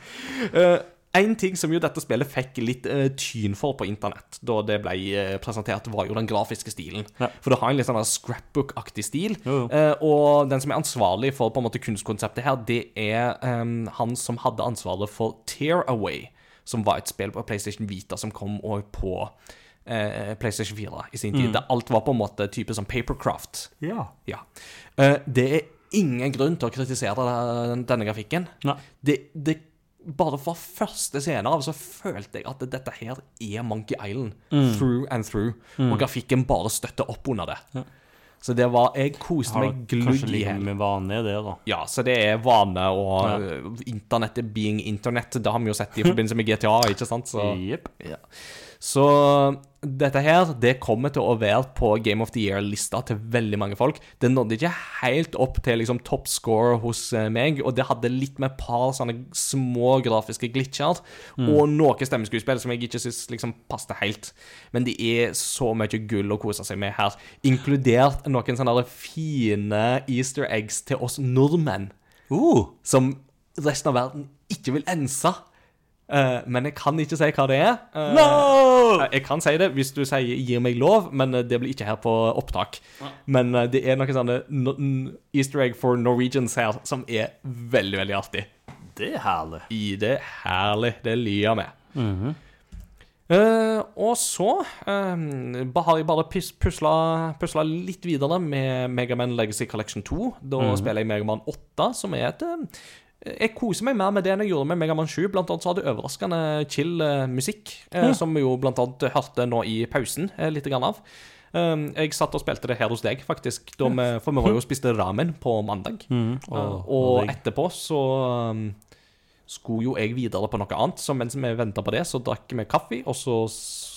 Eh, en ting som jo dette spillet fikk litt uh, tyn for på internett da det ble uh, presentert, var jo den grafiske stilen. Ja. For det har en litt sånn scrapbook-aktig stil. Jo, jo. Uh, og den som er ansvarlig for på en måte kunstkonseptet her, det er um, han som hadde ansvaret for Tear Away, som var et spill på PlayStation Vita som kom òg på PlayStation 4 i sin tid. Mm. Der alt var på en måte type som Papercraft. Ja. Ja. Det er ingen grunn til å kritisere denne grafikken. Nei. Det, det Bare fra første scene av så følte jeg at dette her er Monkey Island. Through and through. Og grafikken bare støtter opp under det. Så det var Jeg koste Har meg i glugg kanskje i like hjel. med vane, det, da. Ja, så det er vane og Ja. uh, internettet being internett. Det har vi jo sett i forbindelse med GTA, ikke sant? Så yep. ja. Så dette her, det kommer til å være på Game of the Year-lista til veldig mange folk. Det nådde ikke helt opp til liksom top score hos eh, meg, og det hadde litt med et par sånne små grafiske glitcher, og noe stemmeskuespill som jeg ikke syns liksom passet helt. Men det er så mye gull å kose seg med her, inkludert noen sånne fine easter eggs til oss nordmenn Uh, som resten av verden ikke vil ense. Eh, men jeg kan ikke si hva det er. Uh, no! Jeg kan si det hvis du sier 'gir meg lov', men eh, det blir ikke her på opptak. Men uh, det er noen sånne no easter egg for Norwegians her som er veldig, veldig artig. Det er herlig. I det herlig. Det lir med. Eh, og så eh, har jeg bare pus pusla, litt videre med Megaman Legacy Collection 2. Da spiller jeg Megaman 8, som er et eh, Jeg koser meg mer med det enn jeg gjorde med Megaman 7. Blant annet så hadde det overraskende chill eh, musikk, ja. som vi jo blant annet hørte nå i pausen eh, litt av. Um, jeg satt og spilte det her hos deg, faktisk. Vi, for vi var jo og spiste ramen på mandag. Mm, og, og etterpå så um, skulle jo jeg videre på noe annet, så mens vi venta på det, så drakk vi kaffe, og så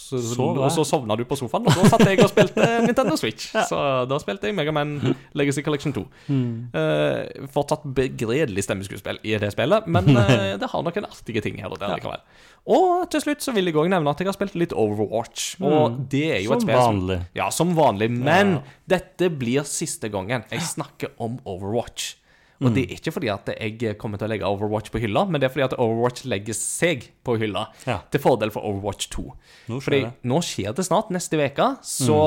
så, og så sovna du på sofaen, og da satt jeg og spilte [laughs] Nintendo Switch. Så da spilte jeg Megaman Legacy Collection 2. Eh, fortsatt begredelig stemmeskuespill i det spillet, men uh, [laughs] det har noen artige ting her og der likevel. Og til slutt så vil jeg òg nevne at jeg har spilt litt Overwatch. Og det er jo et Som spill som vanlig. ja, som vanlig. Men Ja. dette blir siste gangen jeg snakker om Overwatch. Og det er ikke fordi at jeg kommer til å legge Overwatch på hylla, men det er fordi at Overwatch legger seg på hylla Ja. til fordel for Overwatch 2. Nå skjer Fordi det. nå skjer det snart. Neste uke så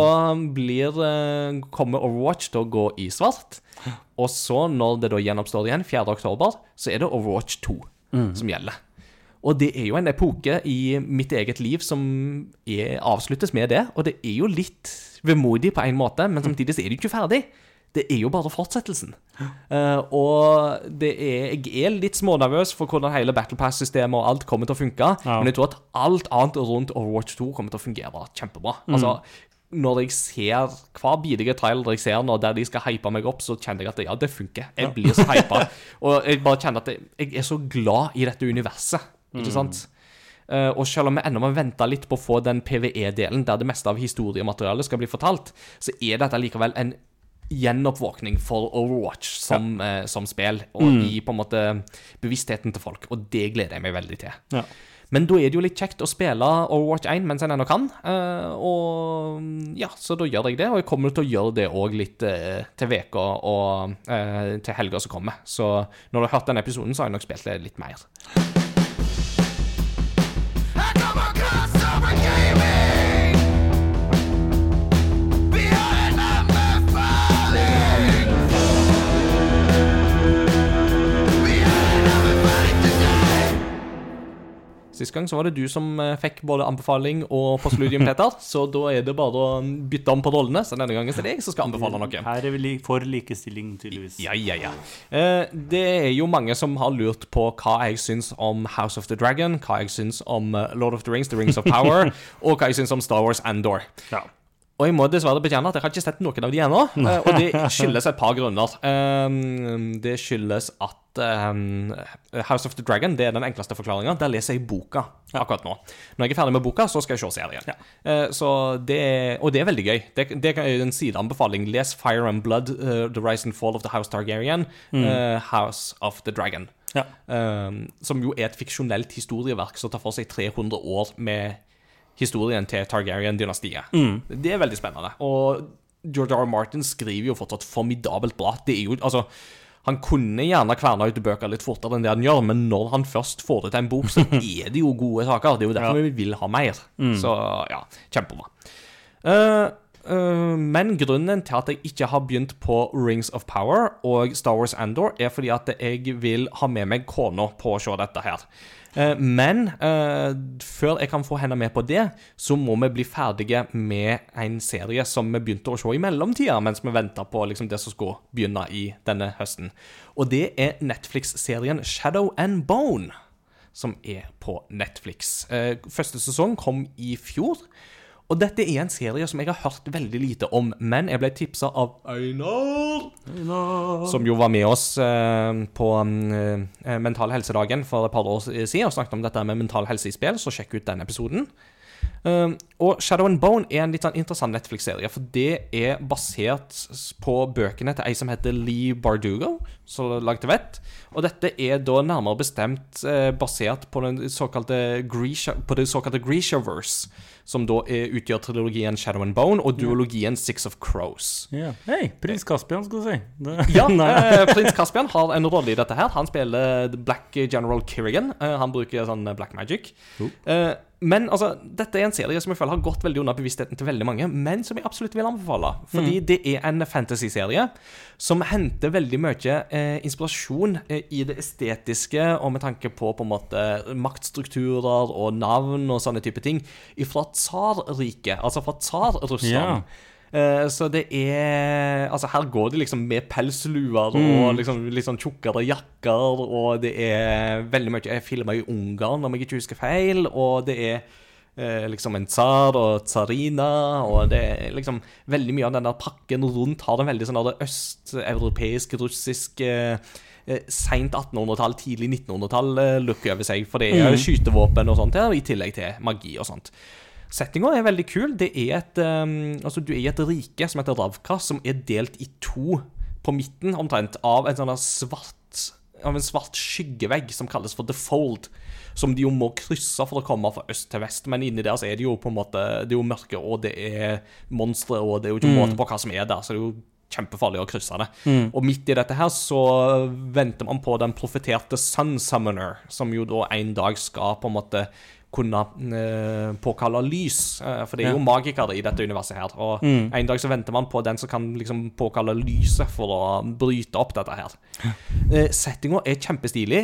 blir, eh, kommer Overwatch til å gå i svart. Og så, når det da gjenoppstår igjen 4. oktober, så er det Overwatch 2 som gjelder. Og det er jo en epoke i mitt eget liv som er, avsluttes med det. Og det er jo litt vemodig på en måte, men samtidig så er det jo ikke ferdig. Det er jo bare fortsettelsen. Uh, og det er, jeg er litt smånervøs for hvordan hele Battle Pass-systemet og alt kommer til å funke. Ja. Men jeg tror at alt annet rundt Overwatch 2 kommer til å fungere kjempebra. Altså, når jeg ser hver bidige trailer jeg ser nå der de skal hype meg opp, så kjenner jeg at ja, det funker. Jeg blir så [laughs] hypa. og jeg bare kjenner at jeg, jeg er så glad i dette universet. Ikke sant? Eh, og selv om vi ennå må vente litt på å få den PVE-delen, der det meste av historiematerialet skal bli fortalt, så er dette likevel en gjenoppvåkning for Overwatch som, eh, som spill, og i på en måte bevisstheten til folk. Og det gleder jeg meg veldig til. Ja. Men da er det jo litt kjekt å spille Overwatch 1 mens en ennå kan. eh, og ja, så da gjør jeg det. Og jeg kommer til å gjøre det òg litt eh, til veka og eh, til helga som kommer. Så når du har hørt denne episoden, så har jeg nok spilt det litt mer. Sist gang så var det du som eh, fikk både anbefaling og postludium, Peter. [laughs] Så da er det bare å bytte om på rollene. Så denne gangen er det jeg som skal anbefale noe. Her er vi for likestilling, tydeligvis. Ja, ja, ja. Eh, det er jo mange som har lurt på hva jeg syns om House of the Dragon, hva jeg syns om eh, Lord of the Rings, The Rings of [laughs] Power, og hva jeg syns om Star Wars Andor. Ja. Og jeg må dessverre bekjenne at jeg har ikke sett noen av de ennå. eh, Og det skyldes et par grunner. Um, Det skyldes at um, House of the Dragon det er den enkleste forklaringa. Der leser jeg boka akkurat nå. Når jeg er ferdig med boka, så skal jeg se serien. Eh, Så det er, og det er veldig gøy. Det, det er en sideanbefaling. Les Fire and Blood, uh, The Rise and Fall of the House Targaryen, eh, House of the Dragon. Ja. Um, som jo er et fiksjonelt historieverk som tar for seg 300 år med historien til Targaryen-dynastiet. Det er veldig spennende. Og George R. R. Martin skriver jo fortsatt formidabelt bra. Det er jo, altså han kunne gjerne kverna ut bøker litt fortere enn det han gjør, men når han først får det til en bok, så [laughs] er det jo gode saker. Det er jo derfor vi vil ha mer. Så ja, kjempebra. Uh, uh, men grunnen til at jeg ikke har begynt på Rings of Power og Star Wars Andor, er fordi at jeg vil ha med meg kona på å se dette her. Eh, men eh, før jeg kan få henne med på det, så må vi bli ferdige med en serie som vi begynte å se i mellomtida, mens vi venta på liksom, det som skulle begynne i denne høsten. Og det er Netflix-serien Shadow and Bone som er på Netflix. Eh, første sesong kom i fjor. Og dette er en serie som jeg har hørt veldig lite om, men jeg ble tipsa av Einar, som jo var med oss eh, på eh, Mental helsedagen for et par år siden og snakket om dette med mental helse i spill, så sjekk ut den episoden. Uh, og Shadow and Bone er en litt sånn interessant Netflix-serie, for det er basert på bøkene til ei som heter Lee Bardugo, som jeg Vett. Og dette er da nærmere bestemt uh, basert på, den såkalte Grisha, på det såkalte Grishaverse, som da er, utgjør trilogien Shadow and Bone og duologien Six of Crows. Yeah. Hei, prins Caspian, skal du si. Det, Ja, [laughs] eh, prins Caspian har en rolle i dette her. Han spiller Black General Kirrigan. Eh, han bruker sånn black magic. Eh, men altså, dette er en serie som jeg føler har gått veldig under bevisstheten til veldig mange, men som jeg absolutt vil anbefale. Fordi det er en fantasy-serie som henter veldig mye eh, inspirasjon eh, i det estetiske, og med tanke på på en måte maktstrukturer og navn og sånne type ting, fra tsarriket, altså fra tsar-Russland. Eh, Så det er Altså, her går det liksom med pelsluer Mm. og liksom litt sånn tjukkere jakker, og det er veldig mye Jeg filma i Ungarn, om jeg ikke husker feil, og det er eh, liksom en tsar og tsarina, og det er liksom veldig mye av den der pakken rundt har en veldig sånn østeuropeisk, russisk eh, eh, Seint 1800-tall, tidlig 1900-tall-look over seg. For det er jo skytevåpen og sånt her, i tillegg til magi og sånt. Settinga er veldig kul. Det er et, um, altså Du er i et rike som heter Ravka, som er delt i to på midten omtrent av en sånn svart Av en svart skyggevegg som kalles for The Fold. Som de jo må krysse for å komme fra øst til vest. Men inni der så er det jo på en måte Det er jo mørke, og det er monstre, og det er jo ikke måte på hva som er der. Så det er jo kjempefarlig å krysse det. Og midt i dette her så venter man på den profeterte Sun Summoner, som jo da en dag skal på en måte kunne eh, påkalle lys. Eh, for det er jo magikere i dette universet her. Og en dag så venter man på den som kan liksom påkalle lyset for å bryte opp dette her. [laughs] Eh, Settinga er kjempestilig.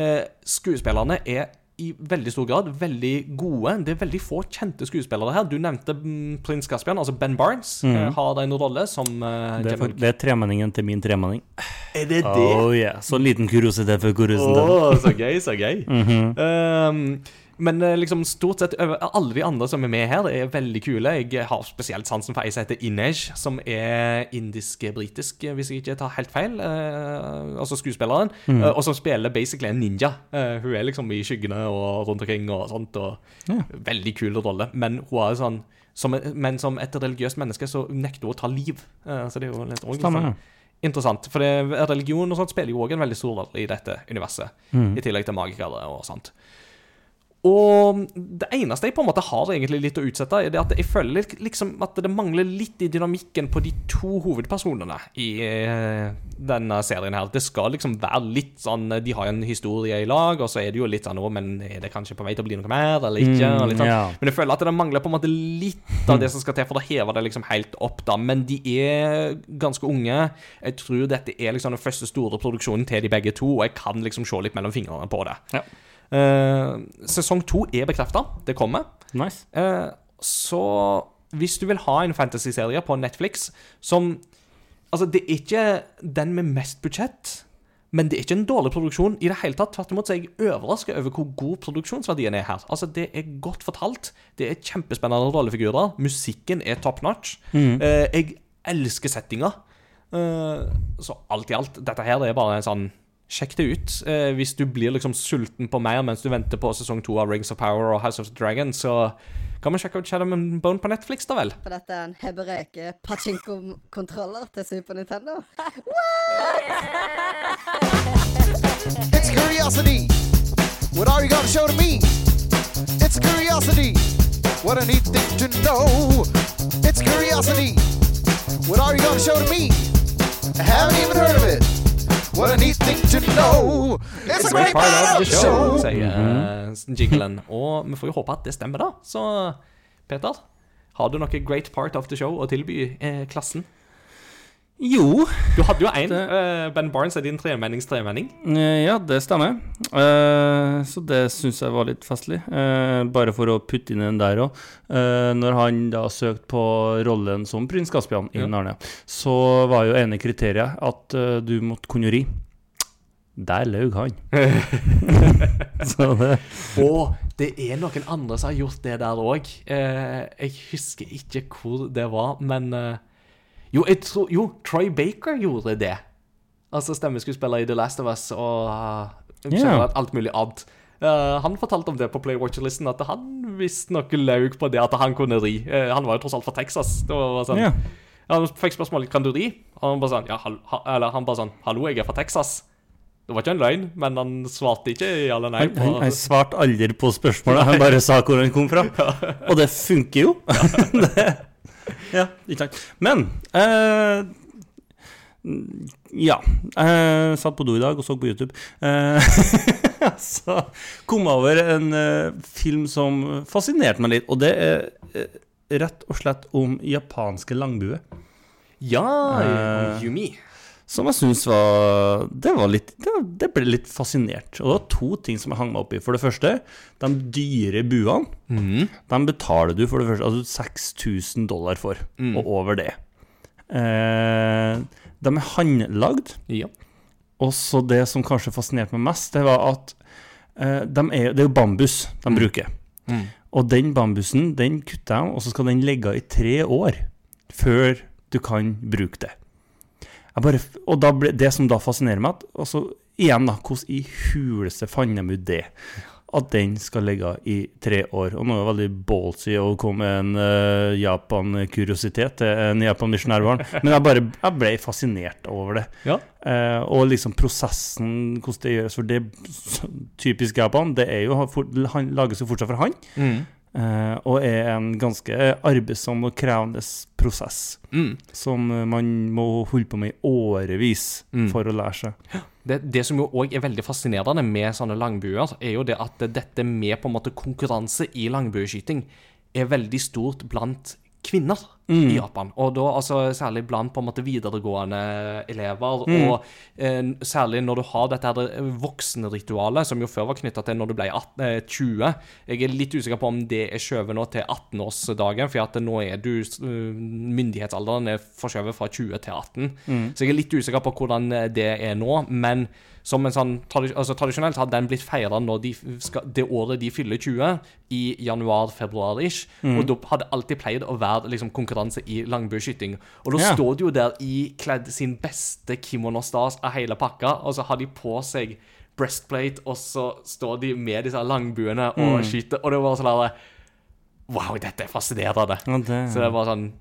Eh, skuespillerne er i veldig stor grad veldig gode. Det er veldig få kjente skuespillere her. Du nevnte mm, prins Caspian, altså Ben Barnes, eh, har en rolle som uh, Det er, for, det er tremenningen til min tremenning. Er det det? Oh yeah. Så liten kuriositet for kuriositeten. Oh, så gøy, så gøy. um, [laughs] men eh, liksom stort sett alle de andre som er med her, er veldig kule. Jeg har spesielt sansen for ei som heter Inej, som er indisk-britisk, hvis jeg ikke tar helt feil. eh, altså skuespilleren. eh, og som spiller basically en ninja. Eh, hun er liksom i skyggene og rundt omkring og sånt. Og Veldig kul rolle. Men hun er sånn som, men som et religiøst menneske så nekter hun å ta liv. Eh, så det er jo litt Stemmer. ja interessant. For religion og sånt spiller jo òg en veldig stor rolle i dette universet. I tillegg til magikere og sånt. Og det eneste jeg på en måte har egentlig litt å utsette, er det at jeg føler liksom at det mangler litt i dynamikken på de to hovedpersonene i eh, denne serien her. Det skal liksom være litt sånn De har jo en historie i lag, og så er det jo litt sånn Å, men er det kanskje på vei til å bli noe mer, eller ikke? Mm, sånn. ja. Men jeg føler at det mangler på en måte litt av det som skal til for å heve det liksom helt opp, da. Men de er ganske unge. Jeg tror dette er liksom den første store produksjonen til de begge to, og jeg kan liksom se litt mellom fingrene på det. Ja. Eh, sesong to er bekrefta. Det kommer. Nice. Eh, så hvis du vil ha en fantasyserie på Netflix som Altså, det er ikke den med mest budsjett, men det er ikke en dårlig produksjon i det hele tatt. Tvert imot så er jeg overraska over hvor god produksjonsverdien er her. Altså, Det er godt fortalt. Det er kjempespennende rollefigurer. Musikken er top notch. Eh, jeg elsker settinga. Eh, så alt i alt, dette her det er bare en sånn Sjekk det ut. Eh, hvis du blir liksom sulten på mer mens du venter på sesong to av Rings of Power og House of the Dragon, så kan vi sjekke ut Shadow and Bone på Netflix, da vel. For dette er en hebreke pachinko-kontroller til Super Nintendo. [laughs] It's curiosity. What are you gonna show to me? It's curiosity. What a neat thing to know. It's curiosity. What are you gonna show to me? I haven't even heard of it. What a neat thing to know. It's a great part of the show. sier uh, jinglen. Og vi får jo håpe at det stemmer, da. Så Peter, har du noe great part of the show å tilby eh, klassen? Jo, Du hadde jo én. Det- ben Barnes er din tremenningstremenning. eh, ja, det stemmer. Eh, så det syns jeg var litt festlig. Eh, bare for å putte inn den der òg. når han da søkte på rollen som prins Caspian i Ja. Narnia, så var jo ene kriteriet at eh, du måtte kunne ri. Der løy han. [laughs] så det Og det er noen andre som har gjort det der òg. Eh, jeg husker ikke hvor det var, men eh, Jo, jeg tror, jo, Troy Baker gjorde det. Altså stemmeskuespiller i The Last of Us og uh, Ja. alt mulig annet. Uh, han fortalte om det på Playwatcher-listen, at han visstnok laug på det at han kunne ri. Uh, han var jo tross alt fra Texas. Det var sånn, Yeah. Han fikk spørsmålet kan du ri. Og han bare sånn, ja, eller han bare sånn Hallo, jeg er fra Texas. Det var ikke en løgn, men han svarte ikke ja eller nei. Han, han, svarte aldri på spørsmålet, han bare sa hvor han kom fra. [laughs] Og det funker jo. [laughs] [laughs] det, [laughs] ja, ikke sant. Men eh, Ja. Jeg satt på do i dag og så på YouTube. Eh, [laughs] så kom jeg over en eh, film som fascinerte meg litt, og det er eh, rett og slett om japanske langbuer. Ja, uh, Yumi. Som jeg syns var Det var litt det, det ble litt fascinert. Og det var to ting som jeg hang meg opp i. For det første, de dyre buene. De betaler du for det første altså 6000 dollar for, og over det. Eh, de er håndlagd. Ja. Og så det som kanskje fascinerte meg mest, det var at eh, de er, det er jo bambus de bruker. Og den bambusen den kutter jeg, og så skal den ligge i tre år før du kan bruke det. Bare, og da ble, det som da fascinerer meg, at, altså, igjen da, hvordan i huleste fant de ut det? At den skal ligge i tre år. Og nå er det veldig ballsy å komme med en uh, Japan-kuriositet til en Japan-misjonærbarn, men jeg bare jeg ble fascinert over det. Ja. Uh, og liksom prosessen, hvordan det gjøres. For det typisk Japan, det er jo lages jo fortsatt for han. Mm. Eh, og er en ganske arbeidsom og krevende prosess. Mm. Som eh, man må holde på med i årevis Mm. for å lære seg. Det, det som jo òg er veldig fascinerende med sånne langbuer, er jo det at dette med på en måte konkurranse i langbueskyting er veldig stort blant kvinner i Japan. Og da altså særlig blant på en måte videregående elever. Og eh, særlig når du har dette her eh, voksenritualet, som jo før var knytta til når du ble 18, eh, 20. Jeg er litt usikker på om det er skjøvet nå til 18-årsdagen, for at nå er du eh, Myndighetsalderen er forskjøvet fra 20 til 18. Så jeg er litt usikker på hvordan eh, det er nå. Men som en sånn, altså Tradisjonelt har den blitt feira det året de fyller 20, i januar-februar-ish. Og da hadde alltid pleid å være liksom, konkurranse i langbueskyting. Og da Ja. står de jo der i kledd sin beste kimonostas av hele pakka, og så har de på seg breastplate, og så står de med disse langbuene og skyter. Og det var sånn der Wow, dette er fascinerende. Ja, det- Så det var sånn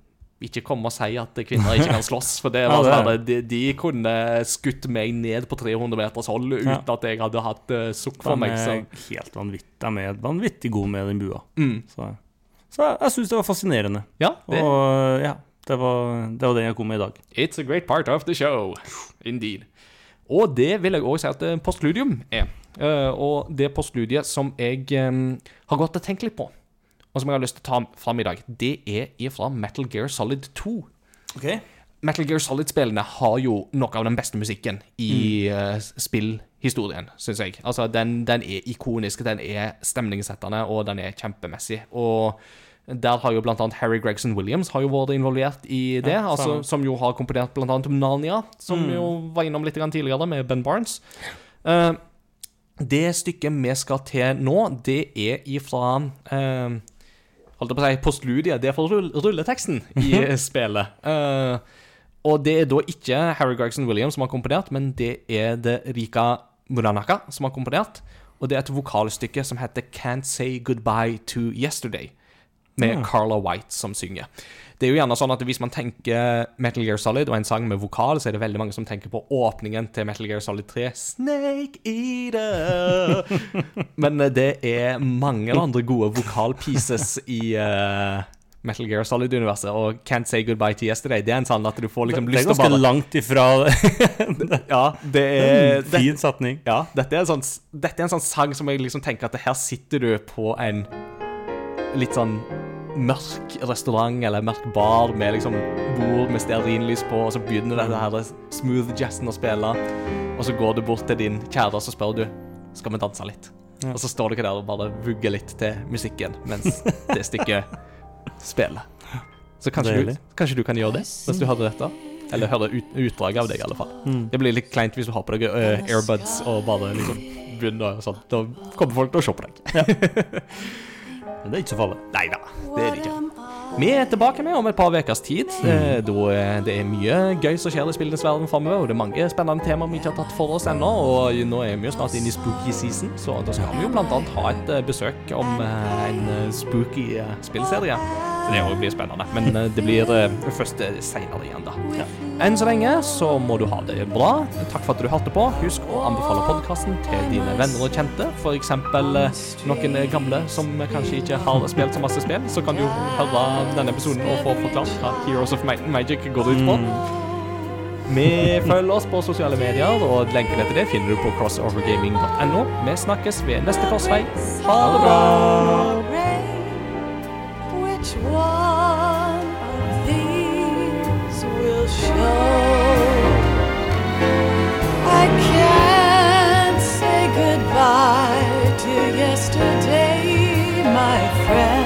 ikke komme og si at kvinner ikke kan slåss, for det [laughs] var sånn at de, de kunne skutt meg ned på 300 meters hold uten Ja. at jeg hadde hatt uh, sukk for meg. Så. helt vanvittig, de er vanvittig gode med den bua. Mm. Så, så jeg, jeg syns det var fascinerende. Ja, det, Og ja, det var, det var den jeg kom med i dag. It's a great part of the show. Indeed. Og det vil jeg òg si at eh, postludium er. Eh, og det postludiet som jeg um, har gått og tenkt litt på, og som jeg har lyst til å ta fram i dag, det er ifra Metal Gear Solid 2. Metal Gear Solid-spillene har jo noe av den beste musikken i eh, spillhistorien, syns jeg. Altså, den, den er ikonisk, den er stemningssettende, og den er kjempemessig. Og der har jo blant annet Harry Gregson Williams har jo vært involvert i det, Ja, altså, som jo har komponert blant annet Narnia, som jo var innom litt tidligere med Ben Barnes. Uh, det stykket vi skal til nå, det er ifra eh, Holdt på å si postludia, Det er for rull rulleteksten i [laughs] spillet. Uh, og det er da ikke Harry Gregson Williams som har komponert, men det er det Rika Muranaka som har komponert. Og det er et vokalstykke som heter Can't Say Goodbye to Yesterday, med Carla White som synger. Det er jo gjerne sånn at Hvis man tenker Metal Gear Solid og en sang med vokal, så er det veldig mange som tenker på åpningen til Metal Gear Solid 3. Snake Eater! [laughs] Men eh, det er mange andre gode vokalpieces i uh, Metal Gear Solid-universet. Og Can't Say Goodbye to Yesterday Det er en sånn at du får liksom er lyst til å ganske bare langt ifra [laughs] Ja, det er det, Fin setning. ja, dette er, en sånn, dette er en sånn sang som jeg liksom tenker at her sitter du på en litt sånn mørk restaurant eller mørk bar med liksom bord med stearinlys på, og så begynner denne her smooth jazzen å spille, og så går du bort til din kjære og så spør du skal vi danse litt. Og så står dere der og bare vugger litt til musikken mens det stykket spiller. Så kanskje du, kanskje du kan gjøre det mens du hører dette? Eller hører ut, utdraget av deg, i alle fall. Mm. Det blir litt kleint hvis du har på deg uh, airbuds og bare liksom begynner sånn. Da kommer folk til å se på deg. [laughs] Men det er ikke så farlig. Nei da, det er det ikke. Vi er tilbake med om et par ukers tid. eh, Da det er mye gøy som skjer i spillenes verden framover. Og det er mange spennende temaer vi ikke har tatt for oss ennå. Og nå er vi jo snart inne i spooky season, så da skal vi jo blant annet ha et eh, besøk om eh, en spooky spillserie. Så det blir spennende. Men det blir først seinere igjen, da. Enn så lenge så må du ha det bra. Takk for at du hørte på. Husk å anbefale podkasten til dine venner og kjente. F.eks. noen gamle som kanskje ikke har spilt så masse spill. Så kan du høre denne episoden og få forklart hva Heroes of Magic går ut på. Vi følger oss på sosiale medier, og lenkene til det finner du på crossovergaming.no. Vi snakkes ved neste korsvei. Ha det bra! Which one of these will show? I can't say goodbye to yesterday, my friend.